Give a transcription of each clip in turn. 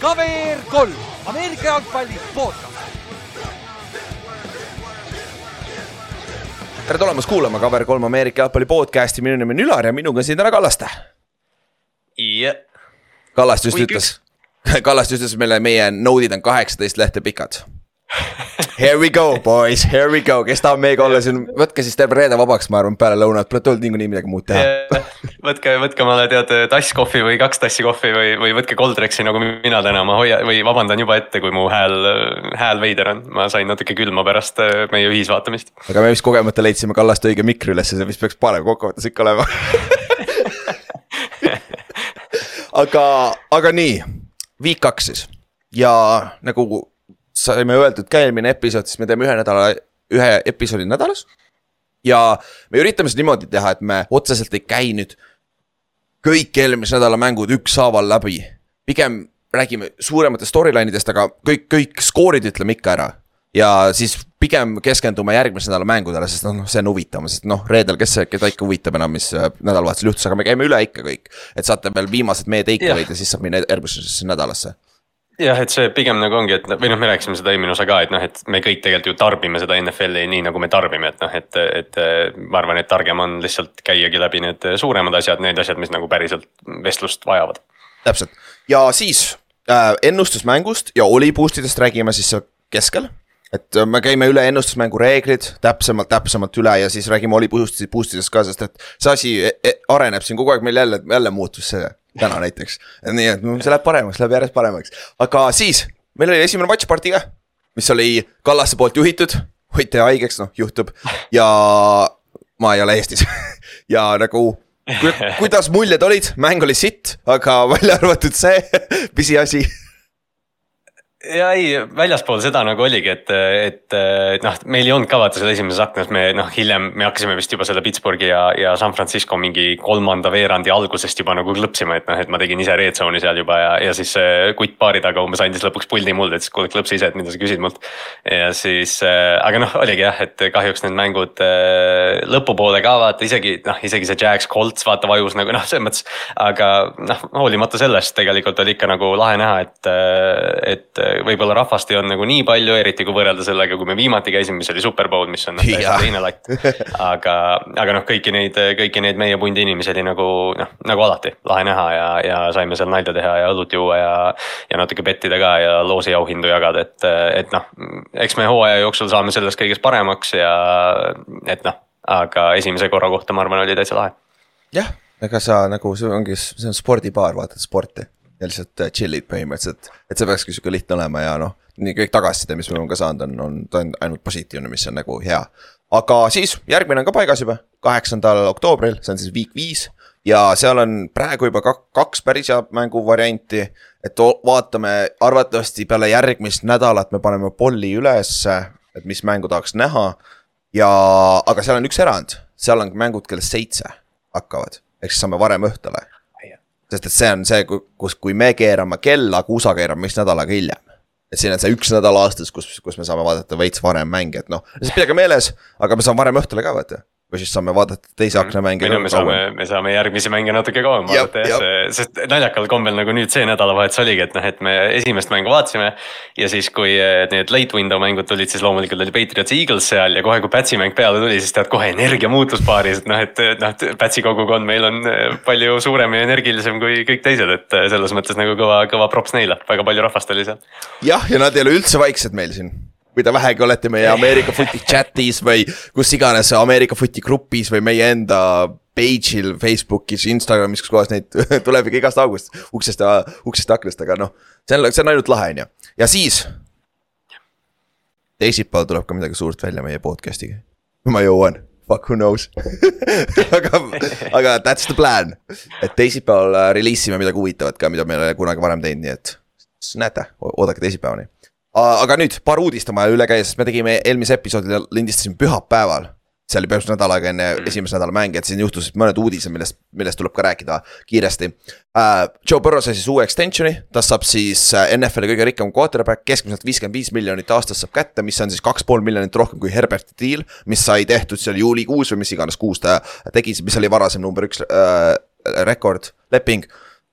KVR kolm, Ameerika jalgpalli podcast. tere tulemast kuulama KVR3 Ameerika jalgpalli podcast'i, minu nimi on Ülar ja minuga on siin täna Kallaste. jah, Kallaste just Oi, ütles, Kallaste ütles meile, meie node'id on kaheksateist lehte pikad. Here we go boys, here we go, kes tahab meiega olla siin, võtke siis terve reede vabaks, ma arvan, peale lõunat, pole tulnud niikuinii midagi muud teha. võtke, võtke omale tead tass kohvi või kaks tassi kohvi või, või võtke Coldrexi nagu mina täna, ma hoia- või vabandan juba ette, kui mu hääl, hääl veider on, ma sain natuke külma pärast äh, meie ühisvaatamist. aga me vist kogemata leidsime Kallaste õige mikri ülesse, see vist peaks parem kokkuvõttes ikka olema. Aga, aga nii, viik kaks siis. Ja nagu saime öeldud ka eelmine episood, siis me teeme ühe nädala, ühe episoodi nädalas. ja me üritame seda niimoodi teha, et me otseselt ei käi nüüd kõik eelmise nädala mängud ükshaaval läbi. pigem räägime suurematest storyline idest, aga kõik, kõik skoorid ütleme ikka ära. ja siis pigem keskendume järgmise nädala mängudele, sest noh, see on huvitavam, sest noh, reedel, kes, keda ikka huvitab enam, mis äh, nädalavahetusel juhtus, aga me käime üle ikka kõik. et saate veel viimased meie take away'd ja siis saab minna järgmisesse nädalasse. jah, et see pigem nagu ongi, et noh- või noh, me rääkisime seda eelmine osa ka, et noh, et me kõik tegelikult ju tarbime seda NFL-i nii nagu me tarbime, et noh, et, et ma arvan, et targem on lihtsalt käiagi läbi need suuremad asjad, need asjad, mis nagu päriselt vestlust vajavad. täpselt ja siis äh, ennustusmängust ja oli boost idest räägime siis seal keskel. et äh, me käime üle ennustusmängu reeglid täpsemalt, täpsemalt üle ja siis räägime oli boost, boost idest ka, sest et see asi e e areneb siin kogu aeg, meil jälle, jälle muutus see täna näiteks. nii et see läheb paremaks, läheb järjest paremaks, aga siis meil oli esimene watch party ka, mis oli Kallase poolt juhitud, hoiti haigeks, noh juhtub. Ja ma ei ole Eestis. Ja nagu ku, kuidas muljed olid, mäng oli sitt, aga välja arvatud see pisiasi. Ja ei, väljaspool seda nagu oligi, et, et, et noh, meil ei olnud ka vaata seal esimeses aknas, me noh, hiljem me hakkasime vist juba selle Pittsburghi ja, ja San Francisco mingi kolmanda veerandi algusest juba nagu klõpsima, et noh, et ma tegin ise red zone'i seal juba ja, ja siis see kutt baari taga umbes andis lõpuks puldi mulle, ütles kuule klõpsi ise, et mida sa küsid mult. ja siis äh,, aga noh, oligi jah, et kahjuks need mängud äh, lõpupoole ka vaata isegi noh, isegi see Jax Colts vaata vajus nagu noh, selles mõttes. aga noh, hoolimata sellest tegelikult oli ikka nagu lahe näha, et, et võib-olla rahvast ei olnud nagu nii palju, eriti kui võrrelda sellega, kui me viimati käisime, mis oli Superbowl, mis on noh täiesti teine latt. aga, aga noh, kõiki neid, kõiki neid meie pundi inimesi oli nagu noh, nagu alati lahe näha ja, ja saime seal nalja teha ja õlut juua ja. ja natuke pettida ka ja loosiauhindu jagada, et, et noh, eks me hooaja jooksul saame selles kõiges paremaks ja et noh, aga esimese korra kohta ma arvan, oli täitsa lahe. jah, ega sa nagu see ongi, see on spordibaar, vaatad sporti ja lihtsalt äh, chill'id põhimõtteliselt, et see peakski sihuke lihtne olema ja noh, nii kõik tagasiside, mis me oleme ka saanud, on, on, ta on ainult positiivne, mis on nagu hea. aga siis järgmine on ka paigas juba, kaheksandal oktoobril, see on siis week viis ja seal on praegu juba kak- kaks päris head mänguvarianti. et vaatame, arvatavasti peale järgmist nädalat me paneme polli ülesse, et mis mängu tahaks näha. ja, aga seal on üks erand, seal on mängud kell seitse hakkavad, ehk siis saame varem õhtule. Sest et see on see, kus, kui me keerame kella, USA keerab meist nädal aega hiljem. et siin on see üks nädal aastas, kus, kus me saame vaadata veits varem mänge, et noh, siis pidage meeles, aga me saame varem õhtule ka vaata. Või siis saame vaadata teise akna mänge me saame, me saame järgmisi mänge natuke kauem vaadata jah, sest naljakal kombel nagu nüüd see nädalavahetus oligi, et noh, et me esimest mängu vaatasime. ja siis, kui eh, need late window mängud tulid, siis loomulikult oli Patriots Eagles seal ja kohe, kui Pätsi mäng peale tuli, siis tead kohe energia muutus baaris, et noh, et noh, Pätsi kogukond meil on eh, palju suurem ja energilisem kui kõik teised, et eh, selles mõttes nagu kõva, kõva props neile, väga palju rahvast oli seal. jah, ja nad ei ole üldse vaiksed meil siin. Kui te vähegi olete meie Ameerika Footi chat'is või kus iganes Ameerika Footi grupis või meie enda page'il Facebookis, Instagramis, kus kohas neid tuleb ikka igast august, uksest uksest ja aknast, aga noh. see on, see on ainult lahe, on ju, ja siis. teisipäeval tuleb ka midagi suurt välja meie podcast'iga, ma jõuan fuck who knows aga, aga that's the plan, et teisipäeval äh, reliisime midagi huvitavat ka, mida me ei ole kunagi varem teinud, nii et siis näete, oodake teisipäevani. Aga nüüd paar uudist vaja üle käia, sest me tegime eelmise episoodi lindistasime pühapäeval. see oli põhimõtteliselt nädal aega enne esimese nädala mänge, et siin juhtusid mõned uudised, millest, millest tuleb ka rääkida kiiresti uh,. Joe Burrow sai siis uue extension'i, ta saab siis äh, NFL-i kõige rikkam quarterback, keskmiselt viiskümmend viis miljonit aastas saab kätte, mis on siis kaks pool miljonit rohkem kui Herberti deal. mis sai tehtud seal juulikuus või mis iganes kuus ta tegi, mis oli varasem number üks uh, rekordleping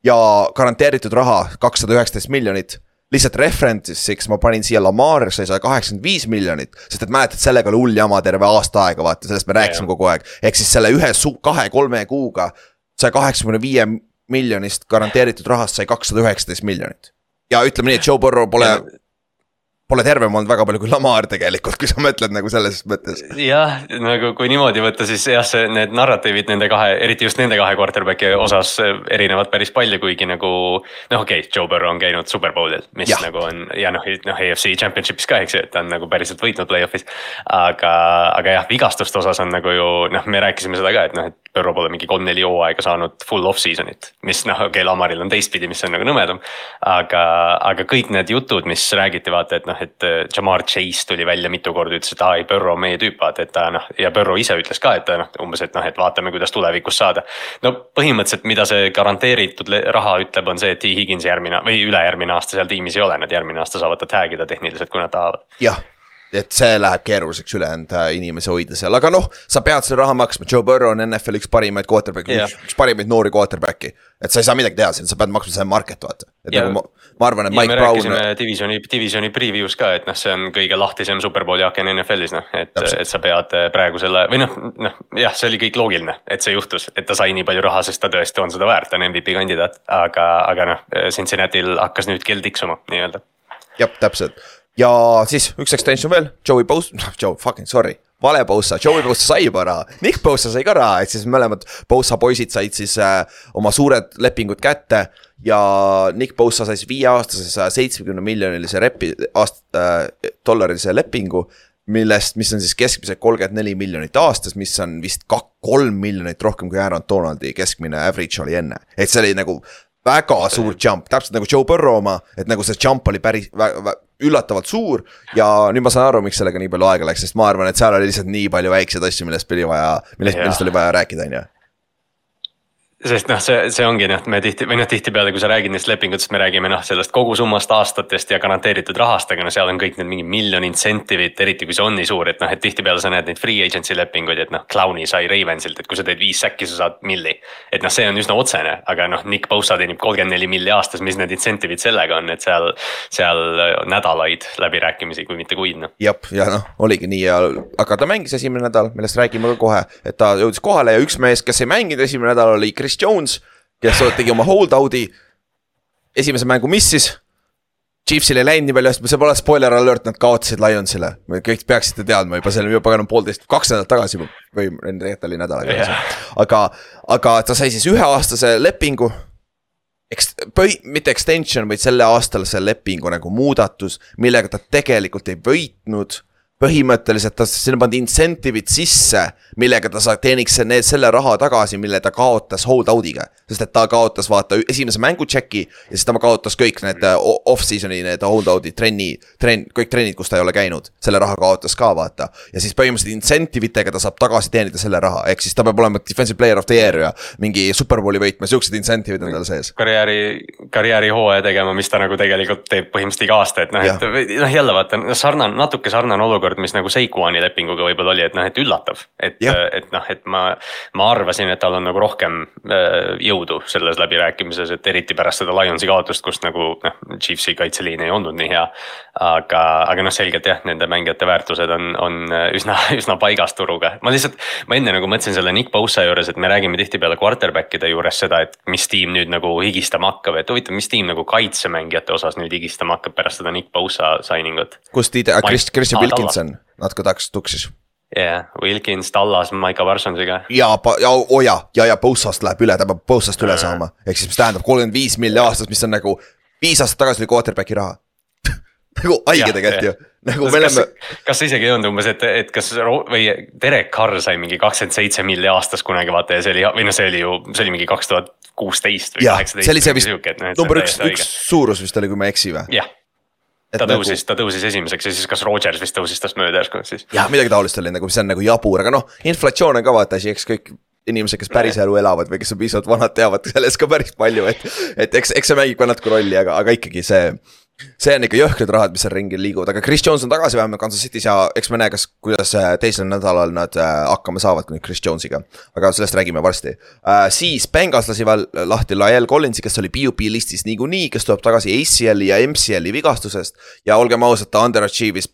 ja garanteeritud raha kakssada üheksateist miljonit lihtsalt reference'iks ma panin siia Lamar sai sada kaheksakümmend viis miljonit, sest et mäletad, sellega oli hull jama terve aasta aega, vaata, sellest me rääkisime kogu aeg. ehk siis selle ühe kahe-kolme kuuga saja kaheksakümne viie miljonist garanteeritud rahast sai kakssada üheksateist miljonit. ja ütleme nii, et Joe Burrow pole ja pole tervem olnud väga palju kui Lamar tegelikult, kui sa mõtled nagu selles mõttes. jah, nagu kui niimoodi võtta, siis jah, see, need narratiivid nende kahe, eriti just nende kahe quarterback'i osas erinevad päris palju, kuigi nagu. noh, okei okay,, Joe Burrow on käinud superbowlil, mis ja. nagu on ja noh, noh EFC championship'is ka, eks ju, et ta on nagu päriselt võitnud play-off'is. aga, aga jah, vigastuste osas on nagu ju noh, me rääkisime seda ka, et noh, et Burrow pole mingi kolm-neli hooaega saanud full off-season'it. mis noh, okei okay,, Lamaril on teistpidi, mis on nagu nõmedam. aga, aga kõik need jutud, mis räägiti, vaata, et noh, et äh, Jamar Chase tuli välja mitu korda, ütles, et aa ei, Burrow on meie tüüp, vaata, et ta noh. ja Burrow ise ütles ka, et noh, umbes, et noh, et vaatame, kuidas tulevikus saada. no põhimõtteliselt, mida see garanteeritud raha ütleb, on see, et T Higgins järgmine või ülejärgmine aasta seal tiimis ei ole, nad järgmine aasta saavad ta tag ida tehniliselt, kui nad tahavad. jah et see läheb keeruliseks ülejäänud äh, inimesi hoida seal, aga noh, sa pead selle raha maksma, Joe Burrow on NFL-i üks parimaid quarterback'e yeah., üks parimaid noori quarterback'e. et sa ei saa midagi teha, sa pead maksma selle market vaata, et yeah. nagu ma, ma arvan, et ja Mike Brown. Divisioni, divisioni preview's ka, et noh, see on kõige lahtisem superbowli aken NFL-is noh, et, et sa pead äh, praegu selle või noh, noh jah, see oli kõik loogiline, et see juhtus, et ta sai nii palju raha, sest ta tõesti on seda väärt, ta on MVP kandidaat, aga, aga noh, Cincinnati'l hakkas nüüd kell tiksuma nii-öelda. jah, täpselt ja siis üks extension veel, Joey Bosa, noh Joe fucking sorry, vale Bosa, Joey Bosa sai juba raha, Nick Bosa sai ka raha, et siis mõlemad Bosa poisid said siis äh, oma suured lepingud kätte. ja Nick Bosa sai siis viieaastase saja seitsmekümne miljonilise repi, aast- äh,, dollarilise lepingu. millest, mis on siis keskmiselt kolmkümmend neli miljonit aastas, mis on vist kak-, kolm miljonit rohkem kui Aaron Donaldi keskmine average oli enne. et see oli nagu väga suur jump, täpselt nagu Joe Burrow oma, et nagu see jump oli päris üllatavalt suur. ja nüüd ma saan aru, miks sellega nii palju aega läks, sest ma arvan, et seal oli lihtsalt nii palju väikseid asju, millest oli vaja, millest, millest oli vaja rääkida, on ju sest noh, see, see ongi noh, me tihti või noh, tihtipeale, kui sa räägid neist lepingutest, me räägime noh, sellest kogusummast aastatest ja garanteeritud rahast, aga no seal on kõik need mingi miljon incentive'id, eriti kui see on nii suur, et noh, et tihtipeale sa näed neid free agency lepinguid, et noh, Clowni sai Ravensilt, et kui sa teed viis säkki, sa saad milli. et noh, see on üsna otsene, aga noh, Nick Bosa teenib kolmkümmend neli milli aastas, mis need incentive'id sellega on, et seal, seal nädalaid läbirääkimisi, kui mitte kuid noh. jah, ja noh, oligi nii ja, aga ta mängis esimene nädal, millest räägime ka kohe, et ta jõudis kohale ja üks mees, kes ei mänginud esimene nädal, oli Chris Chris Jones, kes tegi oma hold out'i. esimese mängu missis. Chiefsil ei läinud nii palju hästi, see pole spoiler alert, nad kaotasid Lionsile. kõik peaksite teadma juba, see oli juba paganama poolteist, kaks nädalat tagasi või tegelikult oli nädal aega tagasi. aga, aga ta sai siis üheaastase lepingu eks-, põhi-, mitte extension, vaid selle aastalise lepingu nagu muudatus, millega ta tegelikult ei võitnud põhimõtteliselt ta, sinna pandi incentive'id sisse, millega ta saab, teeniks need, selle raha tagasi, mille ta kaotas hold out'iga. sest et ta kaotas vaata esimese mängu check'i ja siis ta kaotas kõik need äh, off-season'i need hold out'id, trenni, trenn, kõik trennid, kus ta ei ole käinud. selle raha kaotas ka vaata ja siis põhimõtteliselt incentive itega ta saab tagasi teenida selle raha, ehk siis ta peab olema defensive player of the year ja mingi superbowli võitma, siuksed incentive'id on tal sees. karjääri, karjäärihooaja tegema, mis ta nagu tegelikult teeb põhimõtteliselt iga aasta, et noh, et noh jälle vaata sarnane, natuke sarnane olukord olukord, mis nagu Seikuani lepinguga võib-olla oli, et noh, et üllatav. et, et noh, et ma, ma arvasin, et tal on nagu rohkem äh, jõudu selles läbirääkimises, et eriti pärast seda Lionsi kaotust, kus nagu noh, Chiefsi kaitseliin ei olnud nii hea. aga, aga noh, selgelt jah, nende mängijate väärtused on, on äh, üsna, üsna paigas turuga. ma lihtsalt, ma enne nagu mõtlesin selle Nick Bosa juures, et me räägime tihtipeale quarterback'ide juures seda, et mis tiim nüüd nagu higistama hakkab, et huvitav, mis tiim nagu kaitsemängijate osas nüüd higistama hakkab pärast seda Nick Bosa signing ut. kust tiide, Christian Wilkinson natuke tahaks tuksis. jah yeah,, Wilkins, Tallas, Maiko Parsonsiga. ja, ja oo oh ja, ja, ja Bossast läheb üle, ta peab Bossast üle saama, ehk siis mis tähendab kolmkümmend viis milli aastas, mis on nagu viis aastat tagasi oli quarterback'i raha nagu haige tegelikult ju, nagu me oleme. kas see isegi ei olnud umbes, et, et kas või Derek Carr sai mingi kakskümmend seitse milli aastas kunagi vaata ja see oli, või noh, see oli ju, see oli mingi kaks tuhat kuusteist või kaheksateist. see oli see vist number üks, üks suurus vist oli, kui ma ei eksi või? jah ta nagu... tõusis, ta tõusis esimeseks ja siis kas Rodgers vist tõusis tast mööda järsku siis. jah, midagi taolist oli nagu, see on nagu jabur, aga noh, inflatsioon on ka vaata asi, eks kõik inimesed, kes päris elu elavad või kes on piisavalt vanad, teavad sellest ka päris palju, et. et eks, eks see mängib ka natuke rolli, aga, aga ikkagi see. See on ikka jõhkrad rahad, mis seal ringi liiguvad, aga Chris Jones on tagasi vähemalt Kansas City's ja eks me näe, kas, kuidas äh, teisel nädalal nad äh, hakkama saavad nüüd Chris Jones'iga. aga sellest räägime varsti uh,. siis Bengals lasi veel lahti Lael Collinsi, kes oli PUP listis niikuinii, kes tuleb tagasi ACL-i ja MCL-i vigastusest. ja olgem ausad, ta underachieve'is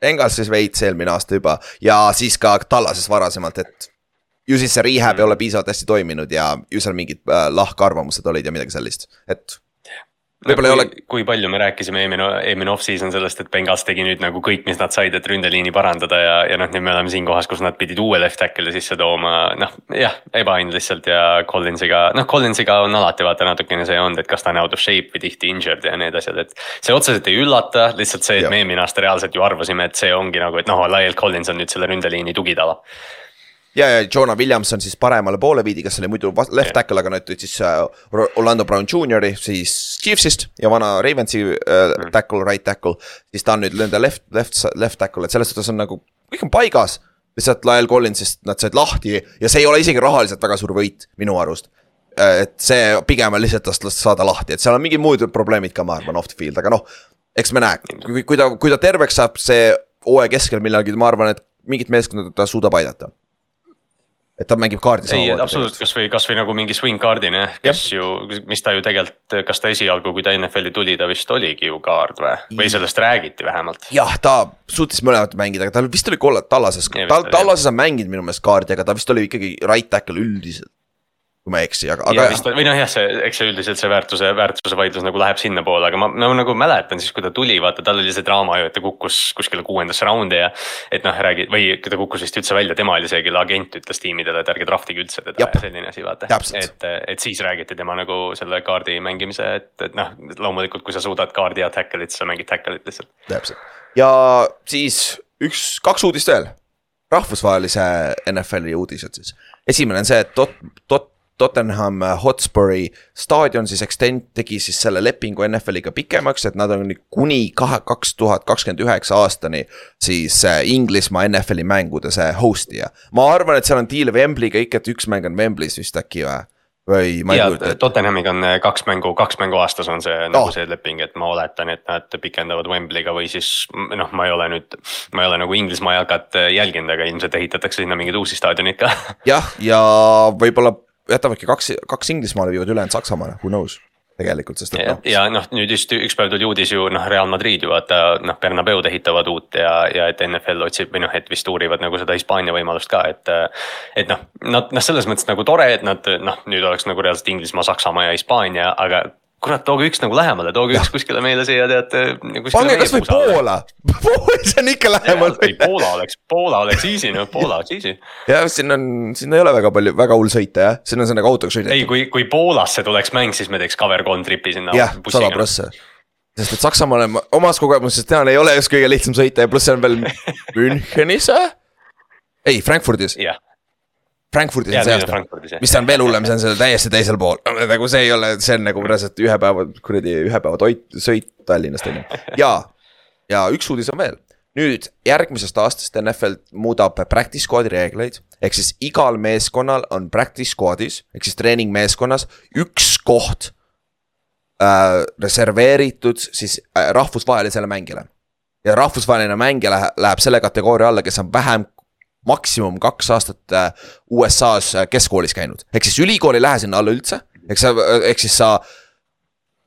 Bengalsis veits eelmine aasta juba ja siis ka Tallases varasemalt, et ju siis see rehab ei ole piisavalt hästi toiminud ja ju seal mingid lahkarvamused olid ja midagi sellist, et võib-olla ei ole. kui palju me rääkisime eelmine, eelmine off-season sellest, et Bengals tegi nüüd nagu kõik, mis nad said, et ründeliini parandada ja, ja noh, nüüd me oleme siin kohas, kus nad pidid uue left tackle'i sisse tooma, noh jah, ebaõnn lihtsalt ja Collinsiga, noh Collinsiga on alati vaata natukene see olnud, et kas ta on out of shape või tihti injured ja need asjad, et. see otseselt ei üllata, lihtsalt see, et ja. me eelmine aasta reaalselt ju arvasime, et see ongi nagu, et noh, Lyle Collins on nüüd selle ründeliini tugitala ja, ja Jonah Williamson siis paremale poole viidi, kes oli muidu left tackle, aga nüüd siis äh, Orlando Brown Jr.-i siis Chiefsist ja vana Ravensi äh, mm. tackle, right tackle. siis ta on nüüd nende left, left, left tackle, et selles suhtes on nagu, kõik on paigas. lihtsalt Lyle Collinsist nad said lahti ja see ei ole isegi rahaliselt väga suur võit minu arust äh, et see pigem on lihtsalt tast saada lahti, et seal on mingid muud probleemid ka, ma arvan, off the field, aga noh. eks me näe, kui, kui ta, kui ta terveks saab see hooaja keskel millalgi, ma arvan, et mingit meeskonda ta suudab aidata et ta mängib kaardi ei, absoluutselt, kasvõi, kasvõi nagu mingi swing kaardina, kes ja. ju, mis ta ju tegelikult, kas ta esialgu, kui ta NFL-i tuli, ta vist oligi ju kaard või, või sellest räägiti vähemalt? jah, ta suutis mõlemat mängida, aga tal vist oli kollad tallases, tal, tallases on mänginud minu meelest kaardi, aga ta vist oli ikkagi right tackle üldiselt kui ma ei eksi, aga, aga. või noh, jah, see, eks see üldiselt see väärtuse, väärtuse vaidlus nagu läheb sinnapoole, aga ma, ma nagu mäletan siis, kui ta tuli, vaata, tal oli see draama ju, et ta kukkus kuskile kuuendasse raundi ja. et noh, räägi või ta kukkus vist üldse välja, tema oli see, kelle agent ütles tiimidele, et ärge draftige üldse teda Jab. ja selline asi, vaata. et, et siis räägiti tema nagu selle kaardi mängimise, et, et noh, loomulikult, kui sa suudad kaardi ja tackle'it, siis sa mängid tackle'it lihtsalt. täpselt ja siis üks, kaks uudist veel rahvusvahelise NFL-i uudised siis. esimene on see, et dot, dot Tottenham Hotspuri staadion siis extend tegi siis selle lepingu NFL-iga pikemaks, et nad on kuni kahe, kaks tuhat kakskümmend üheksa aastani. siis äh, Inglismaa NFL-i mängude see host'ija, ma arvan, et seal on deal Wembley'ga ikka, et üks mäng on Wembleys vist äkki või? või ma ei kujuta ette. Tottenhamiga on äh, kaks mängu, kaks mängu aastas on see oh. nagu see leping, et ma oletan, et nad pikendavad Wembley'ga või siis noh, ma ei ole nüüd. ma ei ole nagu Inglismaa jalkat äh, jälginud, aga ilmselt ehitatakse sinna mingeid uusi staadioneid ka. jah, ja võib-olla jätavadki kaks, kaks Inglismaale, viivad ülejäänud Saksamaale, who knows tegelikult, sest et noh. ja noh, nüüd just üks päev tuli uudis ju noh, Real Madrid ju vaata noh, Bernabeud ehitavad uut ja, ja et NFL otsib või noh, et vist uurivad nagu seda Hispaania võimalust ka, et. et noh, nad noh, selles mõttes nagu tore, et nad noh, nüüd oleks nagu reaalselt Inglismaa, Saksamaa ja Hispaania, aga kurat, tooge üks nagu lähemale, tooge ja. üks kuskile meile siia tead. pange kasvõi Poola see on ikka lähemal. Poola oleks, Poola oleks easy noh, Poola oleks easy. jah, siin on, siin ei ole väga palju, väga hull sõita jah, siin on see nagu autoga sõideta. ei, kui, kui Poolasse tuleks mäng, siis me teeks cover kolm tripi sinna. jah, sada prossa sest et Saksamaale ma omast kogemusest tean, ei ole just kõige lihtsam sõita ja pluss see on veel Münchenis või? ei, Frankfurdis. jah Frankfurdis on see aasta, mis on veel hullem, see on seal täiesti teisel pool, nagu see ei ole, see on nagu reaalselt ühe päeva, kuradi ühe päeva toit, sõit Tallinnast on ju. ja, ja üks uudis on veel, nüüd järgmisest aastast NFL muudab practice squad'i reegleid. ehk siis igal meeskonnal on practice squad'is ehk siis treeningmeeskonnas üks koht äh, reserveeritud siis äh, rahvusvahelisele mängijale. Ja rahvusvaheline mängija läheb, läheb selle kategooria alla, kes on vähem maksimum kaks aastat äh, USA-s äh, keskkoolis käinud, ehk siis ülikool ei lähe sinna alla üldse, eks sa, äh, ehk siis sa.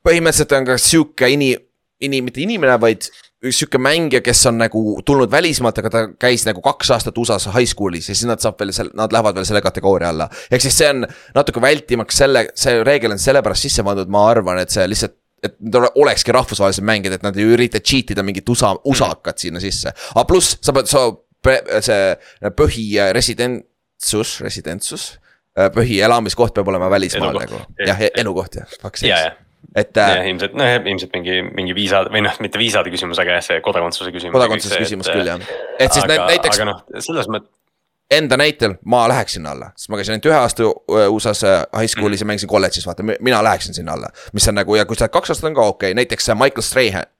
põhimõtteliselt on ka sihuke ini-, ini-, mitte inimene, vaid sihuke mängija, kes on nagu tulnud välismaalt, aga ta käis nagu kaks aastat USA-s high school'is ja siis nad saab veel selle, nad lähevad veel selle kategooria alla. ehk siis see on natuke vältimaks selle, see reegel on sellepärast sisse pandud, ma arvan, et see lihtsalt et nad olekski rahvusvahelised mängijad, et nad ei ürita cheat ida mingit USA, USA-kat sinna sisse. aga pluss sa pead, sa see põhiresidentsus, residentsus, äh, põhielamiskoht peab olema välismaal nagu, jah, elukoht jah, fakt siis et äh,. jah, ilmselt, noh ilmselt mingi, mingi viisa või noh, mitte viisade küsimus, aga jah, see kodakondsuse küsimus. kodakondsuse küsimus küll jah, et siis aga, näiteks. aga noh, selles mõttes. Enda näitel ma läheks sinna alla, sest ma käisin ainult ühe aasta USA-s äh, high school'is mm. ja mängisin kolledžis, vaata, mina läheksin sinna alla. mis on nagu ja kui sa oled kaks aastat on ka okei okay., näiteks Michael Strahan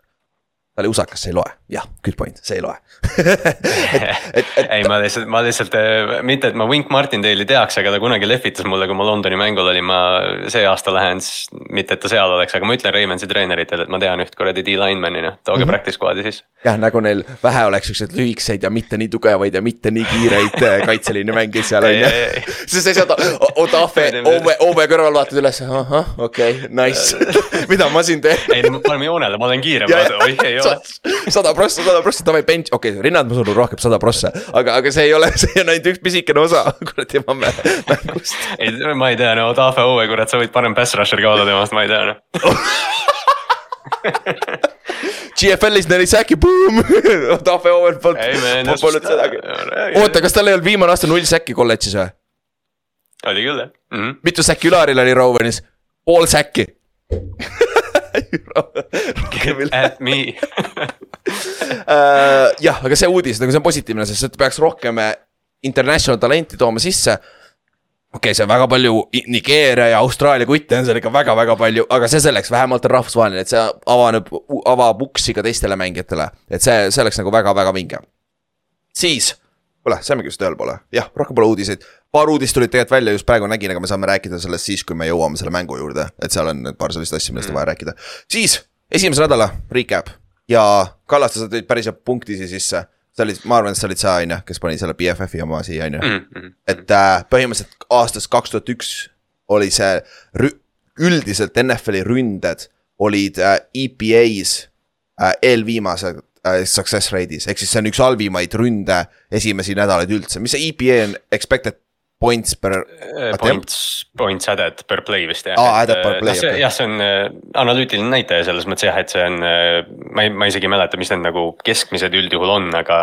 ta oli usakas, see ei loe, jah, good point, see ei loe ei, ma lihtsalt, ma lihtsalt mitte, et ma Wink Martindale'i teaks, aga ta kunagi lehvitas mulle, kui ma Londoni mängul olin, ma see aasta lähen, siis mitte, et ta seal oleks, aga ma ütlen Raimonsi treeneritele, et ma tean üht kuradi D-lineman'i, noh, tooge mm -hmm. practice squad'i sisse. jah, nagu neil vähe oleks siukseid lühikeseid ja mitte nii tugevaid ja mitte nii kiireid äh, kaitseliini mängijaid seal on ju. siis sa ei saa Otafe, Ove, Ove kõrval vaatad üles, ahah, okei okay,, nice mida ma siin teen? ei, paneme joonele, ma olen kiirem, oi ei ole. Sada prossa, sada prossa, davai bench, okei okay,, rinnad ma surun rohkem, sada prossa. aga, aga see ei ole, see on ainult üks pisikene osa kuradi mängust. ei, ma ei tea, no Otafe Ove, kurat, sa võid parem pass rusher ka olla temast, ma ei tea noh GFL-is neli säki, boom, Otafe Ove polnud, polnud sedagi. oota, kas tal ei olnud viimane aasta null säki kolledžis või? oli küll jah mm. -hmm. mitu säki Ülaril oli Rowenis? pool säki At me uh, jah, aga see uudis nagu see on positiivne, sest et peaks rohkem eh, international talenti tooma sisse. okei okay,, see on väga palju Nigeeria ja Austraalia kutte on seal ikka väga-väga palju, aga see selleks, vähemalt on rahvusvaheline, et see avaneb, avab uksi ka teistele mängijatele. et see, see oleks nagu väga-väga vinge. siis, kuule, saimegi vist ühele poole, jah, rohkem pole uudiseid paar uudist tulid tegelikult välja, just praegu nägin, aga me saame rääkida sellest siis, kui me jõuame selle mängu juurde, et seal on paar sellist asja, millest on mm. vaja rääkida. siis esimese nädala recap ja Kallaste, sa tõid päris hea punktisi sisse. sa olid, ma arvan, et sa olid sa, on ju, kes pani selle BFF-i oma siia, on ju. Mm-hmm. et äh, põhimõtteliselt aastast kaks tuhat üks oli see üldiselt NFL-i ründed olid äh, EPA-s äh, eelviimase äh, success rate'is, ehk siis see on üks halvimaid ründe esimesi nädalaid üldse, mis see EPA on expected points per. Äh, points, points added per play vist jah. aa, added per play. Okay. jah, see on äh, analüütiline näitaja selles mõttes jah, et see on, äh, ma ei, ma isegi ei mäleta, mis need nagu keskmised üldjuhul on, aga.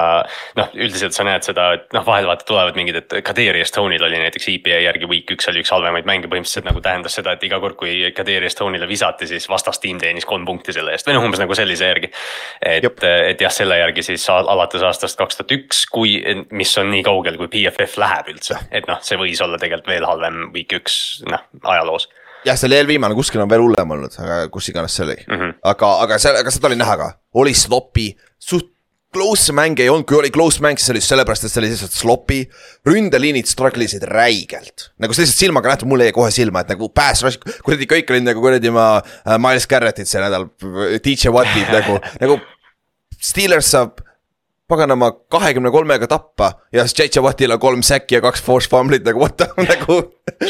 noh, üldiselt sa näed seda, et noh, vahel vaata tulevad mingid, et Kadri Estone'il oli näiteks EPA järgi week üks oli üks halvemaid mänge, põhimõtteliselt nagu tähendas seda, et iga kord, kui Kadri Estone'ile visati, siis vastastiim teenis kolm punkti selle eest või noh, umbes nagu sellise järgi. et, et jah, selle järgi siis alates aastast kaks tuhat üks, kui, mis on nii kaugel, kui BFF läheb üldse, et noh see võis olla tegelikult veel halvem week üks, noh, ajaloos jah, see oli eelviimane, kuskil on veel hullem olnud, aga kus iganes see oli mm. -hmm. aga, aga seal, aga seda oli näha ka, oli sloppy, suht close mänge ei olnud, kui oli close mäng, siis oli sellepärast, et see oli lihtsalt sloppy. ründeliinid struggle isid räigelt, nagu see lihtsalt silmaga nähtud, mulle jäi kohe silma, et nagu pass rush, kuradi kõik olid nagu kuradi ma uh, Miles Garrettid see nädal, DJ Wattid nagu, nagu. Steelers saab paganama kahekümne kolmega tappa ja siis J.J. Wattil on kolm säkki ja kaks force fumblit nagu what the nagu.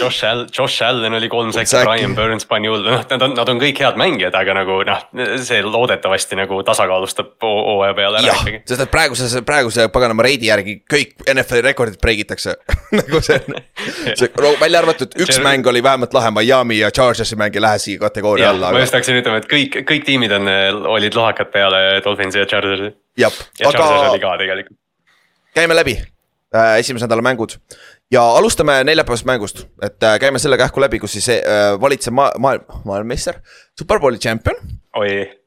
Josh Allan, Josh Allan oli kolm säkki, Brian Burns pani hullu, noh, nad on, nad on kõik head mängijad, aga nagu noh, see loodetavasti nagu tasakaalustab hooaja peale ära ikkagi. sest et praeguse, praeguse paganama reidi järgi kõik NFL-i rekordid break itakse nagu see, see välja arvatud üks see... mäng oli vähemalt lahe, Miami ja Chargersi mäng ei lähe siia kategooria alla. ma just hakkasin ütlema, et kõik, kõik tiimid on, olid lohakad peale Dolphinsi ja Chargersi jah, aga. käime läbi. Äh, esimese nädala mängud. Ja alustame neljapäevasest mängust, et äh, käime selle kähku läbi, kus siis äh, valitseb maa, maailm, maailmameister, superbowli champion.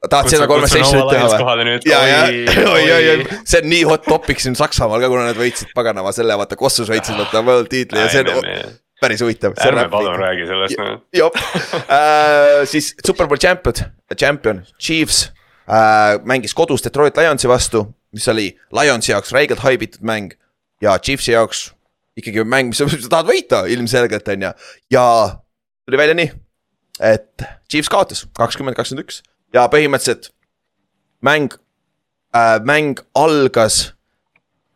tahad seda seissionit teha või? ja, ja, oi, oi, oi, see on nii hot topic siin Saksamaal ka, kuna nad võitsid paganama selle, vaata Kossus võitsid vaata world tiitli ja see on päris huvitav. ärme palun räägi sellest. jah, äh, siis superbowl champion, champion, Chiefs äh,. mängis kodus Detroit Lionsi vastu, mis oli Lionsi jaoks räigelt haibitud mäng ja Chiefsi jaoks ikkagi mäng, mis sa tahad võita ilmselgelt, on ju. ja tuli välja nii, et Chiefs kaotas kakskümmend, kakskümmend üks ja põhimõtteliselt mäng äh,, mäng algas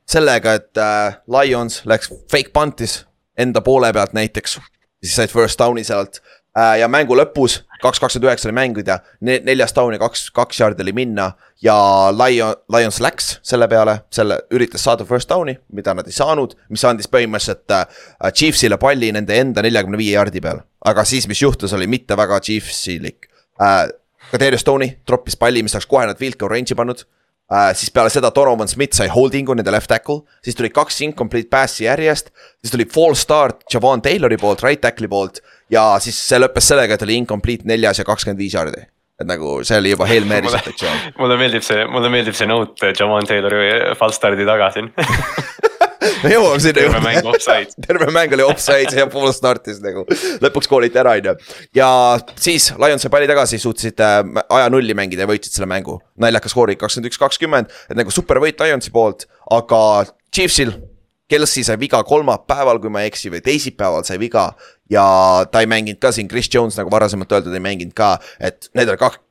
sellega, et äh, Lions läks fake punt'is enda poole pealt näiteks, siis said first down'i sealt Äh, ja mängu lõpus, kaks kakskümmend üheksa oli mängida, neljas down ja kaks, kaks yard'i oli minna ja Lion, Lions läks selle peale, selle, üritas saada first down'i, mida nad ei saanud, mis andis põhimõtteliselt äh, Chiefsile palli nende enda neljakümne viie yard'i peal. aga siis, mis juhtus, oli mitte väga Chiefsilik äh,. Kadarius Stoney troppis palli, mis oleks kohe nad field goal range'i pannud Uh, siis peale seda Donovan Smith sai holding'u nende left tackle, siis tuli kaks incomplete pass'i järjest, siis tuli fall start Javon Taylori poolt, right tackle'i poolt ja siis see lõppes sellega, et oli incomplete neljas ja kakskümmend viis jaardi et nagu see oli juba Hail Mary situatsioon mulle meeldib see, mulle meeldib see note Javon Taylori false start'i taga siin me jõuame sinna offside. terve mäng oli offside ja pool startis nagu, lõpuks kooliti ära, on ju. ja siis Lions sai palli tagasi, suutsid äh, aja nulli mängida ja võitsid selle mängu. naljakas skoor kakskümmend üks, kakskümmend, et nagu super võit Lionsi poolt, aga Chiefsil. Kelsey sai viga kolmapäeval, kui ma ei eksi, või teisipäeval sai viga ja ta ei mänginud ka siin, Chris Jones nagu varasemalt öeldud, ei mänginud ka, et need olid kaks.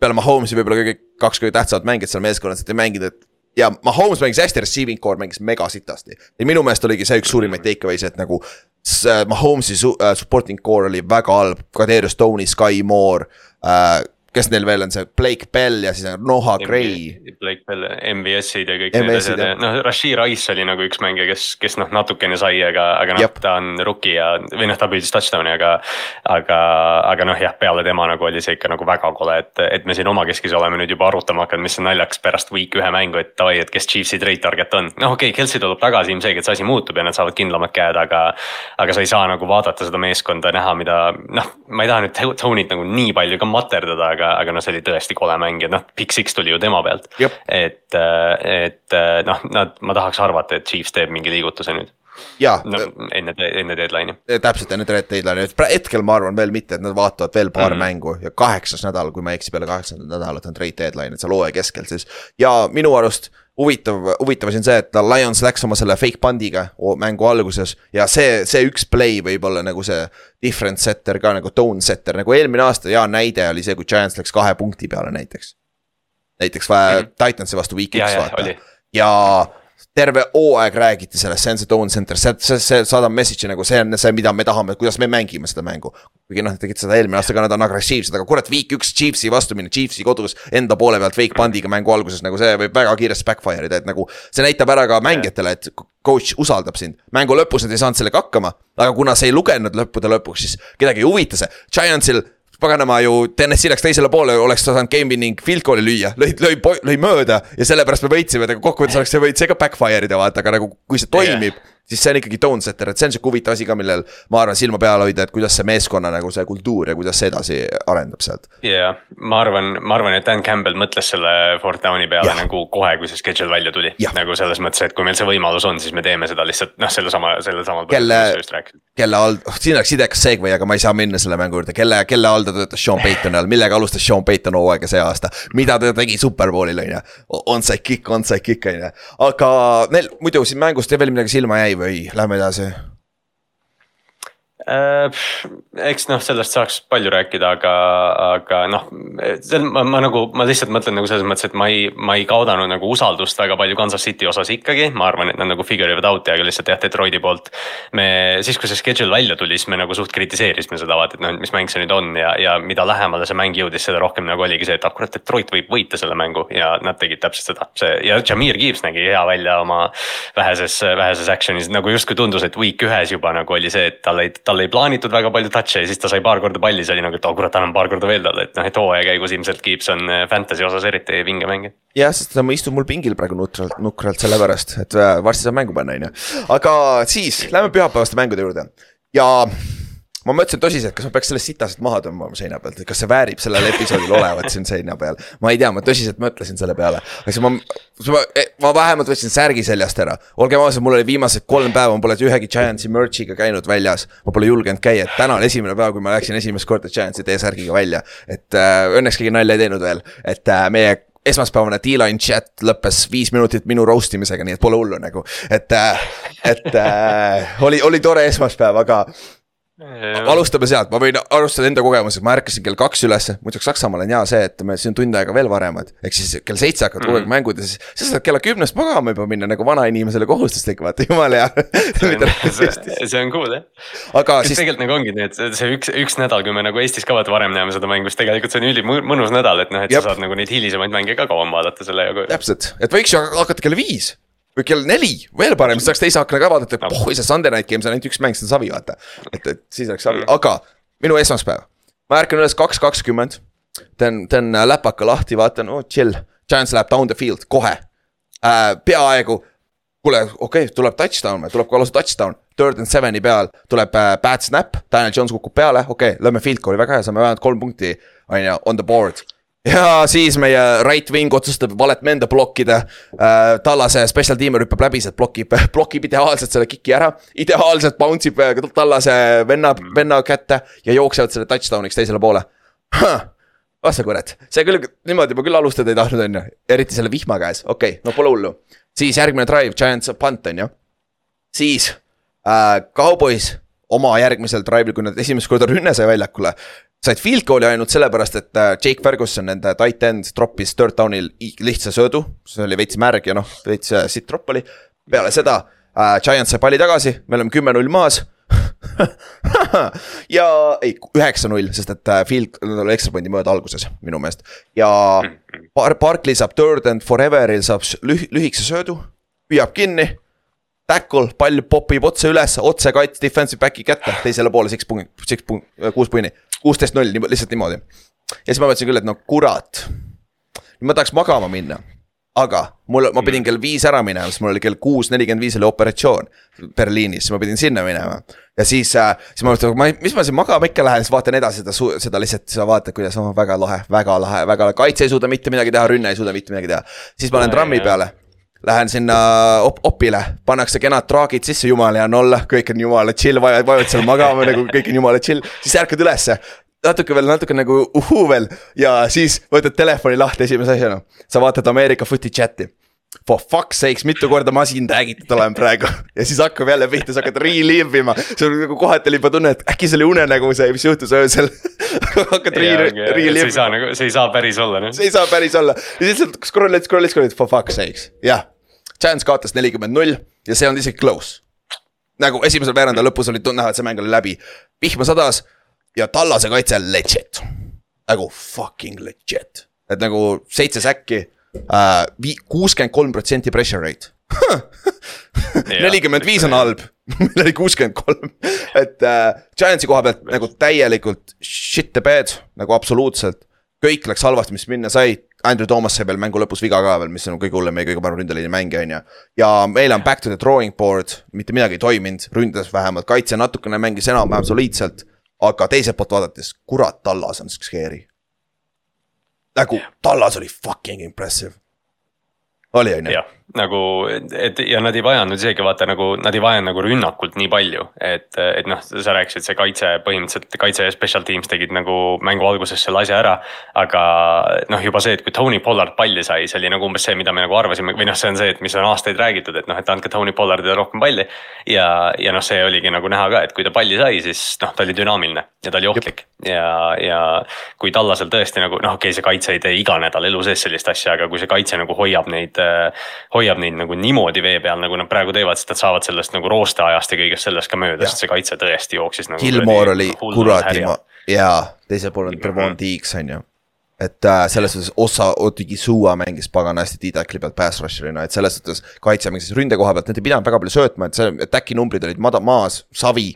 peale Mahomes'i võib-olla kõige, kaks kõige tähtsamat mängijat seal meeskonnas, et ei mänginud, et ja Mahomes mängis hästi, receiving core mängis mega sitasti. ja minu meelest oligi see üks suurimaid take away'si, et nagu Mahomes'i su- äh, supporting core oli väga halb, Kadrius Tony, Sky Moore äh,. Kes neil veel on see Blake Bell ja siis on Noah Gray. Blake Bell, MVS-id ja kõik need asjad ja noh, Rashid Rice oli nagu üks mängija, kes, kes noh, natukene sai, aga, aga noh ta on rookie ja, või noh, ta püüdis touchdown'i, aga. aga, aga noh, jah, peale tema nagu oli see ikka nagu väga kole, et, et me siin omakeskis oleme nüüd juba arutama hakanud, mis on naljakas pärast week ühe mängu, et davai, et kes Chiefsi trade target on. noh, okei okay,, Kelsey tuleb tagasi, ilmselgelt see asi muutub ja nad saavad kindlamad käed, aga. aga sa ei saa nagu vaadata seda meeskonda, näha, mida noh, ma ei taha nüüd Tony't nagu nii palju ka materdada, aga, aga noh, see oli tõesti kole mäng ja noh, Big Six tuli ju tema pealt. Et, et noh, nad, ma tahaks arvata, et Chiefs teeb mingi liigutuse nüüd, ja no enne, enne deadline'i. täpselt enne deadline'i, et hetkel ma arvan veel mitte, et nad vaatavad veel paar mm. -hmm. mängu ja kaheksas nädal, kui ma ei eksi, peale kaheksandat nädalat on trade deadline, et seal hooaja keskel siis. ja minu arust huvitav, huvitav asi on see, et Lions läks oma selle fake pundiga mängu alguses ja see, see üks play võib olla nagu see difference setter ka nagu tone setter, nagu eelmine aasta hea näide oli see, kui Giants läks kahe punkti peale näiteks. näiteks mm Mhm. -hmm. Titansi vastu week ja, üks ja vaata oli, ja terve hooaeg räägiti sellest, see on see tone center, see, see, see saadab message'i nagu see on see, mida me tahame, kuidas me mängime seda mängu. kuigi noh, nad tegid seda eelmine aasta ka, nad on agressiivsed, aga kurat, week üks Chiefsi vastu minna, Chiefsi kodus enda poole pealt fake pundiga mängu alguses nagu see võib väga kiiresti backfire ida, et nagu. see näitab ära ka mängijatele, et coach usaldab sind, mängu lõpus nad ei saanud sellega hakkama, aga kuna see ei lugenud lõppude lõpuks, siis kedagi ei huvita see, Giantsil paganama ju TNS-i läks teisele poole, oleks ta saanud game winning field goal'i lüüa, lõi, lõi, lõi mööda ja sellepärast me võitsime, et aga kokkuvõttes oleks see võit see ka backfire ida, vaata, aga nagu kui see toimib yeah. Siis see on ikkagi tone setter, et see on sihuke huvitav asi ka, millel ma arvan silma peal hoida, et kuidas see meeskonna nagu see kultuur ja kuidas see edasi arendab sealt. ja ma arvan, ma arvan, et Dan Campbell mõtles selle fourth down'i peale Jah. nagu kohe, kui see schedule välja tuli nagu selles mõttes, et kui meil see võimalus on, siis me teeme seda lihtsalt noh, sellesama, sellel samal. Kelle- kelle all, siin oleks idekas segway, aga ma ei saa minna selle mängu juurde, kelle, kelle all ta töötas Sean Paytoni all, millega alustas Sean Payton hooaega see aasta. mida ta tegi superbowlil on ju, onside kick, onside kick on ju, aga neil muidu siin mängust veel midagi silma jäi või lähme edasi? Äh, eks noh, sellest saaks palju rääkida, aga, aga noh, ma, ma nagu, ma lihtsalt mõtlen nagu selles mõttes, et ma ei, ma ei kaotanud nagu usaldust väga palju Kansas City osas ikkagi, ma arvan, et nad nagu figure ivad out'i, aga lihtsalt jah, Detroiti poolt. me siis, kui see schedule välja tuli, siis me nagu suht kritiseerisime seda vaata, et noh, mis mäng see nüüd on ja, ja mida lähemale see mäng jõudis, seda rohkem nagu oligi see, et ah kurat, Detroit võib võita selle mängu ja nad tegid täpselt seda, see ja Jameer Gibbs nägi hea välja oma väheses, väheses action'is nagu justkui tundus, et week ühes juba nagu oli see, et tal ei, tal ei plaanitud väga palju touch'e ja siis ta sai paar korda palli, see oli nagu, et oh kurat, annan paar korda veel talle, et noh, et hooaja käigus ilmselt Gibbs on äh, fantasy osas eriti vinge mängija. jah, sest ta istub mul pingil praegu nukralt, nukralt sellepärast, et äh, varsti saab mängu panna, on ju. aga siis lähme pühapäevaste mängude juurde ja ma mõtlesin tõsiselt, kas ma peaks selle sitaselt maha tõmbama seina pealt, et kas see väärib sellel episoodil olevat siin seina peal. ma ei tea, ma tõsiselt mõtlesin selle peale, aga siis ma, ma, ma vähemalt võtsin särgi seljast ära. olgem ausad, mul oli viimased kolm päeva, ma pole ühegi Giantsi merch'iga käinud väljas. ma pole julgenud käia, et täna on esimene päev, kui ma läksin esimest korda Giantsi T-särgiga välja. et äh, õnneks keegi nalja ei teinud veel, et äh, meie esmaspäevane D-line chat lõppes viis minutit minu roast imisega, nii et pole hullu nagu, et, et äh, oli, oli tore esmaspäev, aga alustame sealt, ma võin alustada enda kogemusega, ma ärkasin kell kaks ülesse, muideks Saksamaal on hea see, et me siin on tund aega veel varemad. ehk siis kell seitse hakkavad kogu aeg Mhm. mängud ja siis, sa saad kella kümnest magama juba minna nagu vanainimesele kohustuslik, vaata jumala hea. see on cool jah. aga kas siis, tegelikult nagu ongi nii, et see- üks, üks nädal, kui me nagu Eestis ka vaata varem näeme seda mängu, siis tegelikult see on ülimõnus nädal, et noh, et Jep. sa saad nagu neid hilisemaid mänge ka kauem vaadata selle jagu. täpselt, et võiks ju hakata kell viis või kell neli, veel parem, siis saaks teise akna ka vaadata, et pohhui see Sunday night game, see on ainult üks mäng, see on savi, vaata. et, et siis oleks savi, aga minu esmaspäev, ma ärkan üles kaks kakskümmend. teen, teen läpaka lahti, vaatan, oh chill, Giants läheb down the field kohe. Äh,. peaaegu, kuule, okei okay,, tuleb touchdown, tuleb ka lausa touchdown, third and seven'i peal tuleb äh, bad snap, Daniel Jones kukub peale, okei okay,, lööme field goal'i, väga hea, saame vähemalt kolm punkti, on ju, on the board. Ja siis meie right wing otsustab valet mende blokkida äh,. Tallase special teamer hüppab läbi, sealt blokib, blokib ideaalselt selle kiki ära. ideaalselt bounce ib äh, Tallase venna, venna kätte ja jooksevad selle touchdown'iks teisele poole huh ah sa kurat, see küll niimoodi ma küll alustada ei tahtnud, on ju, eriti selle vihma käes, okei okay,, no pole hullu. siis järgmine drive, Giants saab punt, on ju. siis äh, Cowboys oma järgmisel drive'il, kui nad esimest korda rünne sai väljakule. Said field goal'i ainult sellepärast, et äh, Jake Ferguson, nende tight end, troppis third down'il lihtsa söödu. see oli veits märg ja noh, veits äh, sitt tropp oli. peale seda äh, Giants sai palli tagasi, me oleme kümme-null maas ja ei, üheksa-null, sest et äh, field oli ekstra pointi mööda alguses minu meelest. ja Bar-, Barkley saab third and forever'il saab lüh-, lühikese söödu, püüab kinni. Tackle, pall popib otse üles, otse kats defensive back'i kätte, teisele poole six punkt, six punkt, kuus punni. kuusteist null, lihtsalt niimoodi. ja siis ma mõtlesin küll, et no kurat. ma tahaks magama minna aga mul, ma pidin kell viis ära minema, sest mul oli kell kuus nelikümmend viis oli operatsioon Berliinis, ma pidin sinna minema. ja siis äh,, siis ma mõtlesin, ma, mis ma siin magama ikka lähen, siis vaatan edasi seda, seda lihtsalt, sa vaatad, kuidas on väga lahe, väga lahe, väga lahe, kaitse ei suuda mitte midagi teha, rünne ei suuda mitte midagi teha. siis ma lähen trammi peale Lähen sinna op opile, pannakse kenad traagid sisse, jumala hea on olla, kõik on jumala chill, vajavad seal magama nagu kõik on jumala chill, siis ärkad ülesse. Natuke veel, natuke nagu uhuu veel. Ja siis võtad telefoni lahti esimese asjana. sa vaatad Ameerika footi chat'i. For fuck's sakes, mitu korda ma siin räägitud olen praegu ja siis hakkab jälle pihta, sa hakkad relive ima. sul nagu kohati oli juba tunne, et äkki see oli unenägu see, mis juhtus öösel hakkad relive ima. see ei saa nagu, see ei saa päris olla noh. see ei saa päris olla ja siis lihtsalt scroll'id, scroll'id, scroll'id for fuck's sakes, jah. Chance kaotas nelikümmend null ja see on isegi close. nagu esimesel veeranda lõpus oli näha, et see mäng oli läbi. vihma sadas ja Tallase kaitse legit, nagu fucking legit, et nagu seitse säkki kuuskümmend kolm protsenti pressure rate. Nelikümmend viis on halb, meil oli kuuskümmend kolm, et äh, Giantsi koha pealt nagu täielikult shit the bed nagu absoluutselt. kõik läks halvasti, mis minna sai, Andrew Thomas sai veel mängu lõpus viga ka veel, mis on kõige hullem, meie kõige parem ründeliini mängija on ju. ja meil on back to the drawing board, mitte midagi ei toiminud, ründas vähemalt, kaitse natukene mängis enam-vähem soliidselt. Aga teiselt poolt vaadates, kurat, Tallas on scary. Nagu Tallas oli fucking impressive. oli, on ju? Nagu, et ja nad ei vajanud isegi vaata nagu, nad ei vajanud nagu rünnakult nii palju, et, et noh, sa rääkisid, see kaitse põhimõtteliselt, kaitse ja special teams tegid nagu mängu alguses selle asja ära. aga noh, juba see, et kui Tony Pollard palli sai, see oli nagu umbes see, mida me nagu arvasime või noh, see on see, et mis on aastaid räägitud, et noh, et andke Tony Pollardile rohkem palli. ja, ja noh, see oligi nagu näha ka, et kui ta palli sai, siis noh, ta oli dünaamiline ja ta oli ohtlik. ja, ja kui Tallasel tõesti nagu noh, okei okay,, see kaitse ei tee iga nädal elu sees sellist asja, aga kui see kaitse nagu hoiab neid hoiab neid nagu niimoodi vee peal, nagu nad praegu teevad, sest nad saavad sellest nagu roosteajast ja kõigest sellest ka mööda, sest see kaitse tõesti jooksis nagu. Gilmore oli kuradi jaa, teisel pool on Trevon Deeks on ju. Et äh, selles suhtes Ossa Otigizua mängis pagana hästi T-tackli pealt pass rusher'ina, et selles suhtes kaitse mängis ründe koha pealt, nad ei pidanud väga palju söötma, et see, äkki numbrid olid mada-, maas, savi.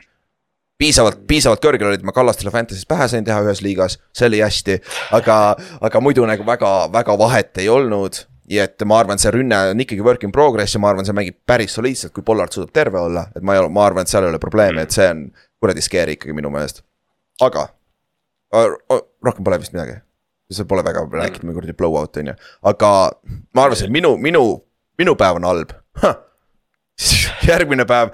piisavalt, piisavalt kõrgel olid, ma Kallastele Fantasy's pähe sain teha ühes liigas, see oli hästi, aga, aga muidu nagu väga, väga vahet ei olnud ja et ma arvan, see rünne on ikkagi work in progress ja ma arvan, see mängib päris soliidselt, kui Pollard suudab terve olla, et ma ei ole, ma arvan, et seal ei ole probleemi, et see on kuradi scary ikkagi minu meelest. aga rohkem pole vist midagi. see pole väga rääkinud, mingi kuradi blowout on ju, aga ma arvasin, et minu, minu, minu päev on halb. Huh.. järgmine päev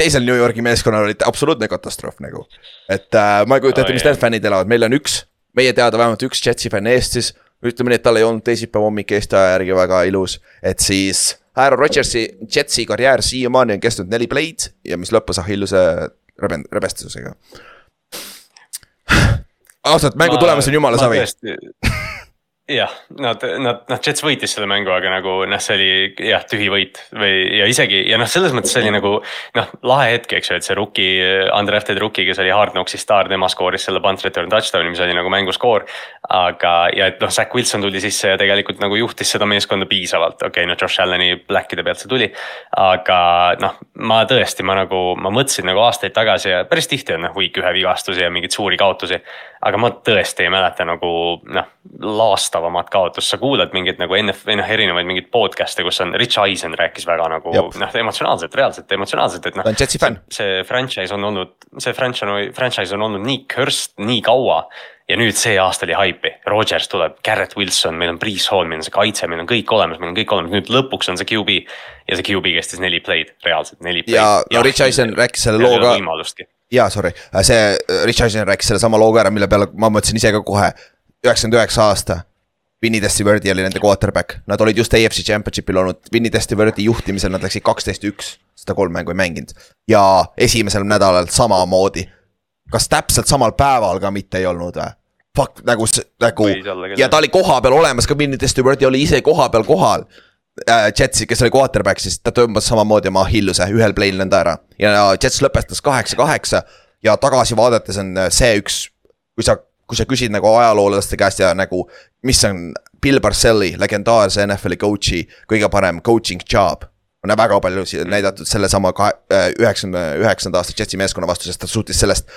teisel New Yorgi meeskonnal oli absoluutne katastroof nagu. et äh, ma ei kujuta ette, mis need fännid elavad, meil on üks, meie teada vähemalt üks Jetsi fänn Eestis ütleme nii, et tal ei olnud teisipäeva hommik Eesti aja järgi väga ilus, et siis Aaron Rodgersi, Jetsi karjäär siiamaani on kestnud neli play'd ja mis lõppes Achilleuse rebend-, rebestusega. ausalt, mängu tulemus on jumala savi jah, nad, nad, noh, Jets võitis selle mängu, aga nagu noh, see oli jah, tühi võit või ja isegi ja noh, selles mõttes see oli nagu noh, lahe hetk, eks ju, et see rookie, undrafted rookie, kes oli Hard Knocksi staar, tema skooris selle punt return touchdown'i, mis oli nagu mängu skoor. aga, ja et noh, Zack Wilson tuli sisse ja tegelikult nagu juhtis seda meeskonda piisavalt, okei okay,, no Josh Allan'i black'ide pealt see tuli. aga noh, ma tõesti, ma nagu, ma mõtlesin nagu aastaid tagasi ja päris tihti on noh, week ühe vigastusi ja mingeid suuri kaotusi. Aga ma tõesti ei mäleta nagu noh, laastavat otsustavamat kaotust, sa kuulad mingeid nagu NF, noh erinevaid mingeid podcast'e, kus on Rich Eisen rääkis väga nagu noh, emotsionaalselt, reaalselt emotsionaalselt, et noh. ta on Jetsi fänn. see franchise on olnud, see franchise, franchise on olnud nii cursed nii kaua ja nüüd see aasta oli haipi, Rodgers tuleb, Garrett Wilson, meil on Priis Hall, meil on see kaitse, meil on kõik olemas, meil on kõik olemas, nüüd lõpuks on see QB. ja see QB kestis neli play'd, reaalselt neli play'd. ja no Rich Eisen rääkis selle loo ka, võimalustki jaa, sorry, see äh, Rich Eisen rääkis sellesama loo ka ära, mille peale ma mõtlesin ise ka kohe. üheksakümmend üheksa aasta, Vinny Testaverde oli nende quarterback, nad olid just AFC Championship'il olnud, Vinny Testaverde'i juhtimisel nad läksid kaksteist üks. seda kolm mängu ei mänginud ja esimesel nädalal samamoodi. kas täpselt samal päeval ka mitte ei olnud või? Fuck nagu, nagu ja ta oli kohapeal olemas ka, Vinny Testaverde oli ise kohapeal kohal äh, Jetsi, kes oli quarterback, siis ta tõmbas samamoodi oma Hilluse ühel play'l nõnda ära ja Jets lõpetas kaheksa-kaheksa. ja tagasi vaadates on äh, see üks, kui sa, kui sa küsid nagu ajaloolaste käest ja nagu, mis on Bill Parcelli, legendaarse NFL-i coach'i kõige parem coaching job. on väga palju näidatud sellesama kahe, üheksakümne üheksanda aasta Jetsi meeskonna vastu, sest ta suutis sellest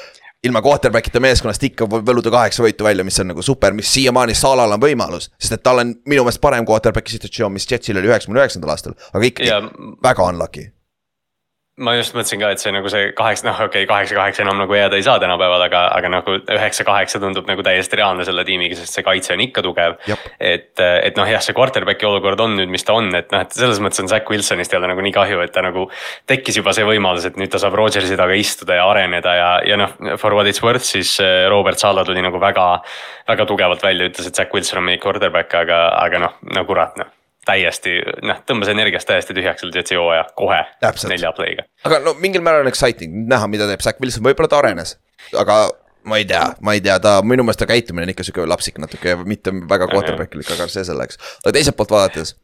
ilma quarterback'ita meeskonnast ikka võluda kaheksa võitu välja, mis on nagu super, mis siiamaani Salal on võimalus. sest et tal on minu meelest parem quarterback'i situatsioon, mis Jetsil oli üheksakümne üheksandal aastal, aga ikkagi Ja- väga unlucky. Ma just mõtlesin ka, et see nagu see kaheksa, noh, okei okay,, kaheksa-kaheksa enam nagu jääda ei saa tänapäeval, aga, aga nagu üheksa-kaheksa tundub nagu täiesti reaalne selle tiimiga, sest see kaitse on ikka tugev. Et, et noh, jah, see quarterback'i olukord on nüüd, mis ta on, et noh, et selles mõttes on Zack Wilsonist jälle nagu nii kahju, et ta nagu. tekkis juba see võimalus, et nüüd ta saab Rodgersi taga istuda ja areneda ja, ja noh, for what it's worth, siis äh, Robert Sala tuli nagu väga. väga tugevalt välja, ütles, et Zack Wilson on meie quarterback, aga, aga noh, no kurat noh täiesti noh, tõmbas energiast täiesti tühjaks selle Jetsi hooaja kohe Täpselt. nelja play'ga. aga no mingil määral on exciting näha, mida teeb Zack Wilson, võib-olla ta arenes, aga ma ei tea, ma ei tea, ta minu meelest ta käitumine on ikka sihuke lapsik natuke ja mitte väga quarterback'ilik, aga see selleks. aga teiselt poolt vaadates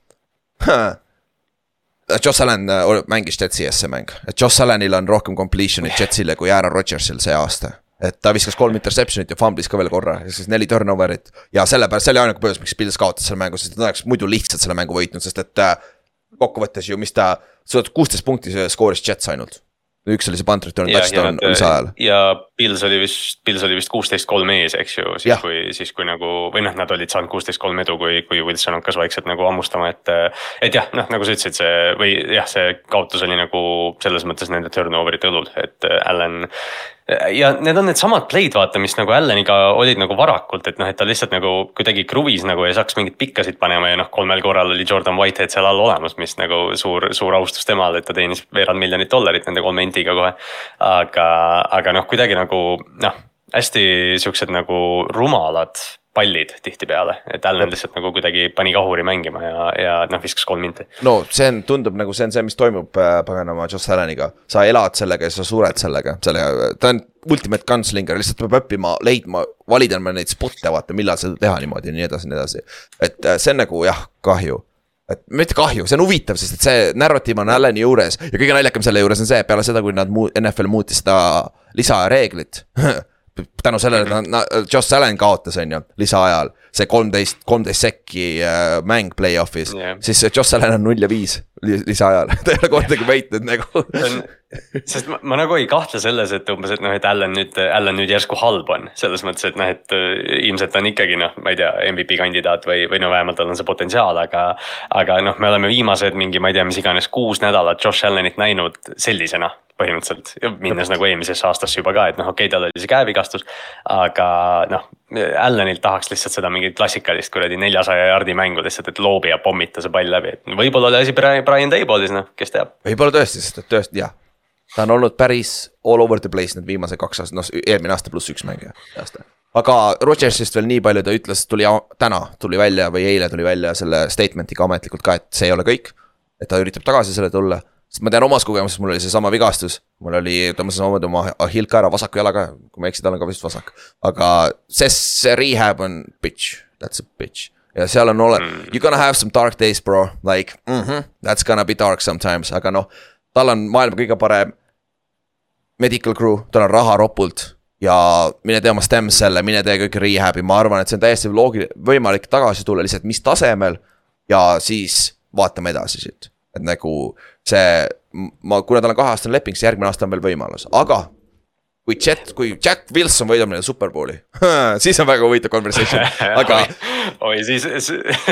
Josh Allan äh, mängis Jetsi ees see mäng, et Josh Allanil on rohkem completion'it Jetsile kui Aaron Rodgersil see aasta. Et ta viskas kolm interception'it ja fumblis ka veel korra ja siis neli turnover'it ja sellepärast, see oli ainuke põhjus, miks Pils kaotas selle mängu, sest nad oleks muidu lihtsalt selle mängu võitnud, sest et äh, kokkuvõttes ju, mis ta, kuusteist punkti skooris Jets ainult. üks oli see punt return touchdown lisaajal. ja Pils oli vist, Pils oli vist kuusteist kolm ees, eks ju, siis Jah. kui, siis kui nagu või noh, nad olid saanud kuusteist kolm edu, kui, kui Wilson hakkas vaikselt nagu hammustama, et. et jah, noh nagu sa ütlesid, see või jah, see kaotus oli nagu selles mõttes nende turnover'ite õlul, et äh, Allan. ja need on needsamad play'd vaata, mis nagu Allaniga olid nagu varakult, et noh, et ta lihtsalt nagu kuidagi kruvis nagu ei saaks mingeid pikkasid panema ja noh, kolmel korral oli Jordan Whitehead seal all olemas, mis nagu suur, suur austus temale, et ta teenis veerand miljonit dollarit nende kolme endiga kohe. aga, aga noh, kuidagi nagu noh, hästi siuksed nagu rumalad pallid tihtipeale, et Allan lihtsalt nagu kuidagi pani kahuri mängima ja, ja noh, viskas kolm minti. no see on, tundub nagu see on see, mis toimub äh, paganama Josh Allaniga. sa elad sellega ja sa sured sellega, selle, ta on ultimate gunslinger, lihtsalt peab õppima, leidma, valida neid spot'e, vaata, millal seda teha niimoodi ja nii edasi ja nii edasi. et äh, see on nagu jah, kahju et mitte kahju, see on huvitav, sest et see narratiiv on Allani juures ja kõige naljakam selle juures on see, peale seda, kui nad muu-, NFL muutis seda lisareeglit tänu sellele, et nad, nad, Josh Allan kaotas, on ju, lisaajal. see kolmteist, kolmteist sekki äh, mäng play-off'is yeah. siis Josh Allan on null ja viis li- lisaajal ta ei ole kordagi võitnud nagu sest ma, ma nagu ei kahtle selles, et umbes, et noh, et Allan nüüd, Allan nüüd järsku halb on. selles mõttes, et noh, et äh, ilmselt on ikkagi noh, ma ei tea, MVP kandidaat või, või no vähemalt tal on see potentsiaal, aga. aga noh, me oleme viimased mingi, ma ei tea, mis iganes kuus nädalat Josh Allanit näinud sellisena põhimõtteliselt minnes nagu eelmisesse aastasse juba ka, et noh, okei okay,, tal oli see käevigastus. Aga noh, Allanilt tahaks lihtsalt seda mingit klassikalist kuradi neljasaja jardi mängu lihtsalt, et loobi ja pommita see pall läbi, et võib-olla oli asi Brian Dabolis, noh, kes teab. võib-olla tõesti, sest et tõesti jah. ta on olnud päris all over the place need viimased kaks aastat, noh eelmine aasta pluss üks mängija aasta. aga Rodgersist veel nii palju, ta ütles, tuli täna tuli välja või eile tuli välja selle statement'iga ametlikult ka, et see ei ole kõik. et ta üritab tagasi selle tulla, sest ma tean omast kogemusest, mul oli seesama vigastus. mul oli, tõmbasin oma, oma ahill ka ära, vasaku jalaga, kui ma ei eksi, tal on ka vist vasak. aga see, see rehab on bitch, that's a bitch ja seal on ole- mm., you gonna have some dark days bro, like mm -hmm, that's gonna be dark sometimes, aga noh. tal on maailma kõige parem medical crew, tal on raha ropult ja mine tee oma stem cell'e, mine tee kõik rehab'i, ma arvan, et see on täiesti loogiline, võimalik tagasi tulla lihtsalt mis tasemel. ja siis vaatame edasi siit, et nagu see, ma, kuna tal on kaheaastane leping, siis järgmine aasta on veel võimalus, aga. kui Jet, kui Jack Wilson võidab neile superbowli, siis on väga huvitav conversation, aga oi, siis,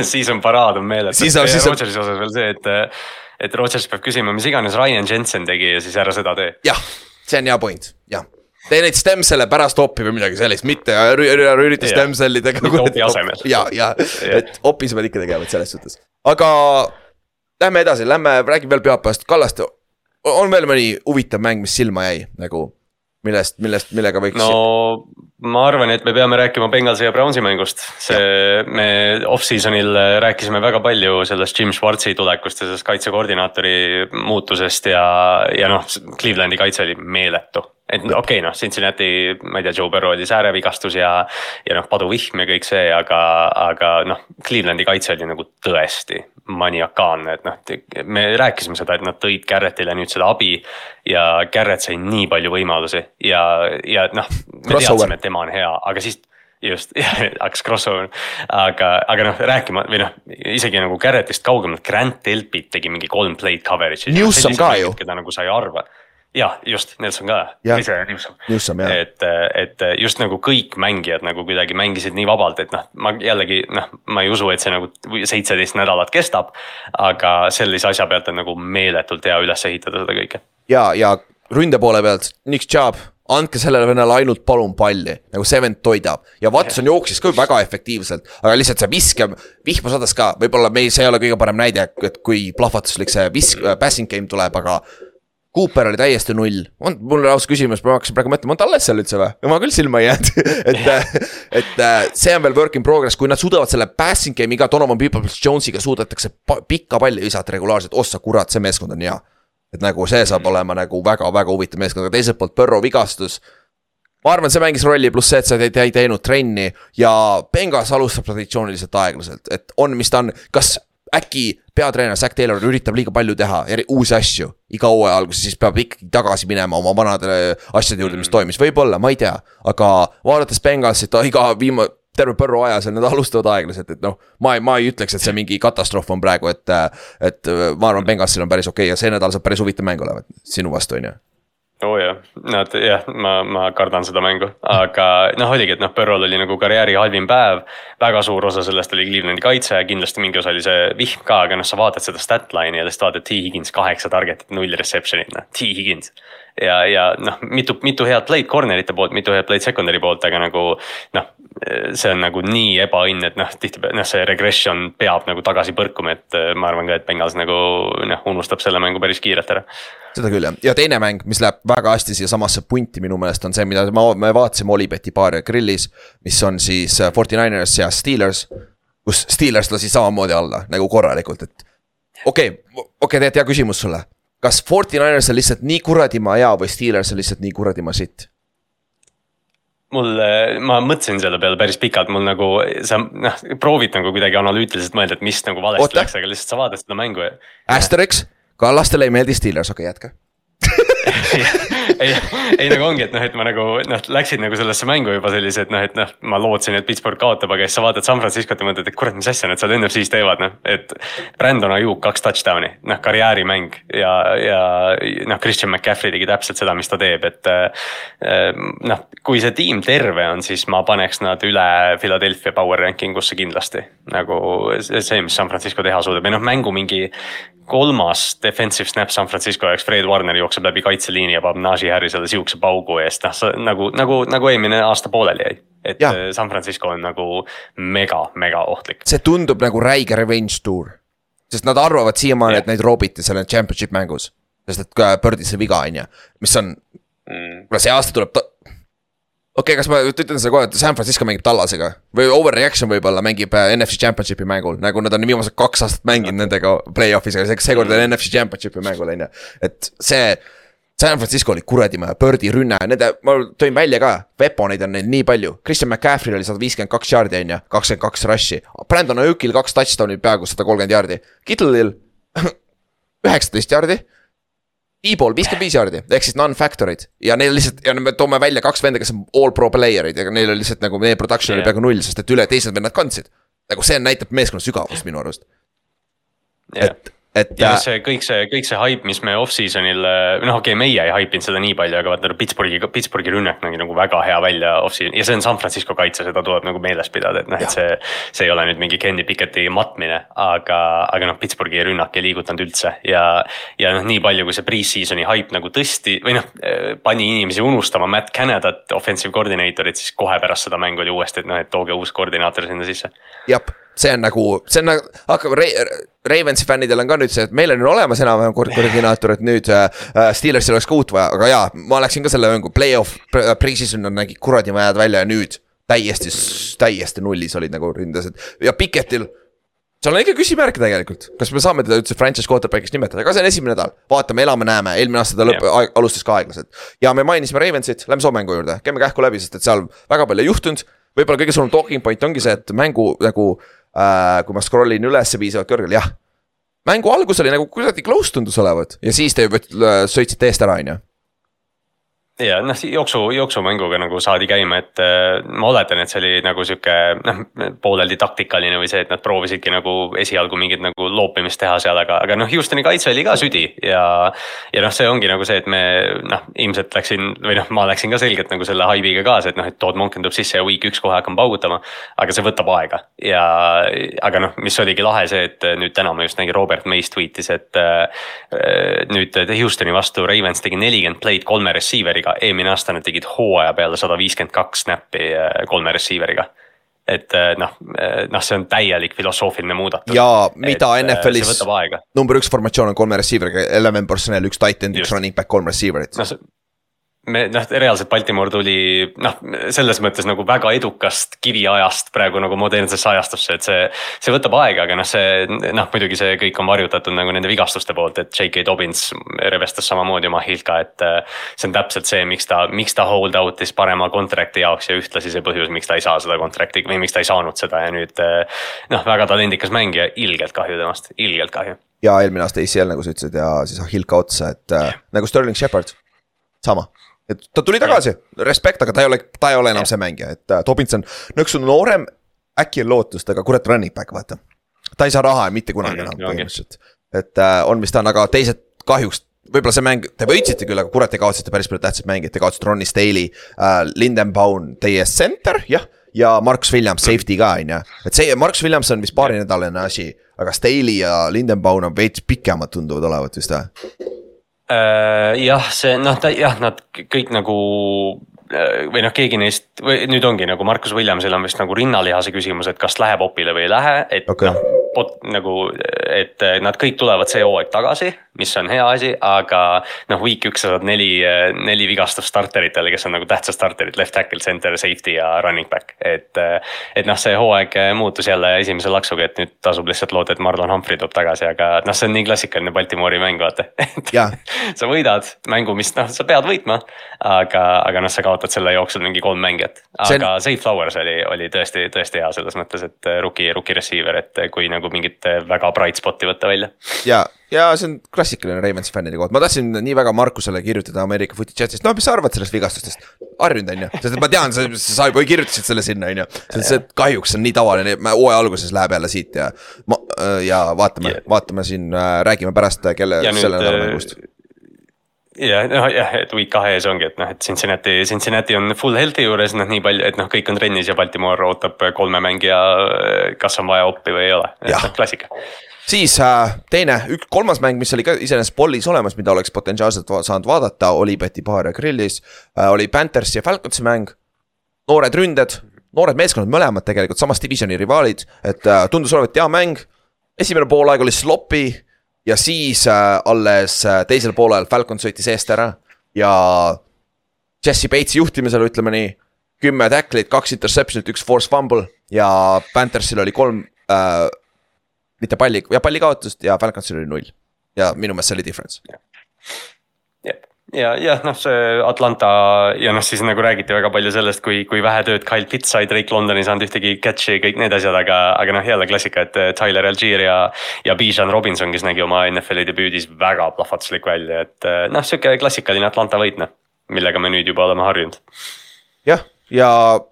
siis on paraad on meeles. Siis on- siis on- Rodgersi osas veel see, et, et Rodgers peab küsima, mis iganes Ryan Jensen tegi ja siis ära seda tee. jah, see on hea point, jah. tee neid stem cell'e pärast opi või midagi sellist, mitte ürü- ürita stem opi asemel. ja, ja, et opis pead ikka tegema, et selles suhtes, aga lähme edasi, lähme räägime veel pühapäevast, Kallaste. on veel mõni huvitav mäng, mis silma jäi nagu, millest, millest, millega võiks no ma arvan, et me peame rääkima Bengalsi ja Brownsi mängust, see, me off-season'il rääkisime väga palju sellest Jim Schwartzi tulekust ja sellest kaitsekoordinaatori muutusest ja, ja noh, Clevelandi kaitse oli meeletu. Et okei okay,, noh, Cincinnati, ma ei tea, Joe Burrow oli säärevigastus ja, ja noh, paduvihm ja kõik see, aga, aga noh, Clevelandi kaitse oli nagu tõesti maniakaalne, et noh, me rääkisime seda, et nad tõid Garrettile nüüd seda abi ja Garrett sai nii palju võimalusi ja, ja noh, me teadsime, et tema on hea, aga siis just, hakkas crossover, aga, aga noh, rääkima või noh, isegi nagu Garrettist kaugemalt, Grant Delpit tegi mingi kolm play'd coverage'i. Newsom ka ju. keda nagu sa ei arva. jah, just, Nelson ka, ise Newsom. Newsom, jah. et, et just nagu kõik mängijad nagu kuidagi mängisid nii vabalt, et noh, ma jällegi noh, ma ei usu, et see nagu seitseteist nädalat kestab. aga sellise asja pealt on nagu meeletult hea üles ehitada seda kõike. ja, ja ründe poole pealt, Nick Chubb, andke sellele vennale ainult palun palli, nagu see vend toidab ja Watson jooksis ka väga efektiivselt, aga lihtsalt see viske, vihma sadas ka, võib-olla meil, see ei ole kõige parem näide, et kui plahvatuslik see visk, passing game tuleb, aga Cooper oli täiesti null, on mul lausa küsimus, ma hakkasin praegu mõtlema, on ta alles seal üldse või? ma küll silma ei jäänud, et, et äh, see on veel work in progress, kui nad suudavad selle passing game'i ka Donovan Peoples-Jones'iga suudetakse pa- pikka palli visata regulaarselt, ossa kurat, see meeskond on hea. Et nagu see saab olema nagu väga-väga huvitav meeskond, aga teiselt poolt Põrro vigastus. ma arvan, see mängis rolli, pluss see, et sa ei, ei teinud trenni ja Bengas alustab traditsiooniliselt aeglaselt, et on, mis ta on, kas äkki peatreener Zack Taylor üritab liiga palju teha, uusi asju iga hooaja alguses, siis peab ikkagi tagasi minema oma vanade asjade juurde, mis toimis, võib-olla, ma ei tea, aga vaadates Bengalsit, iga viimane terve põrru aja seal, nad alustavad aeglaselt, et noh, ma ei, ma ei ütleks, et see mingi katastroof on praegu, et. et ma arvan, Bengalsil on päris okei okay ja see nädal saab päris huvitav mäng olema sinu vastu, on ju. Oo oh jah, nad jah, ma, ma kardan seda mängu, aga noh, oligi, et noh, Burrow'l oli nagu karjääri halvim päev. väga suur osa sellest oli Clevelandi kaitse, kindlasti mingi osa oli see vihm ka, aga noh, sa vaatad seda stat line'i ja lihtsalt vaatad T Higgins kaheksa target'it, null reception'it, noh, T Higgins. ja, ja noh, mitu, mitu head play'd corner'ite poolt, mitu head play'd secondary poolt, aga nagu noh. See on nagu nii ebaõnn, et noh, tihtipeale noh, see regression peab nagu tagasi põrkuma, et äh, ma arvan ka, et Bengals nagu noh, unustab selle mängu päris kiirelt ära seda küll jah, ja teine mäng, mis läheb väga hästi siiasamasse punti minu meelest on see, mida ma, me vaatasime Olibeti paari grillis. mis on siis äh, Forty Niners ja Steelers, kus Steelers lasi samamoodi alla nagu korralikult, et. okei okay,, okei okay,, tegelikult hea küsimus sulle. kas Forty Niners on lihtsalt nii kuradima hea või Steelers on lihtsalt nii kuradima sitt? mul, ma mõtlesin selle peale päris pikalt, mul nagu sa noh, proovid nagu kuidagi analüütiliselt mõelda, et mis nagu valesti Oota. läks, aga lihtsalt sa vaatad seda mängu ja. Asteriks, Kallastele ei meeldi Steelers, okei okay, jätka. ei, ei nagu ongi, et noh, et ma nagu noh, läksid nagu sellesse mängu juba sellise, et noh, et noh, ma lootsin, et Pittsburgh kaotab, aga siis sa vaatad San Franciscot ja mõtled, et kurat, mis asja nad seal NFC-s teevad, noh, et. Brandon Ayuk kaks touchdown'i, noh karjäärimäng ja, ja noh, Christian McCaffrey tegi täpselt seda, mis ta teeb, et. noh, kui see tiim terve on, siis ma paneks nad üle Philadelphia power ranking usse kindlasti. nagu see, mis San Francisco teha suudab või noh, mängu mingi kolmas defensive snap San Francisco jaoks, Fred Warner jookseb läbi kaitseliini ja paneb Najee Harrisele sihukese paugu eest, noh nagu, nagu, nagu eelmine aasta pooleli jäi. et Jah. äh, San Francisco on nagu mega, mega ohtlik. see tundub nagu räige revenge tour. sest nad arvavad siiamaani, et neid roobiti seal championship mängus. sest et ka Birdis see viga on ju, mis on Mm. kuule, see aasta tuleb ta-. okei okay,, kas ma ütlen seda kohe, et San Francisco mängib Tallasega või overreaction võib-olla mängib äh, NFC Championshipi mängul, nagu nad on viimased kaks aastat mänginud nendega play-off'is, aga see- seekord oli NFC Championshipi mängul on ju, et see. San Francisco oli kuradima ja Birdi rünne, nende, ma tõin välja ka, weaponeid on neil nii palju, Christian McCaffrey'l oli sada viiskümmend kaks jaardi on ju, kakskümmend kaks rush'i. Brandon Ayukil kaks touchdown'i peaaegu sada kolmkümmend jaardi, Kittle'il üheksateist jaardi E-pool viiskümmend viis jaardi ehk siis non-factor'id ja neil lihtsalt ja me toome välja kaks venda, kes on all pro player'id, aga neil oli lihtsalt nagu meie production oli Jah. peaaegu null, sest et üle teised vennad kandsid. nagu see näitab meeskonna sügavust minu arust, jah, et et ja see kõik see, kõik see haip, mis me off-season'il, noh, okei okay,, meie ei haipinud seda nii palju, aga vaata Pittsburghi, Pittsburghi rünnak nägi nagu väga hea välja off-season ja see on San Francisco kaitse, seda tuleb nagu meeles pidada, et noh, et see. see ei ole nüüd mingi Kenny Picketti matmine, aga, aga noh, Pittsburghi rünnak ei liigutanud üldse ja. ja noh, nii palju, kui see pre-season'i haip nagu tõsti või noh, pani inimesi unustama Matt Canadat, offensive coordinator'it, siis kohe pärast seda mängu oli uuesti, et noh, et tooge uus koordinaator sinna sisse. jah, see on nagu, see on nagu, hakkab Ravensi fännidel on ka nüüd see, et meil on olemas enam-vähem koordinaator, et nüüd äh, äh, Steelersil oleks ka uut vaja, aga jaa, ma läksin ka selle mängu play-off pre, pre-season nägi kuradi majad välja ja nüüd täiesti, täiesti nullis olid nagu ründas, et ja Pikettil seal on ikka küsimärke tegelikult, kas me saame teda üldse franchise quarterback'iks nimetada, aga see on esimene nädal, vaatame, elame-näeme, eelmine aasta ta lõpp yeah., alustas ka aeglaselt. ja me mainisime Ravensit, lähme soo mängu juurde, käime kähku läbi, sest et seal väga palju ei juhtunud. võib-olla kõige suurem talking point ongi see, et mängu nagu äh,, kui ma scroll in üles piisavalt kõrgel, jah. mängu algus oli nagu kuidagi close tundus olevat ja siis te juba sõitsite eest ära, on ju ja noh, jooksu, jooksumänguga nagu saadi käima, et äh, ma oletan, et see oli nagu sihuke noh, pooleldi taktikaline või see, et nad proovisidki nagu esialgu mingit nagu loopimist teha seal, aga, aga noh, Houstoni kaitse oli ka südi ja. ja noh, see ongi nagu see, et me noh, ilmselt läksin või noh, ma läksin ka selgelt nagu selle haibiga kaasa, et noh, et Todd Monken tuleb sisse ja week üks kohe hakkan paugutama. aga see võtab aega ja, aga noh, mis oligi lahe see, et nüüd täna ma just nägin Robert Mays tweetis, et äh, nüüd Houstoni vastu Ravens tegi nelikümmend play'd kolme receiver'iga receiver'iga, eelmine aasta nad tegid hooaja peale sada viiskümmend kaks snappi äh, kolme receiver'iga et äh, noh, äh, noh, see on täielik filosoofiline muudatus. ja mida et, NFL-is number üks formatsioon on kolme receiver'iga, eleven personnel, üks tight end, üks running back, kolm receiver'it no,. Me noh, reaalselt Baltimore tuli noh, selles mõttes nagu väga edukast kiviajast praegu nagu modernsesse ajastusse, et see. see võtab aega, aga noh, see noh, muidugi see kõik on varjutatud nagu nende vigastuste poolt, et J.K. Dobbins revestas samamoodi oma hilt ka, et. see on täpselt see, miks ta, miks ta hold out'is parema contract'i jaoks ja ühtlasi see põhjus, miks ta ei saa seda contract'i või miks ta ei saanud seda ja nüüd. noh, väga talendikas mängija, ilgelt kahju temast, ilgelt kahju ja eelmine aasta ACL nagu sa ütlesid ja siis Hilka otsa, et äh, nagu Sterling Shepard, sama et ta tuli tagasi, respekt, aga ta ei ole, ta ei ole enam see mängija, et uh, Tobinson, nõksu noorem, äkki on lootust, aga kurat, running back, vaata. ta ei saa raha mitte kunagi enam põhimõtteliselt, et uh, on, mis ta on, aga teised kahjuks võib-olla see mäng, te võitsite küll, aga kurat, te kaotasite päris palju tähtsaid mänge, te kaotasite Ronnie Staley uh,, Lindenbaum, teie center, jah. ja Marks Williams, safety ka, on ju. et see, Marks Williams on vist paarinädalane asi, aga Staley ja Lindenbaum on veits pikemad tunduvad olevat vist või? Äh, jah, see noh, ta jah, nad kõik nagu äh, või noh, keegi neist või nüüd ongi nagu Markus Williamsil on vist nagu rinnalihase küsimus, et kas läheb opile või ei lähe, et okay. noh pot, nagu, et nad kõik tulevad see hooaeg tagasi, mis on hea asi, aga noh, week üks sa saad neli, neli vigastust starteritele, kes on nagu tähtsad starterid, left tackle, center, safety ja running back. et, et noh, see hooaeg muutus jälle esimese laksuga, et nüüd tasub lihtsalt loota, et Marlon Humphrey tuleb tagasi, aga noh, see on nii klassikaline Baltimore'i mäng, vaata. et sa võidad mängu, mis noh, sa pead võitma, aga, aga noh, sa kaotad selle jooksul mingi kolm mängijat. aga on... Safe Flowers oli, oli tõesti, tõesti hea selles mõttes, et rookie, rookie receiver, et kui nagu mingit väga bright spot'i võtta välja. ja, ja see on klassikaline Raimonsi fännide koht, ma tahtsin nii väga Markusele kirjutada Ameerika Footy chat'ist, no mis sa arvad sellest vigastustest. harjunud on ju, sest ma tean, sa, sa juba kirjutasid selle sinna on ju, see kahjuks on nii tavaline, hooaja alguses läheb jälle siit ja. ma ja vaatame yeah., vaatame siin, äh, räägime pärast, kelle, selle nädala mängust ja noh, jah, et week kahe ees ongi, et noh, et Cincinnati, Cincinnati on full health'i juures, noh nii palju, et noh, kõik on trennis ja Baltimore ootab kolme mängija, kas on vaja oppi või ei ole, noh klassika siis äh, teine, üks, kolmas mäng, mis oli ka iseenesest Pollis olemas, mida oleks potentsiaalselt saanud vaadata, oli Betty Bar ja Grillis äh,. oli Panthers ja Falconsi mäng. noored ründed, noored meeskonnad mõlemad tegelikult samas divisioni rivaalid, et äh, tundus olevat hea mäng. esimene poolaeg oli sloppy ja siis äh, alles äh, teisel poolel Falcon sõitis eest ära ja Jesse Bates'i juhtimisel ütleme nii. kümme tacklit, kaks interception'it, üks force fumble ja Panthersil oli kolm äh,. mitte palli ja palli kaotust ja Falconsil oli null ja minu meelest see oli difference ja jah, noh, see Atlanta ja noh, siis nagu räägiti väga palju sellest, kui, kui vähe tööd Kyle Pitts sai, Drake London ei saanud ühtegi catch'i, kõik need asjad, aga, aga noh, jälle klassika, et eh, Tyler Algier ja. ja Bijan Robinson, kes nägi oma NFL-i debüüdis väga plahvatuslik välja, et eh, noh, sihuke klassikaline Atlanta võit noh, millega me nüüd juba oleme harjunud. jah, ja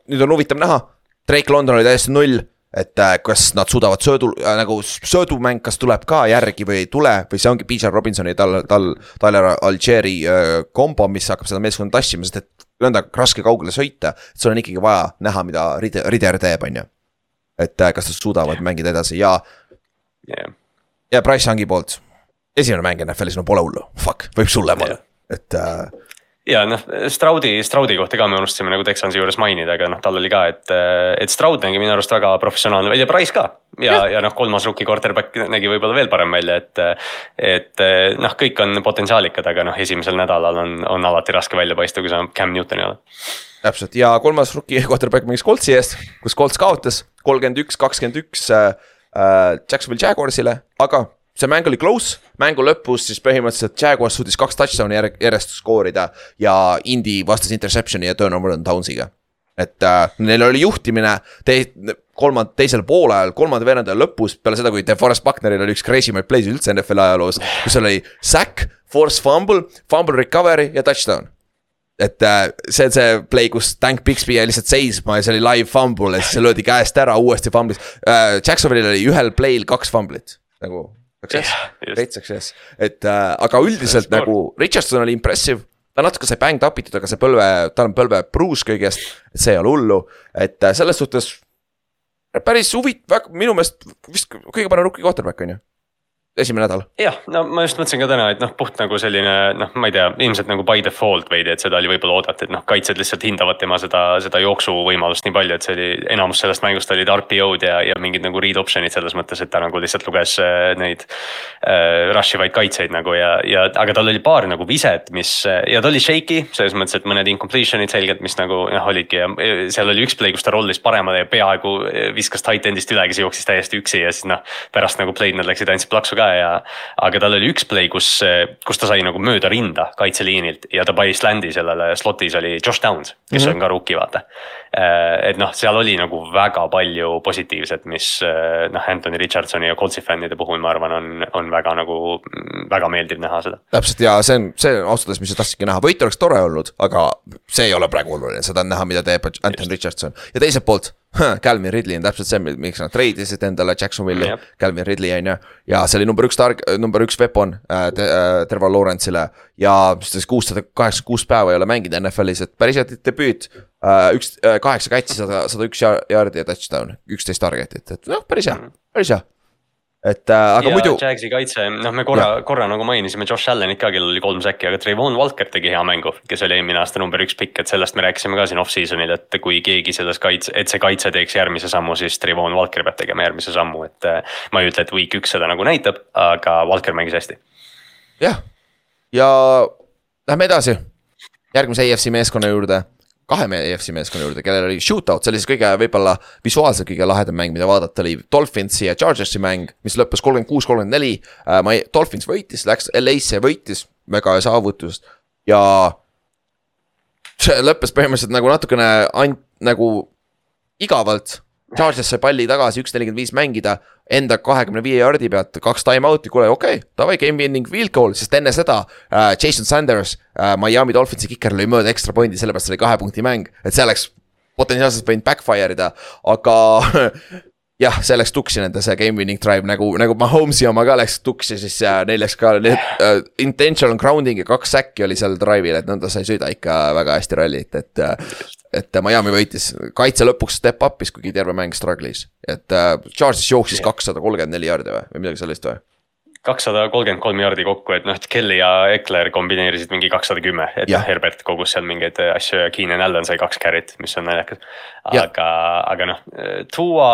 nüüd on huvitav näha, Drake London oli täiesti null et äh, kas nad suudavad söödu äh, nagu söödumäng, kas tuleb ka järgi või ei tule või see ongi Bijan Robinsoni tal, tal, Tyler Algieri äh, kombo, mis hakkab seda meeskonda tassima, sest et nõnda raske kaugele sõita. et sul on ikkagi vaja näha, mida Rider, Rider teeb, on ju. et äh, kas nad suudavad mängida edasi ja yeah. ja Price Youngi poolt, esimene mäng NFL-is, no pole hullu, fuck, võib sulle olla, et äh, ja noh, Straudi, Straudi kohta ka me unustasime nagu Texansi juures mainida, aga noh, tal oli ka, et, et Stroud nägi minu arust väga professionaalne välja, Price ka. ja, ja noh, kolmas rookie quarterback nägi võib-olla veel parem välja, et, et noh, kõik on potentsiaalikad, aga noh, esimesel nädalal on, on alati raske välja paista, kui sa Cam Newton ei ole. täpselt ja kolmas rookie quarterback mängis Coltsi eest, kus Colts kaotas kolmkümmend üks, kakskümmend üks äh, äh, Jacksonville Jaguarsile, aga see mäng oli close, mängu lõpus siis põhimõtteliselt Jaguars suutis kaks touchdown'i järjest skoorida ja Indy vastas interception'i ja turnover on down'iga. et äh, neil oli juhtimine te-, kolmand-, teisel poolajal, kolmanda veerandi lõpus, peale seda, kui DeForest Buckneril oli üks crazy maid play'si üldse NFL ajaloos. kus oli sack, force fumble, fumble recovery ja touchdown et äh, see on see play, kus Tank Bixby jäi lihtsalt seisma ja see oli live fumble ja siis see löödi käest ära, uuesti fumblis äh,. Jacksonville'il oli ühel play'l kaks fumblit nagu success, great success, et äh, aga üldiselt nagu Richardson oli impressive. Ta natuke sai banged up itud, aga see põlve, tal on põlve pruus kõigest, et see ei ole hullu, et äh, selles suhtes. päris huvit-, väga minu meelest vist kõige parem rookie quarterback on ju esimene nädal. jah, no ma just mõtlesin ka täna, et noh, puht nagu selline noh, ma ei tea, ilmselt nagu by default veidi, et seda oli võib-olla oodata, et noh, kaitsjad lihtsalt hindavad tema seda, seda jooksuvõimalust nii palju, et see oli, enamus sellest mängust olid RPO-d ja, ja mingid nagu read option'id selles mõttes, et ta nagu lihtsalt luges äh, neid äh,. Rush ivaid kaitseid nagu ja, ja aga tal oli paar nagu viset, mis ja ta oli shaky selles mõttes, et mõned incompletion'id selgelt, mis nagu noh, olidki ja seal oli üks play, kus ta rollis paremale ja peaaegu viskas tight end'ist üle, kes jooksis täiesti üksi ja siis noh. pärast nagu play'd nad läksid andsid plaksu ka ka ja. aga tal oli üks play, kus, kus ta sai nagu mööda rinda kaitseliinilt ja ta pani sländi sellele slot'is oli Josh Downs, kes mm -hmm. on ka rookie, vaata. Äh, et noh, seal oli nagu väga palju positiivset, mis äh, noh, Anthony Richardsoni ja Coltsi fännide puhul, ma arvan, on, on väga nagu, väga meeldiv näha seda. täpselt ja see on, see ausalt öeldes, mis sa tahtsidki näha, võit oleks tore olnud, aga see ei ole praegu oluline, seda on näha, mida teeb Anthony Richardson ja teiselt poolt Calvin Ridley on täpselt see, miks nad treidisid endale Jacksonville'i yep., Calvin Ridley on ju. ja see oli number üks targ, number üks weapon äh, äh, Trevor Lawrence'ile ja siis kuussada kaheksakümmend kuus päeva ei ole mänginud NFL-is, et päris hea debüüt äh,. üks äh,, kaheksa catch'i, sada, sada üks jaardi ja touchdown, üksteist target'it, et noh, päris hea, mhm. päris hea et äh, aga ja muidu. Jagsi kaitse, noh, me korra, korra nagu mainisime Josh Allan'it ka, kellel oli kolm säkki, aga Trayvon Walker tegi hea mängu. kes oli eelmine aasta number üks pikk, et sellest me rääkisime ka siin off-season'il, et kui keegi selles kaitse, et see kaitse teeks järgmise sammu, siis Trayvon Walker peab tegema järgmise sammu, et. Äh, ma ei ütle, et week üks seda nagu näitab, aga Walker mängis hästi. jah, ja lähme edasi järgmise AFC meeskonna juurde kahe EFC meeskonna juurde, kellel oli shootout, see oli siis kõige võib-olla visuaalselt kõige lahedam mäng, mida vaadata, oli Dolphinsi ja Chargersi mäng, mis lõppes kolmkümmend kuus, kolmkümmend neli. Äh, ma ei, Dolphins võitis, läks LA-sse, võitis, väga hea saavutus ja. see lõppes põhimõtteliselt nagu natukene ainult nagu igavalt Charges sai palli tagasi, üks nelikümmend viis mängida, enda kahekümne viie jardi pealt kaks time-out'i, kuule okei okay,, davai, game winning field goal, sest enne seda äh, Jason Sanders äh,, Miami Dolphinsi kiker lõi mööda extra pointi, sellepärast oli kahe punkti mäng, et see oleks potentsiaalselt võinud backfire ida, aga jah, see läks tuksi nende see game winning drive nagu, nagu Mahomes'i oma ka läks tuksi, siis äh, neil läks ka need uh, intentional grounding ja kaks säkki oli seal drive'il, et nõnda sa ei sõida ikka väga hästi rallit, et uh,. Et Miami võitis, kaitse lõpuks step up'is, kuigi terve mäng struggle'is, et uh, Charges jooksis kakssada kolmkümmend neli jaardi või, või midagi sellist või? kakssada kolmkümmend kolm jardi kokku, et noh, Kelly ja Ekler kombineerisid mingi kakssada kümme, et noh, Herbert kogus seal mingeid asju ja Keenan Allan sai kaks carry't, mis on naljakas. Aga, aga noh, tuua,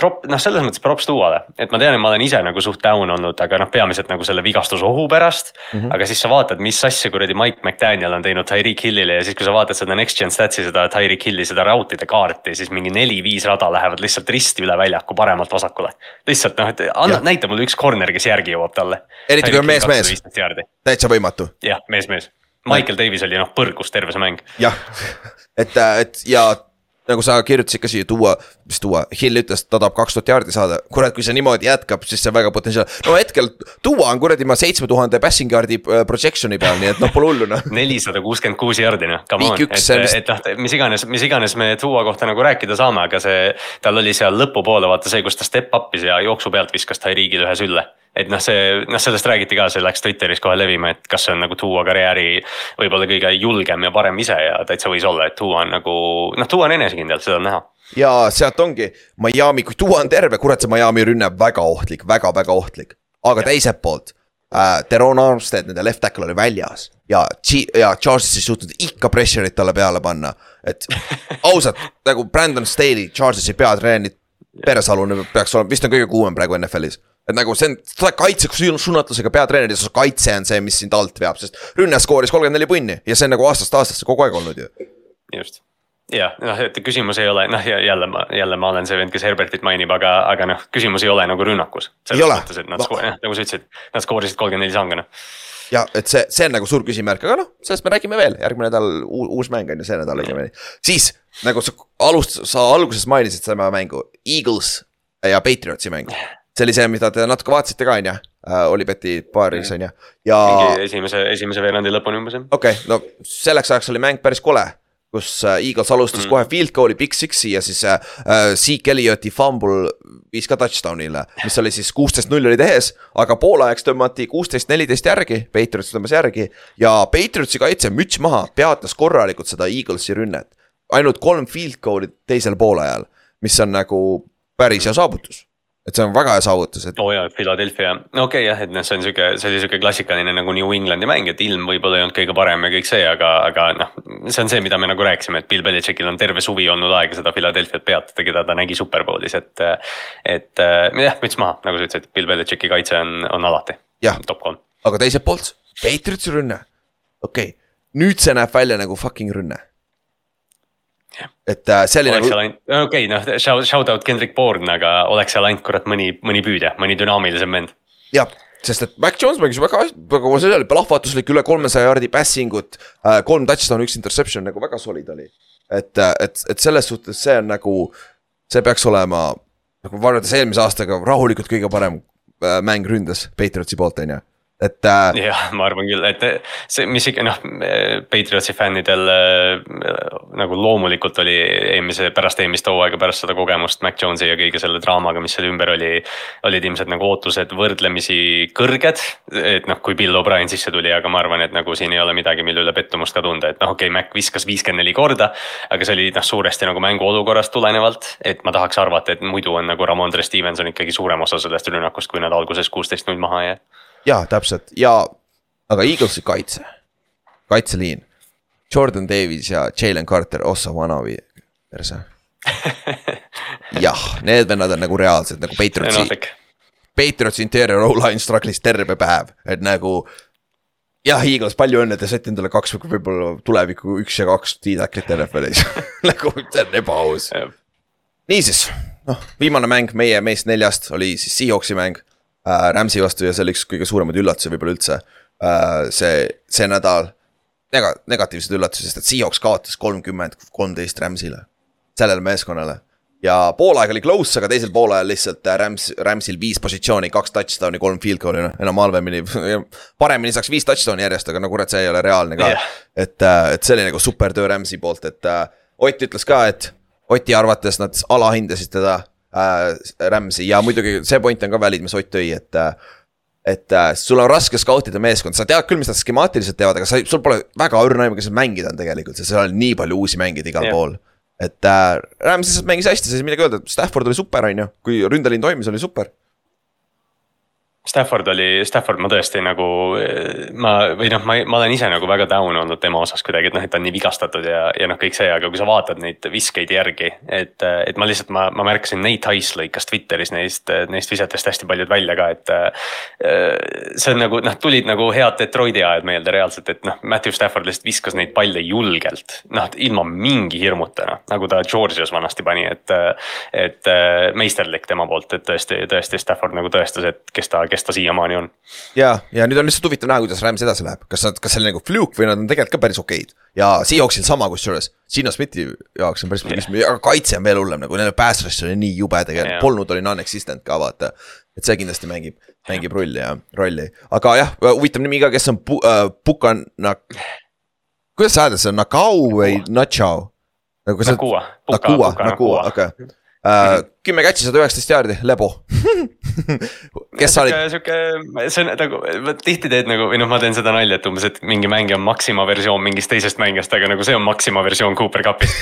prop-, noh, selles mõttes props tuuale, et ma tean, et ma olen ise nagu suht down olnud, aga noh, peamiselt nagu selle vigastusohu pärast mm. -hmm. aga siis sa vaatad, mis asja kuradi Mike McDaniel on teinud Tyreek Hillile ja siis, kui sa vaatad seda Next Gen Stats'i, seda Tyreek Hilli, seda rautide kaarti, siis mingi neli-viis rada lähevad lihtsalt risti üle väljaku paremalt vasakule. lihtsalt noh, et anna, näita mulle üks corner, kes järgi jõuab jõuab talle. eriti kui on mees-mees, täitsa võimatu. jah, mees-mees, Michael Davis oli noh põrgus terve see mäng. jah, et, et ja nagu sa kirjutasid ka siia tuua, mis tuua, Hill ütles, ta tahab kaks tuhat jaardi saada, kurat, kui see niimoodi jätkab, siis see on väga potentsiaal. no hetkel tuua on kuradi ma seitsme tuhande passing yard'i projection'i peal, nii et noh, pole hullu noh. nelisada kuuskümmend kuus jaardi noh, come on, et, et noh, mis iganes, mis iganes me tuua kohta nagu rääkida saame, aga see. tal oli seal lõpupoole vaata see, kus ta step up'is ja jooksu pealt viskas Tyreek'ile ühe sülle et noh, see noh, sellest räägiti ka, see läks Twitteris kohe levima, et kas see on nagu Duo karjääri võib-olla kõige julgem ja parem ise ja täitsa võis olla, et Duo on nagu noh, Duo on enesekindel, seda on näha ja sealt ongi Miami, kui Duo on terve, kurat, see Miami rünne väga ohtlik väga,, väga-väga ohtlik. aga teiselt poolt äh,, Teron Armstead, nende left tackle oli väljas ja, ja Charles ei suutnud ikka pressure'it talle peale panna. et ausalt nagu Brandon Staley, Charlesi peatreener, Peresalune peaks olema, vist on kõige kuumem praegu NFL-is et nagu see on, sa oled kaitseks suunatlusega peatreener ja su kaitse on see, mis sind alt veab, sest rünne skooris kolmkümmend neli punni ja see on nagu aastast aastasse kogu aeg olnud ju. just, jah, noh, et küsimus ei ole, noh jälle ma, jälle ma olen see vend, kes Herbertit mainib, aga, aga noh, küsimus ei ole nagu rünnakus. selles mõttes, et nad no. nagu sa ütlesid, nad skoorisid kolmkümmend neli sanga, noh ja et see, see on nagu suur küsimärk, aga noh, sellest me räägime veel, järgmine nädal uus mäng on ju, see nädal õigemini. siis nagu sa alust-, sa alguses mainisid seda mängu, Eagles ja Patriotsi mängu see oli see, mida te natuke vaatasite ka, on ju äh,, Olibeti baaris on ju, ja. esimese, esimese veerandi lõpuni umbes jah. okei okay,, no selleks ajaks oli mäng päris kole kus äh, Eagles alustas mm. kohe field goal'i Big Six'i ja siis äh, äh Zeke Elliotti fumble viis ka touchdown'ile, mis oli siis kuusteist null oli tehes. aga poolajaks tõmmati kuusteist, neliteist järgi, Patriots tõmbas järgi ja Patriotsi kaitse müts maha, peatas korralikult seda Eaglesi rünnet. ainult kolm field goal'i teisel poolajal, mis on nagu päris hea saavutus et see on väga hea saavutus, et. oo oh jaa, Philadelphia, okei okay, jah, et noh, see on sihuke, see oli sihuke klassikaline nagu New Englandi mäng, et ilm võib-olla ei olnud kõige parem ja kõik see, aga, aga noh. see on see, mida me nagu rääkisime, et Bill Belichickil on terve suvi olnud aega seda Philadelphiat peatada, keda ta nägi superbowlis, et. et jah, müts maha, nagu sa ütlesid, Bill Belichicki kaitse on, on alati top kolm. aga teiselt poolt, Patriotsi rünne, okei okay., nüüd see näeb välja nagu fucking rünne et äh, see oli oleks nagu. okei okay,, noh shout, out Kendrick Bourne, aga oleks seal ainult kurat mõni, mõni püüdja, mõni dünaamilisem vend. jah, sest et Mac Jones mängis väga, väga, see oli plahvatuslik üle kolmesaja jaardi passing ut äh,. kolm touchdown'i, üks interception nagu väga solid oli. et, äh, et, et selles suhtes see on nagu, see peaks olema nagu võrreldes eelmise aastaga rahulikult kõige parem mäng ründes Patriotsi poolt, on ju et äh.... jah, ma arvan küll, et see, mis ikka noh, Patriotsi fännidel äh, nagu loomulikult oli eelmise, pärast eelmist hooaega, pärast seda kogemust Mac Jones'i ja kõige selle draamaga, mis seal ümber oli. olid ilmselt nagu ootused võrdlemisi kõrged, et noh, kui Bill O'Brien sisse tuli, aga ma arvan, et nagu siin ei ole midagi, mille üle pettumust ka tunda, et noh, okei okay,, Mac viskas viiskümmend neli korda. aga see oli noh, suuresti nagu mängu olukorrast tulenevalt, et ma tahaks arvata, et muidu on nagu Ramondre Stevenson ikkagi suurem osa sellest rünnakust, kui nad alguses kuusteist null maha jäid jaa, täpselt ja, aga Eaglesi kaitse, kaitseliin. Jordan Davis ja Jalen Carter, Ossa Vanavi, perse. jah, need vennad on nagu reaalsed nagu Patriotsi. Patriotsi interior O-line struggle'is terve päev, et nagu. jah, Eagles, palju õnne, te saite endale kaks võib-olla tuleviku üks ja kaks tiidakit NFL-is nagu see on ebaaus. niisiis, noh, viimane mäng meie meist neljast oli siis Seahawksi mäng äh, Rams'i vastu ja see oli üks kõige suuremaid üllatusi võib-olla üldse äh,. see, see nädal nega-, negatiivsed üllatused, sest et Seahawks kaotas kolmkümmend, kolmteist Rams'ile, sellele meeskonnale. ja poolaeg oli close, aga teisel poolajal lihtsalt äh, Rams, Rams'il viis positsiooni, kaks touchdown'i, kolm field goal'i, noh enam halvemini. paremini saaks viis touchdown'i järjest, aga no kurat, see ei ole reaalne ka yeah.. et, äh, et see oli nagu super töö Rams'i poolt, et äh, Ott ütles ka, et Oti arvates nad alahindasid teda äh, Rams'i ja muidugi see point on ka valid, mis Ott tõi, et äh, et äh, sul on raske scout ida meeskonda, sa tead küll, mis nad skemaatiliselt teevad, aga sa, sul pole väga õrna aimu, kes nad mängida on tegelikult, sest seal on nii palju uusi mängijaid igal yeah. pool. et äh, Rams lihtsalt mängis hästi, saa midagi öelda, Stafford oli super, on ju, kui ründeliin toimis, oli super Stafford oli, Stafford ma tõesti nagu ma või noh, ma, ma olen ise nagu väga down olnud tema osas kuidagi, et noh, et ta on nii vigastatud ja, ja noh, kõik see, aga kui sa vaatad neid viskeid järgi. et, et ma lihtsalt, ma, ma märkasin Nate Ice lõikas Twitteris neist, neist visetest hästi paljud välja ka, et. see on nagu noh, tulid nagu head Detroiti ajad meelde reaalselt, et noh, Matthew Stafford lihtsalt viskas neid palle julgelt. noh, ilma mingi hirmuta noh, nagu ta Georgias vanasti pani, et, et meisterlik tema poolt, et tõesti, tõesti Stafford nagu tõestas, et kes ta kes ta siiamaani on. ja, ja nüüd on lihtsalt huvitav näha, kuidas Rams edasi läheb, kas nad, kas see oli nagu fluke või nad on tegelikult ka päris okeid. ja Seahawksil sama kusjuures, Gino Smithi jaoks on päris yeah., aga kaitse on veel hullem, nagu neil pass rush oli nii jube tegelikult polnud oli non-existent ka vaata. et see kindlasti mängib, mängib rolli ja rolli, aga jah, huvitav nimi ka, kes on pu- äh,, Pukanak. kuidas sa hääldad seda, Nakau või Nachau? nagu see. Nakua. Nakua, Nakua, okei kümme catch'i, sada üheksateist jaardi, lebo kes sa olid? sihuke, see on nagu, tihti teed nagu või noh, ma teen seda nalja, et umbes, et mingi mängija on Maxima versioon mingist teisest mängijast, aga nagu see on Maxima versioon Cooper Cupist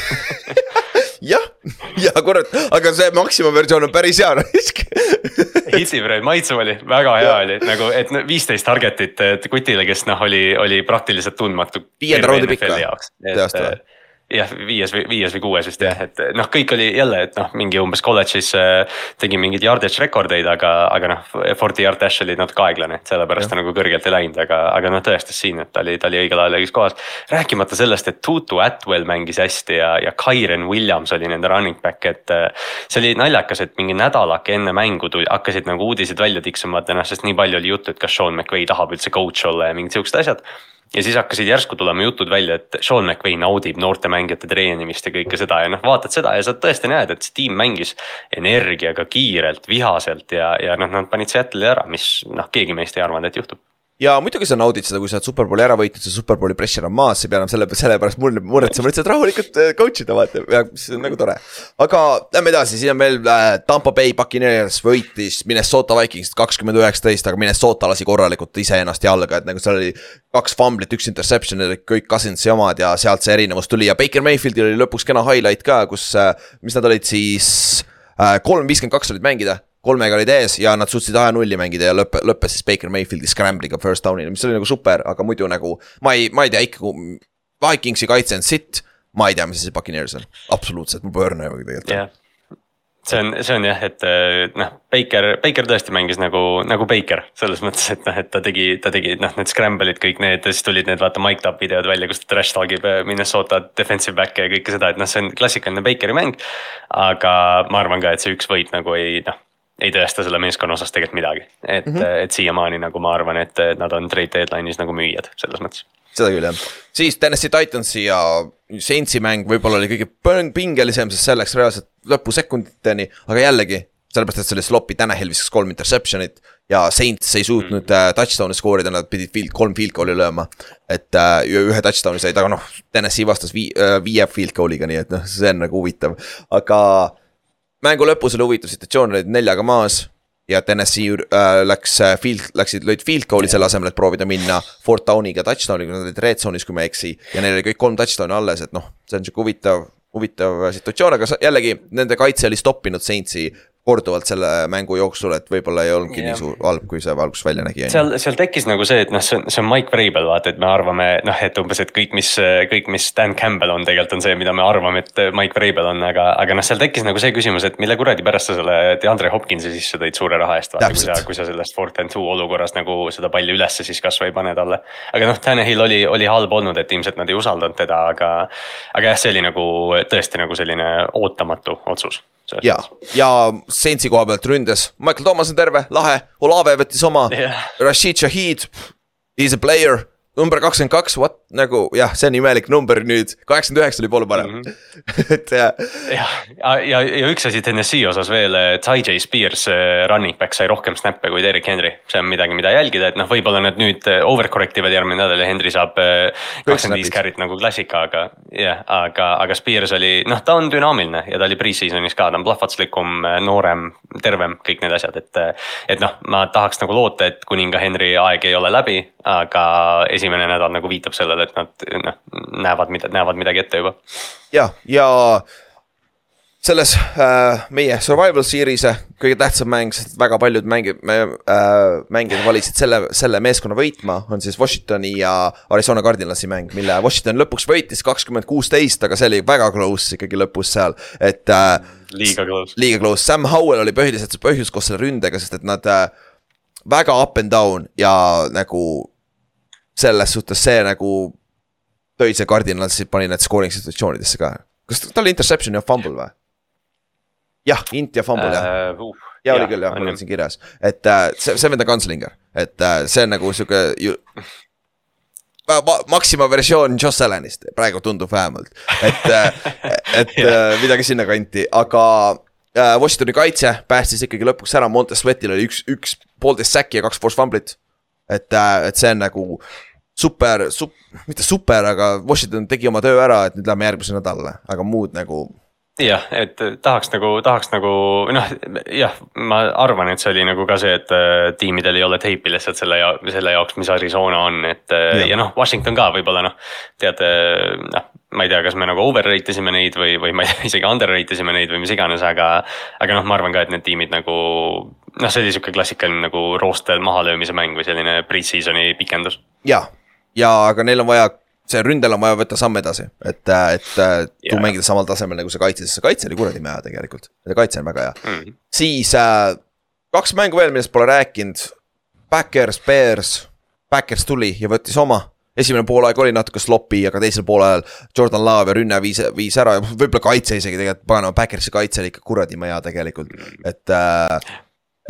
jah, ja kurat, aga see Maxima versioon on päris hea hitib, maitsev oli, väga hea oli nagu, et viisteist target'it kutile, kes noh, oli, oli praktiliselt tundmatu. viienda raundi pikk või? teast või? Jah, viies või viies või kuues vist jah, et noh, kõik oli jälle, et noh, mingi umbes kolledžis äh, tegi mingeid yardage rekordeid, aga, aga noh, forty yard dash oli natuke aeglane, et sellepärast ta nagu kõrgelt ei läinud, aga, aga noh, tõestas siin, et ta oli, ta oli õigel ajal õiges kohas. rääkimata sellest, et Tutu Atwell mängis hästi ja, ja Kyren Williams oli nende running back, et. Äh, see oli naljakas, et mingi nädalake enne mängu tuli, hakkasid nagu uudised välja tiksuma, vaata noh, sest nii palju oli juttu, et kas Sean McVay tahab üldse coach olla ja mingid siuksed asjad ja siis hakkasid järsku tulema jutud välja, et Sean McVay naudib noorte mängijate treenimist ja kõike seda. Ja noh, vaatad seda ja sa tõesti näed, et see tiim mängis energiaga kiirelt, vihaselt ja, ja noh, nad panid Seattle'i ära, mis noh, keegi meist ei arvanud, et juhtub ja muidugi sa naudid seda, kui sa oled superbowli ära võitnud, see superbowli pressure on maas, sa ei pea enam selle, selle pärast muretsema, lihtsalt rahulikult äh, coach ida vaata. Ja see on nagu tore. aga lähme edasi, siin on veel äh, Tampa Bay Buccaneers võitis Minnesota Vikings kakskümmend üheksateist, aga Minnesota lasi korralikult iseennast jalga, et nagu seal oli kaks fumblit, üks interception, kõik Cousinsi omad ja sealt see erinevus tuli. Ja Baker Mayfieldil oli lõpuks kena highlight ka, kus äh,, mis nad olid siis äh,, kolm viiskümmend kaks olid mängida kolmega olid ees ja nad suutsid aja nulli mängida ja lõppe, lõppes siis Baker Mayfieldi scramble'iga first down'il, mis oli nagu super, aga muidu nagu. ma ei, ma ei tea ikka, Vikingsi kaitse on sitt, ma ei tea, mis see Buccaneers on, absoluutselt, mul pole õrna aimugi tegelikult yeah see on, see on jah, et noh, Baker, Baker tõesti mängis nagu, nagu Baker selles mõttes, et noh, et ta tegi, ta tegi noh, need scramble'id kõik need, siis tulid need vaata mic up videod välja, kus ta trash talgib Minnesota defensive back'e ja kõike seda, et noh, see on klassikaline Bakeri mäng. aga ma arvan ka, et see üks võit nagu ei noh ei tõesta selle meeskonna osas tegelikult midagi, et mm, -hmm. et siiamaani nagu ma arvan, et nad on trade deadline'is nagu müüjad selles mõttes. seda küll jah, siis Tennessee Titansi ja Saintsi mäng võib-olla oli kõige pingelisem, sest see läks reaalselt lõpusekunditeni, aga jällegi. sellepärast, et see oli sloppy, Tanahil viskas kolm interception'it ja Saints ei suutnud mm. -hmm. touchdown'e skoorida, nad pidid field, kolm field goal'i lööma. et ühe touchdown'i said, aga noh, Tennessee vastas vii, viie field goal'iga, nii et noh, see on nagu huvitav, aga mängu lõpus oli huvitav situatsioon, olid neljaga maas. ja Tennessee äh, läks äh, field, läksid, lõid field goal'i selle asemel, et proovida minna fourth down'iga touchdown'iga, nad olid red zone'is, kui ma ei eksi. ja neil oli kõik kolm touchdown'i alles, et noh, see on sihuke huvitav, huvitav situatsioon, aga jällegi nende kaitse oli stoppinud Saintsi korduvalt selle mängu jooksul, et võib-olla ei olnudki yeah. nii suur halb, kui see alguses välja nägi. seal, seal tekkis nagu see, et noh, see on, see on Mike Vrabel vaata, et me arvame noh, et umbes, et kõik, mis, kõik, mis Dan Campbell on, tegelikult on see, mida me arvame, et Mike Vrabel on, aga, aga noh, seal tekkis nagu see küsimus, et mille kuradi pärast sa selle DeAndre Hopkinsi sisse tõid suure raha eest. kui sa, kui sa sellest fourth and two olukorras nagu seda palli ülesse siis kasvõi ei pane talle. aga noh, Tanahil oli, oli halb olnud, et ilmselt nad ei usaldanud teda, aga, aga jah, see oli nagu tõesti nagu selline ootamatu otsus ja, ja Saintsi koha pealt ründes, Michael Thomas on terve, lahe, Olave võttis oma. Yeah., Rashid Shahid, he is a player number kakskümmend kaks, what, nagu jah, see on imelik number nüüd, kaheksakümmend üheksa oli poole parem mm, -hmm. et jah. jah, ja, ja, ja üks asi Tennessee osas veel, Ty.J Spears, running back sai rohkem snappe kui Derek Henry. see on midagi, mida jälgida, et noh, võib-olla nad nüüd eh, overcorrect ivad järgmine nädal ja Henry saab eh, kakskümmend viis carry't nagu klassika, aga jah, aga, aga Spears oli, noh, ta on dünaamiline ja ta oli pre-season'is ka, ta on plahvatuslikum, eh, noorem, tervem, kõik need asjad, et. et noh, ma tahaks nagu loota, et kuninga Henry aeg ei ole läbi, aga esimene nädal nagu viitab sellele, et nad noh, näevad, näevad midagi ette juba. ja, ja selles äh, meie survival series'e kõige tähtsam mäng, sest väga paljud mängijad äh,, mängijad valisid selle, selle meeskonna võitma, on siis Washingtoni ja Arizona Cardinalsi mäng, mille Washington lõpuks võitis kakskümmend kuusteist, aga see oli väga close ikkagi lõpus seal, et äh,. liiga close. liiga close, Sam Howell oli põhiliselt see põhjus koos selle ründega, sest et nad äh, väga up and down ja nagu selles suhtes see nagu tõi see Cardinalsi, pani need scoring situatsioonidesse ka. kas tal oli interception ja fumble või? Jah, int ja fumble jah uh,. Ja oli küll jah, mul on siin kirjas, et äh, see, see on Gunslinger, et äh, see on nagu sihuke ju. Maxima versioon Joss Allanist, praegu tundub vähemalt, et et midagi sinnakanti, aga äh,. Washingtoni kaitse päästis ikkagi lõpuks ära, Montes Sweatil oli üks, üks poolteist säki ja kaks force fumblit. et, et see on nagu super, sup-, mitte super, aga Washington tegi oma töö ära, et nüüd lähme järgmise nädalale, aga muud nagu jah, et tahaks nagu, tahaks nagu noh, jah, ma arvan, et see oli nagu ka see, et äh, tiimidel ei ole teipi lihtsalt selle ja selle jaoks, mis Arizona on, et äh, ja, ja noh, Washington ka võib-olla noh. tead, noh, ma ei tea, kas me nagu overrate isime neid või, või ma ei tea, isegi underrate isime neid või mis iganes, aga. aga noh, ma arvan ka, et need tiimid nagu noh, see oli sihuke klassikaline nagu roostel mahalöömise mäng või selline pre-season'i pikendus. ja, ja aga neil on vaja see ründel on vaja võtta samm edasi, et, et tuu yeah. mängida samal tasemel nagu see kaitse, sest see kaitse oli kuradi hea tegelikult. ja kaitse on väga hea mm. siis äh, kaks mängu veel, millest pole rääkinud. Backers, Bears, Backers tuli ja võttis oma. esimene poolaeg oli natuke sloppy, aga teisel poolajal Jordan Love ja rünne viis, viis ära ja võib-olla kaitse isegi tegelikult, paganama Backersi kaitse oli ikka kuradi hea tegelikult, et äh,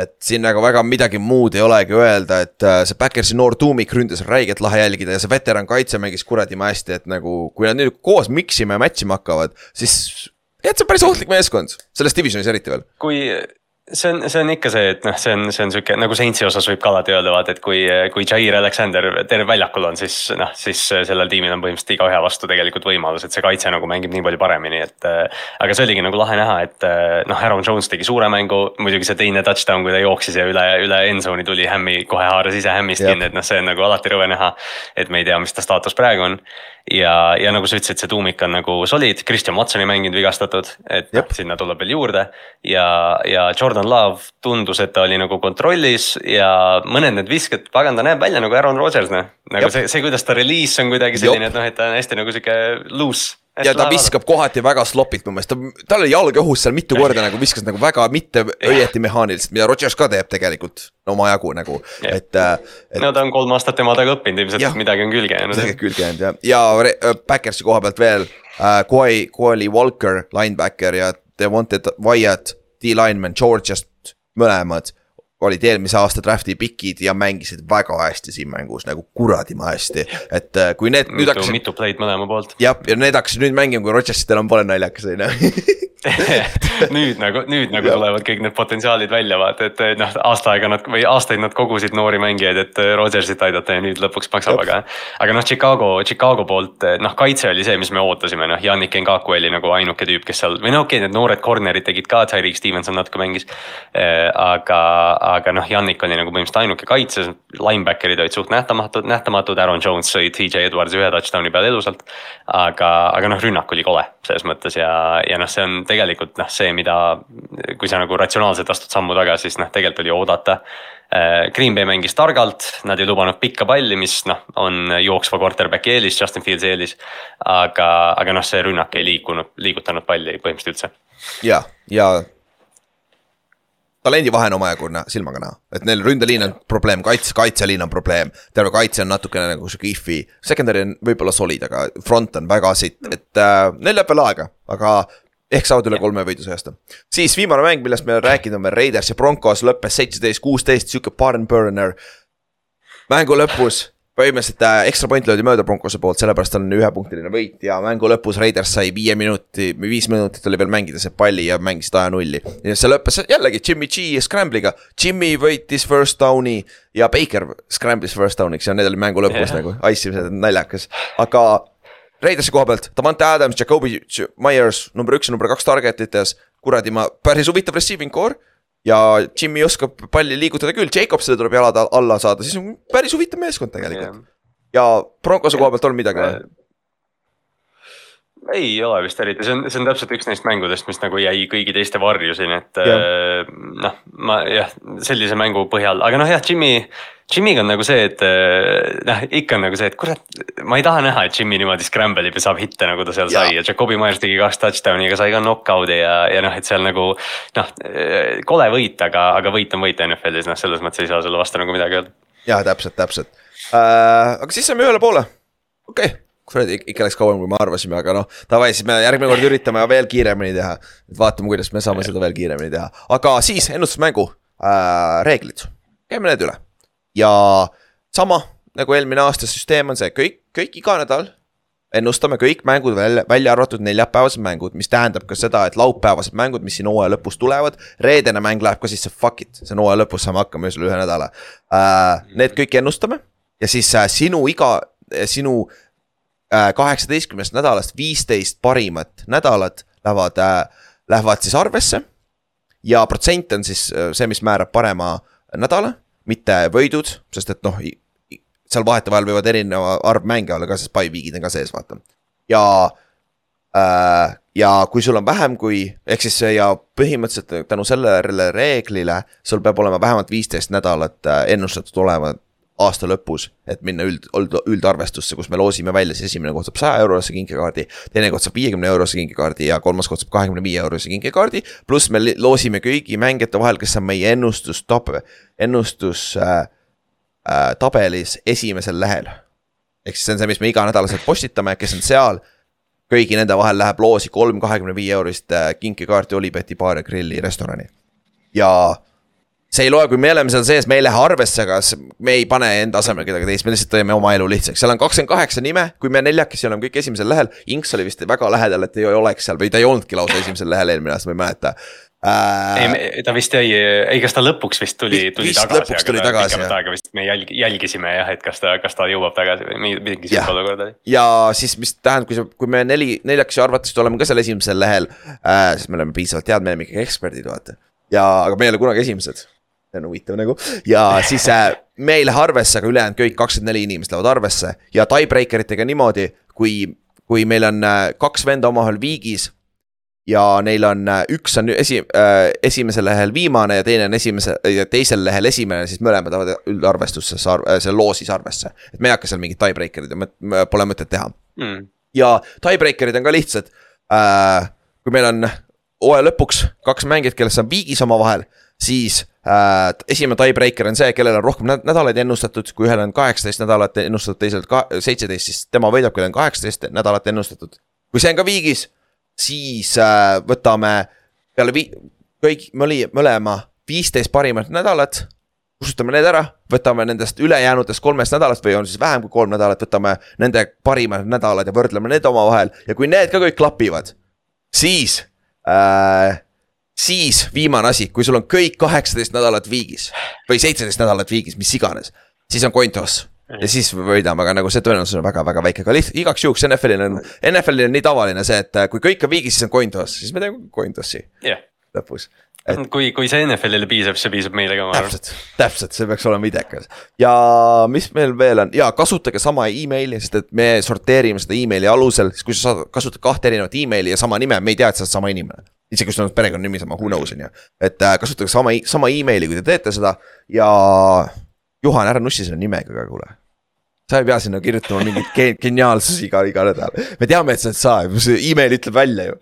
et siin nagu väga midagi muud ei olegi öelda, et äh, see Backersi noor tuumik ründas räigelt lahe jälgida ja see veteran kaitse mängis kuradi hästi, et nagu. kui nad nüüd koos mix ima ja match ima hakkavad, siis. jah, see on päris ohtlik meeskond, selles divisionis eriti veel. kui see on, see on ikka see, et noh, see on, see on sihuke nagu Saintsi osas võib ka alati öelda, vaata, et kui, kui Jair Alexander terve väljakul on, siis noh, siis sellel tiimil on põhimõtteliselt iga ühe vastu tegelikult võimalus, et see kaitse nagu mängib nii palju paremini, et. aga see oligi nagu lahe näha, et noh, Aaron Jones tegi suure mängu, muidugi see teine touchdown, kui ta jooksis ja üle, üle endzone'i tuli Hämmi, kohe haaras ise Hämmist kinni, et noh, see on nagu alati rõve näha. et me ei tea, mis ta staatus praegu on ja, ja nagu sa ütlesid, see tuumik on nagu solid, Christian Watson ei mänginud vigastatud, et noh, sinna tuleb veel juurde. ja, ja Jordan Love tundus, et ta oli nagu kontrollis ja mõned need visked, pagan, ta näeb välja nagu Aaron Rodgers noh. nagu Jep. see, see, kuidas ta release on kuidagi selline, et noh, et ta on hästi nagu sihuke loose ja ta viskab kohati väga slopilt mu meelest, ta, tal oli jalg õhus seal mitu korda nagu viskas nagu väga mitte õieti mehaaniliselt, mida Rodgers ka teeb tegelikult omajagu nagu, et, äh, et.... no ta on kolm aastat tema taga õppinud, ilmselt midagi on külge jäänud. midagi külge jäänud jah, ja äh, Backersi koha pealt veel äh,. Koi, Koali Walker, linebacker ja Devonte Wyatt, D-lineman Georgiast, mõlemad olid eelmise aasta draft'i pikid ja mängisid väga hästi siin mängus nagu kuradima hästi. et äh, kui need mitu, nüüd hakkasid. mitu play'd mõlema poolt. jah, ja need hakkasid nüüd mängima, kui Rodgersitel on, pole naljakas on ju nüüd nagu, nüüd nagu tulevad kõik need potentsiaalid välja, vaata, et noh, aasta aega nad või aastaid nad kogusid noori mängijaid, et Rodgersit aidata ja nüüd lõpuks maksab, aga. aga noh, Chicago, Chicago poolt noh, kaitse oli see, mis me ootasime, noh, Yannick Ngaku oli nagu ainuke tüüp, kes seal või no okei okay,, need noored corner'id tegid ka, Tyreek Stevenson natuke mängis. aga, aga noh, Yannick oli nagu põhimõtteliselt ainuke kaitses, linebacker'id olid suht nähtamatud, nähtamatud, Aaron Jones sõi TJ Edwards ühe touchdown'i peale elusalt. aga, aga noh, rünnak oli kole selles mõttes ja, ja noh, see on tegelikult noh, see, mida, kui sa nagu ratsionaalselt astud sammu tagasi, siis noh, tegelikult oli oodata. Äh, Green Bay mängis targalt, nad ei lubanud pikka palli, mis noh, on jooksva quarterback'i eelis, Justin Fieldsi eelis. aga, aga noh, see rünnak ei liikunud, liigutanud palli põhimõtteliselt üldse. ja, ja talendivahe on omajagu silmaga näha, et neil ründeliin on probleem, kaitse, kaitseliin on probleem. terve kaitse on natukene nagu sihuke if'i, secondary on võib-olla solid, aga front on väga sitt, et äh, neil läheb veel aega, aga ehk saavad üle kolme võidu see aasta. siis viimane mäng, millest me rääkinud oleme, Raiders ja Broncos lõppes seitseteist, kuusteist, sihuke barn burner. mängu lõpus põhimõtteliselt äh, ekstra point löödi mööda Broncose poolt, sellepärast on ühepunktiline võit ja mängu lõpus Raiders sai viie minuti, viis minutit oli veel mängida see palli ja mängisid aja nulli. ja see lõppes jällegi Jimmy G scramble'iga, Jimmy võitis first down'i ja Baker scramble'is first down'iks ja need olid mängu lõpus yeah. nagu, ice naljakas, aga Raidersi koha pealt, Davante Adams, Jakobi Myers number üks ja number kaks target ites, kuradi ma, päris huvitav receiving core. Ja Jimmy oskab palli liigutada küll, Jacobsile tuleb jalad alla saada, siis on päris huvitav meeskond tegelikult. ja Broncose koha pealt on midagi või? ei ole vist eriti, see on, see on täpselt üks neist mängudest, mis nagu jäi kõigi teiste varju siin, et äh, noh, ma jah, sellise mängu põhjal, aga noh, jah, Jimmy. Jimmy'ga on nagu see, et äh, noh, ikka on nagu see, et kurat, ma ei taha näha, et Jimmy niimoodi scramble ib ja saab hitte, nagu ta seal ja. sai ja Jakobi Myers tegi kaks touchdown'i, aga sai ka knock-out'i ja, ja noh, et seal nagu. noh, äh, kole võit, aga, aga võit on võit NFL-is, noh, selles mõttes ei saa selle vastu nagu midagi öelda. ja täpselt, täpselt äh,, aga siis saime ühele poole, okei okay kuradi ikka läks kauem, kui me arvasime, aga noh, davai, siis me järgmine kord üritame veel kiiremini teha. vaatame, kuidas me saame seda veel kiiremini teha, aga siis ennustusmängu äh, reeglid, käime need üle. Ja sama nagu eelmine aasta süsteem on see, kõik, kõik iga nädal ennustame kõik mängud välja, välja arvatud neljapäevased mängud, mis tähendab ka seda, et laupäevased mängud, mis siin hooaja lõpus tulevad. reedene mäng läheb ka sisse, fuck it, see on hooaja lõpus, saame hakkama öösel ühe nädala uh,. Need kõik ennustame ja siis uh, sinu iga, sinu uh, kaheksateistkümnest nädalast viisteist parimat nädalat lähevad uh,, lähevad siis arvesse. ja protsent on siis see, mis määrab parema nädala, mitte võidud, sest et noh seal vahetevahel võivad erineva arv mänge olla ka, sest by week'id on ka sees, vaata. ja äh,, ja kui sul on vähem kui, ehk siis ja põhimõtteliselt tänu sellele reeglile, sul peab olema vähemalt viisteist nädalat äh, ennustatud olema aasta lõpus, et minna üld, üld, üldarvestusse, kus me loosime välja, siis esimene koht saab saja eurose kinkekaardi. teine koht saab viiekümne eurose kinkekaardi ja kolmas koht saab kahekümne viie eurose kinkekaardi. pluss me loosime kõigi mängijate vahel, kes on meie ennustus ennustus äh, äh, tabelis esimesel lehel. ehk siis see on see, mis me iganädalaselt postitame, kes on seal. kõigi nende vahel läheb loosi kolm kahekümne viie eurist äh, kinkekaarti Olibeti baar ja grilli restorani. ja see ei loe, kui me oleme seal sees, me ei lähe arvesse, aga me ei pane enda asemel kedagi teist, me lihtsalt teeme oma elu lihtsaks, seal on kakskümmend kaheksa nime, kui me neljakesi oleme kõik esimesel lehel. Inks oli vist väga lähedal, et ei oleks seal või ta ei olnudki lausa esimesel lehel eelmine aasta, ma ei mäleta äh,. ei, ta vist jäi, ei, kas ta lõpuks vist tuli, tuli vist tagasi, aga tuli tagasi, pikemat aega vist me jälg, jälgisime jah, et kas ta, kas ta jõuab tagasi või mingi sihuke olukord oli. ja siis, mis tähendab, kui sa, kui me neli, neljakesi arvatavasti oleme ka seal esimesel lehel äh,, siis me oleme piisavalt head, me oleme ikkagi eksperdid, vaata. ja, aga me ei ole kunagi esimesed see on huvitav nagu ja siis äh, me ei lähe arvesse, aga ülejäänud kõik kakskümmend neli inimest lähevad arvesse ja tiebreaker itega niimoodi, kui, kui meil on äh, kaks venda omavahel viigis ja neil on, äh, üks on esi- äh,, esimesel lehel viimane ja teine on esimese, teisel lehel esimene, siis mõlemad lähevad üldarvestusse, äh, seal loosis arvesse. et me ei hakka seal mingit tiebreaker'id ja pole mõtet teha mm.. ja tiebreaker'id on ka lihtsad äh,. kui meil on hooaja lõpuks kaks mängijat, kellest on viigis omavahel, siis äh, esimene tiebreaker on see, kellel on rohkem nädalaid ennustatud, kui ühel on kaheksateist nädalat ennustatud, teisel seitseteist, siis tema võidab, kellel on kaheksateist nädalat ennustatud. kui see on ka viigis siis äh, võtame peale vii-, kõik, me oli mõlema viisteist parimat nädalat. kustutame need ära, võtame nendest ülejäänutest kolmest nädalast või on siis vähem kui kolm nädalat, võtame nende parimad nädalad ja võrdleme need omavahel ja kui need ka kõik klapivad, siis äh, siis viimane asi, kui sul on kõik kaheksateist nädalat viigis või seitseteist nädalat viigis, mis iganes, siis on coin toss ja siis võidame, aga nagu see tõenäosus on väga-väga väike, aga lihtsalt igaks juhuks NFL-il on, NFL-il on nii tavaline see, et äh, kui kõik on viigis, siis on coin toss, siis me teeme coin toss'i yeah. lõpus. Et... kui, kui see NFL-ile piisab, see piisab meile ka, ma arvan. täpselt, täpselt, see peaks olema idekas. ja mis meil veel on ja kasutage sama emaili, sest et me sorteerime seda emaili alusel, siis kui sa saad, kasutad kahte erinevat emaili ja sama nime, me ei tea, et sa oled sama inimene. Isegi kui sul on perekonnanimi sama, who knows on ju, et äh, kasutage sama, sama emaili, kui te teete seda ja Juhan, ära nussi selle nimega ka, kuule sa ei pea sinna kirjutama mingit ge geniaalsusi iga, iga nädal. me teame, et sa oled sa, see email ütleb välja ju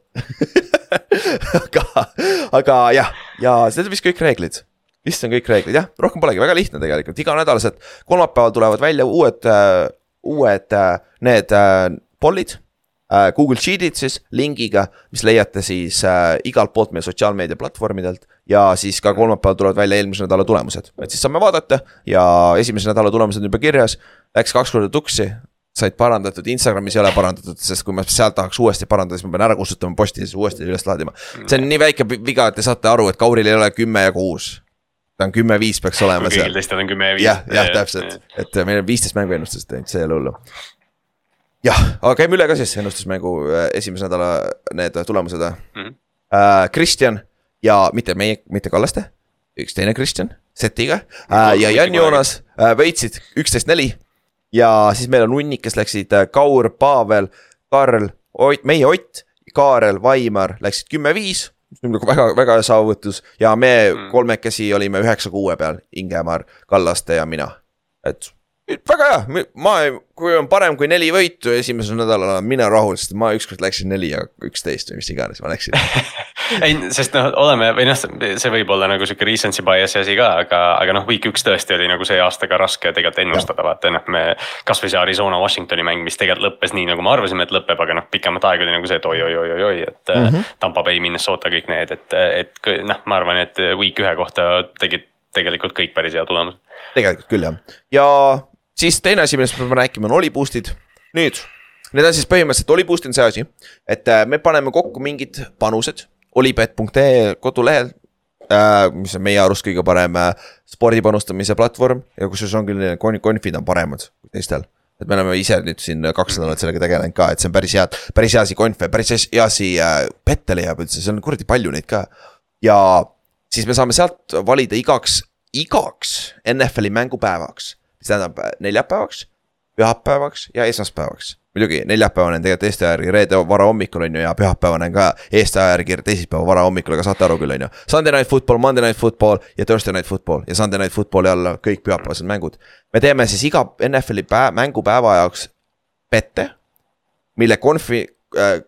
aga, aga jah, ja need on vist kõik reeglid. vist on kõik reeglid jah, rohkem polegi, väga lihtne tegelikult, iganädalased kolmapäeval tulevad välja uued uh,, uued uh, need uh, poll'id. Google Sheet'id siis lingiga, mis leiate siis uh, igalt poolt meie sotsiaalmeedia platvormidelt ja siis ka kolmapäeval tulevad välja eelmise nädala tulemused, et siis saame vaadata ja esimese nädala tulemused on juba kirjas. Läks kaks korda tuksi, said parandatud, Instagramis ei ole parandatud, sest kui ma sealt tahaks uuesti parandada, siis ma pean ära kustutama posti ja siis uuesti üles laadima. see on nii väike viga, et te saate aru, et Kauril ei ole kümme ja kuus. ta on kümme-viis peaks olema seal. kõigil teistel on kümme ja viis. jah, jah, täpselt, et meil on viisteist mängu ennustust teinud, see ei ole hullu. Jah, aga käime üle ka siis ennustusmängu äh, esimese nädala need tulemused mm. -hmm. Kristjan ja mitte meie, mitte Kallaste, üks teine Kristjan, setiga äh, ja Jan-Joonas äh, võitsid üksteist neli. ja siis meil on hunnik, kes läksid äh, Kaur, Pavel, Karl, Ott, meie Ott, Kaarel, Vaimar läksid kümme-viis väga, väga hea saavutus ja me mm. kolmekesi olime üheksa-kuue peal, Ingemar, Kallaste ja mina. et väga hea, ma, kui on parem kui neli võitu esimesel nädalal, olen mina rahul, sest ma ükskord läksin neli ja üksteist või mis iganes ma läksin. ei, sest noh, oleme või noh, see võib olla nagu sihuke recency bias'i asi ka, aga, aga noh, week üks tõesti oli nagu see aasta ka raske tegelikult ennustada, vaata noh, me. kasvõi see Arizona Washingtoni mäng, mis tegelikult lõppes nii nagu me arvasime, et lõpeb, aga noh, pikemat aega oli nagu see, et oi-oi-oi-oi-oi, et mm. -hmm. Tampa Bay, Minnesota, kõik need, et, et noh, ma arvan, et week ühe kohta tegid tegelikult kõik päris hea tulemuse. tegelikult küll jah, ja siis teine asi, millest me peame rääkima, on oli boost'id. nüüd, need on siis põhimõtteliselt, oli boost on see asi, et äh, me paneme kokku mingid panused olipet.ee kodulehel äh,. mis on meie arust kõige parem äh, spordi panustamise platvorm ja kusjuures on küll kon- konfid on paremad kui teistel. et me oleme ise nüüd siin kaks nädalat sellega tegelenud ka, et see on päris head, päris hea asi konfe, päris hea asi pette leiab üldse, seal on kuradi palju neid ka. ja siis me saame sealt valida igaks, igaks NFL-i mängupäevaks, mis tähendab äh, neljapäevaks, pühapäevaks ja esmaspäevaks. muidugi neljapäevane on tegelikult Eesti aja järgi reede varahommikul on ju ja pühapäevane on ka Eesti aja järgi teisipäeva varahommikul, aga saate aru küll, on ju. Sunday night football, Monday night football ja Thursday night football ja Sunday night football'i alla kõik pühapäevased mängud. me teeme siis iga NFL-i päev, mängupäeva jaoks pette, mille konfi äh,,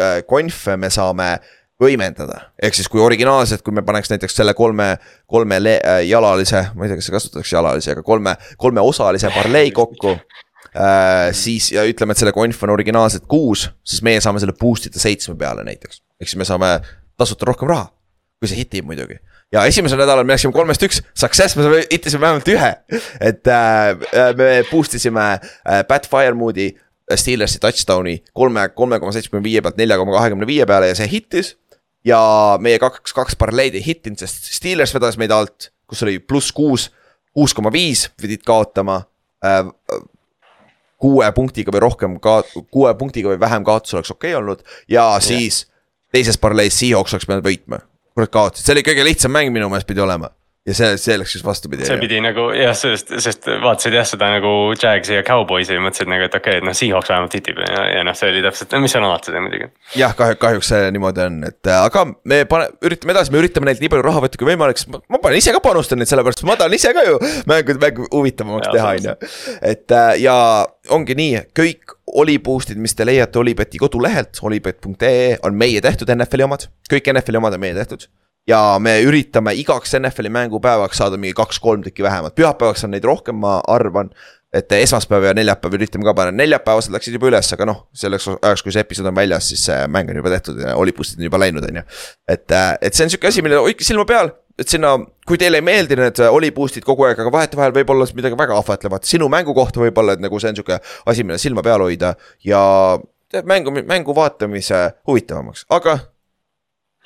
äh, konfe me saame võimendada, ehk siis kui originaalselt, kui me paneks näiteks selle kolme, kolme äh, jalalise, ma ei tea, kas kasutatakse jalalisi, aga kolme, kolmeosalise parlei kokku äh,. siis ja ütleme, et selle konf on originaalselt kuus, siis meie saame selle boost ida seitsme peale näiteks. ehk siis me saame tasuta rohkem raha, kui see hitib muidugi. ja esimesel nädalal me läksime kolmest üks, success, me saime, hitisime vähemalt ühe. et äh, me boost isime äh, Pat Firemoodi Steelersi touchdown'i kolme, kolme koma seitsmekümne viie pealt nelja koma kahekümne viie peale ja see hittis. Ja meie kaks, kaks paralleedi ei hittinud, sest Steelers vedas meid alt, kus oli pluss kuus, kuus koma viis pidid kaotama äh,. kuue punktiga või rohkem ka, kuue punktiga või vähem kaotus oleks okei okay olnud ja siis teises paralleelis Seahawks oleks pidanud võitma. kurat kaotasid, see oli kõige lihtsam mäng minu meelest pidi olema ja see, see läks just vastupidi. see pidi nagu jah, sest, sest vaatasid jah seda nagu Jagsi ja Cowboys'i ja mõtlesid nagu, et okei okay,, et noh, Seahawks vähemalt hitib ja, ja noh, see oli täpselt, mis on alati muidugi. jah, kahju, kahjuks see niimoodi on, et äh, aga me pane, üritame edasi, me üritame neilt nii palju raha võtta kui võimalik, sest ma, ma panen ise ka panustan neid, sellepärast ma tahan ise ka ju mängu, mängu huvitavamaks teha, on ju. et äh, ja ongi nii, kõik oli boost'id, mis te leiate Olipeti kodulehelt, olipet.ee on meie tehtud NFL-i omad, kõik NFL-i omad on meie tehtud ja me üritame igaks NFL-i mängupäevaks saada mingi kaks-kolm tükki vähemalt, pühapäevaks on neid rohkem, ma arvan. et esmaspäev ja neljapäev üritame ka panna, neljapäevased läksid juba üles, aga noh, selleks ajaks, kui see episood on väljas, siis see mäng on juba tehtud ja olipustid on juba läinud, on ju. et, et see on sihuke asi, millele hoidke silma peal, et sinna, kui teile ei meeldi need oliboost'id kogu aeg, aga vahetevahel võib-olla midagi väga ahvatlevat sinu mängu kohta võib-olla, et nagu see on sihuke asi, mille silma peal hoida ja teeb mängu, mängu vaatamise huvitavamaks, aga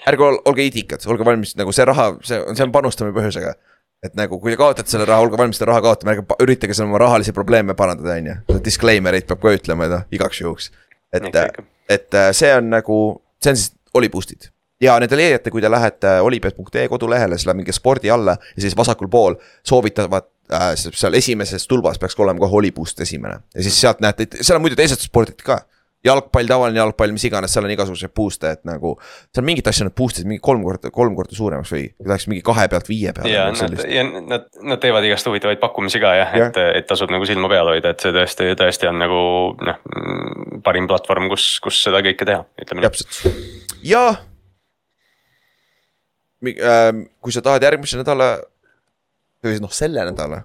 ärge ol, olge itikad, olge valmis nagu see raha, see on, see on panustamine põhjusega. et nagu, kui te kaotate selle raha, olge valmis seda raha kaotama, ärge üritage seal oma rahalisi probleeme parandada, on ju. Disclaimer'id peab ka ütlema, noh, igaks juhuks. et et see on nagu, see on siis Oliboost'id. ja need te leiate, kui te lähete olipet.ee kodulehele, siis läheb mingi spordi alla ja siis vasakul pool soovitavad äh,. seal esimeses tulbas peaks olema kohe Oliboost esimene ja siis sealt näete, seal on muidu teised spordid ka jalgpall, tavaline jalgpall, mis iganes, seal on igasuguseid boost'e, et nagu. seal mingit asja nad boost isid mingi kolm korda, kolm korda suuremaks või läheks mingi kahe pealt viie peale. ja nad, ja nad, nad teevad igast huvitavaid pakkumisi ka jah Jah. et, et tasub nagu silma peal hoida, et see tõesti, tõesti on nagu noh, parim platvorm, kus, kus seda kõike teha, ütleme nii. täpselt ja. kui sa tahad järgmise nädala või noh, selle nädala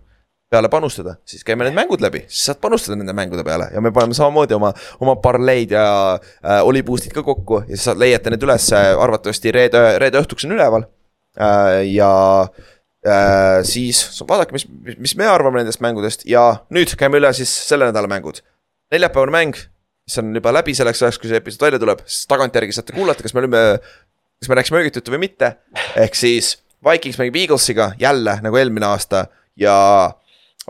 peale panustada, siis käime need mängud läbi, siis saad panustada nende mängude peale ja me paneme samamoodi oma, oma parleid ja äh, oliboost'id ka kokku ja siis leiate need üles, arvatavasti reede, reede õhtuks on üleval äh,. ja äh, siis vaadake, mis, mis me arvame nendest mängudest ja nüüd käime üle siis selle nädala mängud. neljapäevane mäng, mis on juba läbi selleks ajaks, kui see episood välja tuleb, siis tagantjärgi saate kuulata, kas me olime, kas me rääkisime õiget juttu või mitte. ehk siis Vikings mängib Eaglesiga jälle nagu eelmine aasta ja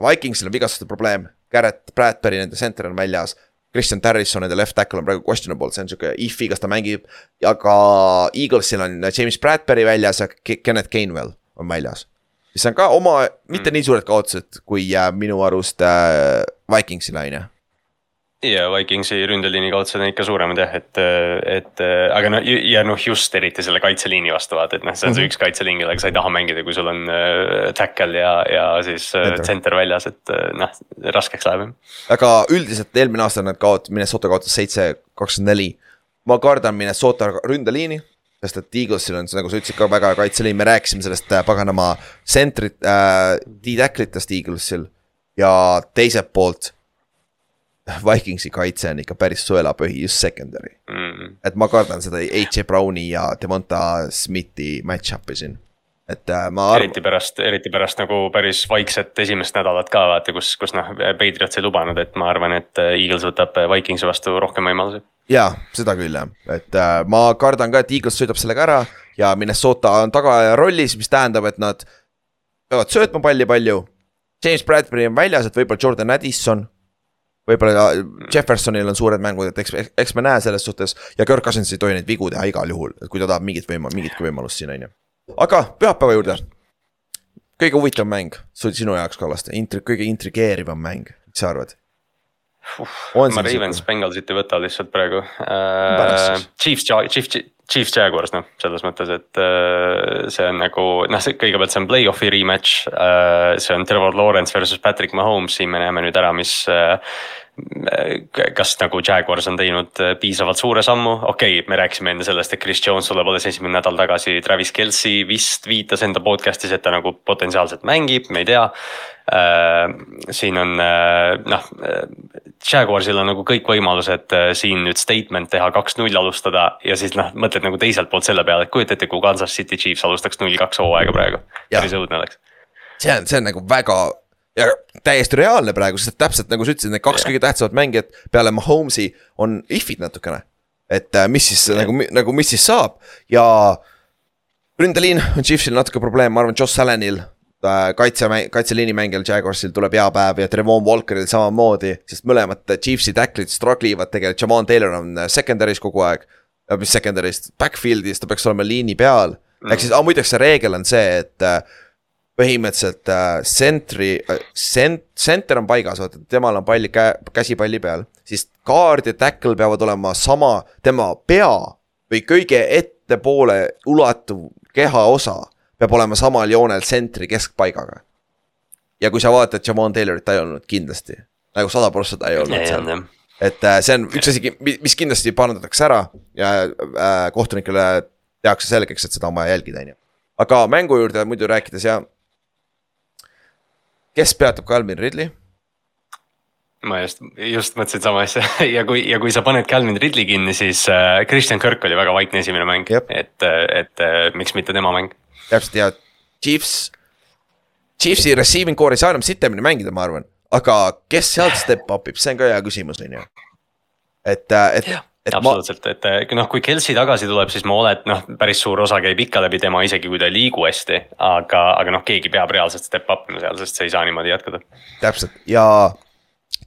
Vikingsil on vigastuste probleem. Garrett Bradbury, nende center on väljas. Christian Harrison, nende left tackle on praegu questionable, see on sihuke if'i, kas ta mängib. aga Eaglesil on James Bradbury väljas ja Ke- Kenneth Gainwell on väljas. mis on ka oma, mitte nii suured kaotused kui äh, minu arust äh, Vikingsile on ju. Ja Vikingsi ründeliini kaotused on ikka suuremad jah, et, et aga no ja noh, just eriti selle kaitseliini vastu vaata, et noh, see on see -hmm. üks kaitseliin, kellega sa ei taha mängida, kui sul on äh, tackle ja, ja siis äh, center väljas, et äh, noh, raskeks läheb. aga üldiselt eelmine aasta nad kaot-, Minnesota kaotas seitse, kakskümmend neli. ma kardan Minnesota ründeliini sest et Eaglesil on, nagu sa ütlesid ka väga kaitseliin, me rääkisime sellest paganama sentrit äh,, D-tacklitest Eaglesil. ja teiselt poolt Vikingsi kaitse on ikka päris sõelapõhi, just secondary mm.. et ma kardan seda H.J. Browni ja Devonta Smithi match-up'i siin. et äh, ma arvan. eriti pärast, eriti pärast nagu päris vaikset esimest nädalat ka vaata, kus, kus noh, Patriots ei lubanud, et ma arvan, et äh, Eagles võtab äh, Vikingsi vastu rohkem võimalusi. jaa, seda küll jah, et ma kardan ka, et Eagles sõidab sellega ära ja Minnesota on tagaaja rollis, mis tähendab, et nad peavad söötma palli palju. James Bradbury on väljas, et võib-olla Jordan Addison võib-olla Jeffersonil on suured mängud, et eks, eks me näe selles suhtes ja Kirk Cousins ei tohi neid vigu teha igal juhul, kui ta tahab mingit võima-, mingitki võimalust siin, on ju. aga pühapäeva juurde. kõige huvitavam mäng sinu jaoks, Kallaste, intri-, kõige intrigeerivam mäng, mis sa arvad? Uh, ma Ravens Bengalsit ei võta lihtsalt praegu uh,. Chiefs, Chiefs, Chiefs Jaguars noh, selles mõttes, et uh, see on nagu noh, kõigepealt see on play-off'i rematch uh,. see on Trevor Lawrence versus Patrick Mahomes, siin me näeme nüüd ära, mis uh, kas nagu Jaguars on teinud äh, piisavalt suure sammu, okei okay,, me rääkisime enne sellest, et Chris Jones tuleb alles esimene nädal tagasi, Travis Kelci vist viitas enda podcast'is, et ta nagu potentsiaalselt mängib, me ei tea äh,. siin on äh, noh, Jaguarsil on nagu kõik võimalused siin nüüd statement teha, kaks-null alustada ja siis noh, mõtled nagu teiselt poolt selle peale, et kujuta ette, kui Kansas City Chiefs alustaks null-kaks hooaega praegu, päris õudne oleks. see on, see on nagu väga ja täiesti reaalne praegu, sest täpselt nagu sa ütlesid, need kaks kõige tähtsamat mängijat peale Mahomes'i on if'id natukene. et äh, mis siis nagu, nagu mis siis saab ja ründeliin on Chiefsil natuke probleem, ma arvan, Josh Allanil äh, kaitse, kaitseliini mängijal Jaguarsil tuleb hea päev ja Trevon Walkeril samamoodi, sest mõlemad Chiefsi tacklid struggle ivad tegelikult, Jamal Taylor on äh, secondary's kogu aeg. mis secondary's, backfield'is ta peaks olema liini peal, ehk siis muideks see reegel on see, et põhimõtteliselt sentri äh,, sent-, center on paigas, vaata, temal on pall käe, käsi palli peal. siis guard ja tackle peavad olema sama, tema pea või kõige ettepoole ulatuv kehaosa peab olema samal joonel sentri keskpaigaga. ja kui sa vaatad Jamon Taylorit, ta ei olnud kindlasti, nagu sada prossa ta ei olnud seal. et äh, see on üks asi, mis kindlasti parandatakse ära ja äh, kohtunikele tehakse selgeks, et seda on vaja jälgida, on ju. aga mängu juurde muidu rääkides ja kes peatab Calvin Ridley? ma just, just mõtlesin sama asja ja kui, ja kui sa paned Calvin Ridley kinni, siis äh, Christian Kirk oli väga vaikne esimene mäng, et, et äh, miks mitte tema mäng. täpselt ja Chiefs, Chiefsi receiving core'i ei saa enam sitemini mängida, ma arvan, aga kes sealt step up ib, see on ka hea küsimus, on ju. et, äh, et absoluutselt, et noh, kui Kelsi tagasi tuleb, siis ma olen, noh, päris suur osa käib ikka läbi tema, isegi kui ta ei liigu hästi. aga, aga noh, keegi peab reaalselt step up ima seal, sest see ei saa niimoodi jätkuda. täpselt ja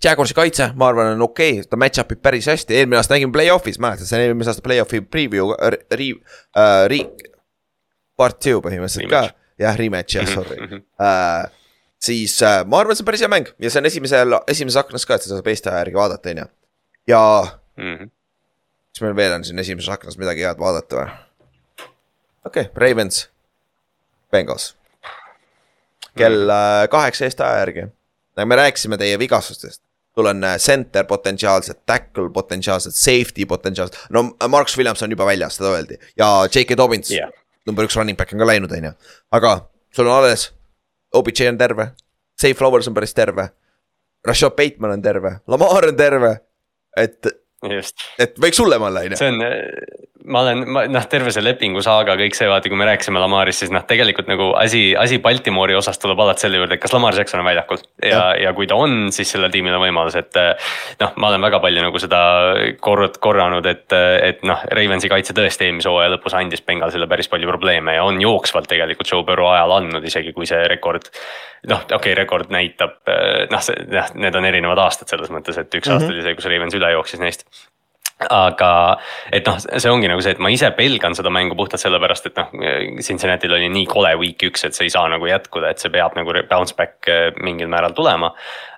Jaguarsi kaitse, ma arvan, on okei okay., ta match-up ib päris hästi, eelmine aasta nägime play-off'is, mäletad, see on eelmise aasta play-off'i preview, re-, uh, re-. Part two põhimõtteliselt ka, jah, rematch jah, mhm, sorry mm. -hmm. Uh, siis uh, ma arvan, see on päris hea mäng ja see on esimesel, esimeses aknas ka, et seda saab Eesti aja järgi vaadata, on ju. ja mm -hmm kas meil veel on siin esimeses aknas midagi head vaadata või? okei okay,, Ravens, Bengals. kell äh, kaheksa Eesti aja järgi. nagu me rääkisime teie vigastustest, sul on äh, center potentsiaalselt, tackle potentsiaalselt, safety potentsiaalselt, no Marks Williams on juba väljas, seda öeldi ja J.K. Dobbins yeah., number üks running back on ka läinud, on ju. aga sul on alles, OBJ on terve, Safe Flowers on päris terve. Rashad Bateman on terve, Lamar on terve, et et võiks hullem olla, on ju. see on, ma olen, noh, terve see lepingu saaga, kõik see, vaata, kui me rääkisime Lamarist, siis noh, tegelikult nagu asi, asi Baltimoori osas tuleb alati selle juurde, et kas Lamar Jackson on väljakul. ja, ja., ja kui ta on, siis sellel tiimil on võimalus, et noh, ma olen väga palju nagu seda kord-, korranud, et, et noh, Ravensi kaitse tõesti eelmise hooaja lõpus andis Bengalsile päris palju probleeme ja on jooksvalt tegelikult Joe Burrow ajal andnud, isegi kui see rekord. noh, okei okay,, rekord näitab, noh, see, noh, need on erinevad aastad selles mõttes, et üks mm -hmm. aasta oli see, kus Ravens üle jooksis neist aga et noh, see ongi nagu see, et ma ise pelgan seda mängu puhtalt sellepärast, et noh, Cincinnati'l oli nii kole week üks, et see ei saa nagu jätkuda, et see peab nagu bounce back eh, mingil määral tulema.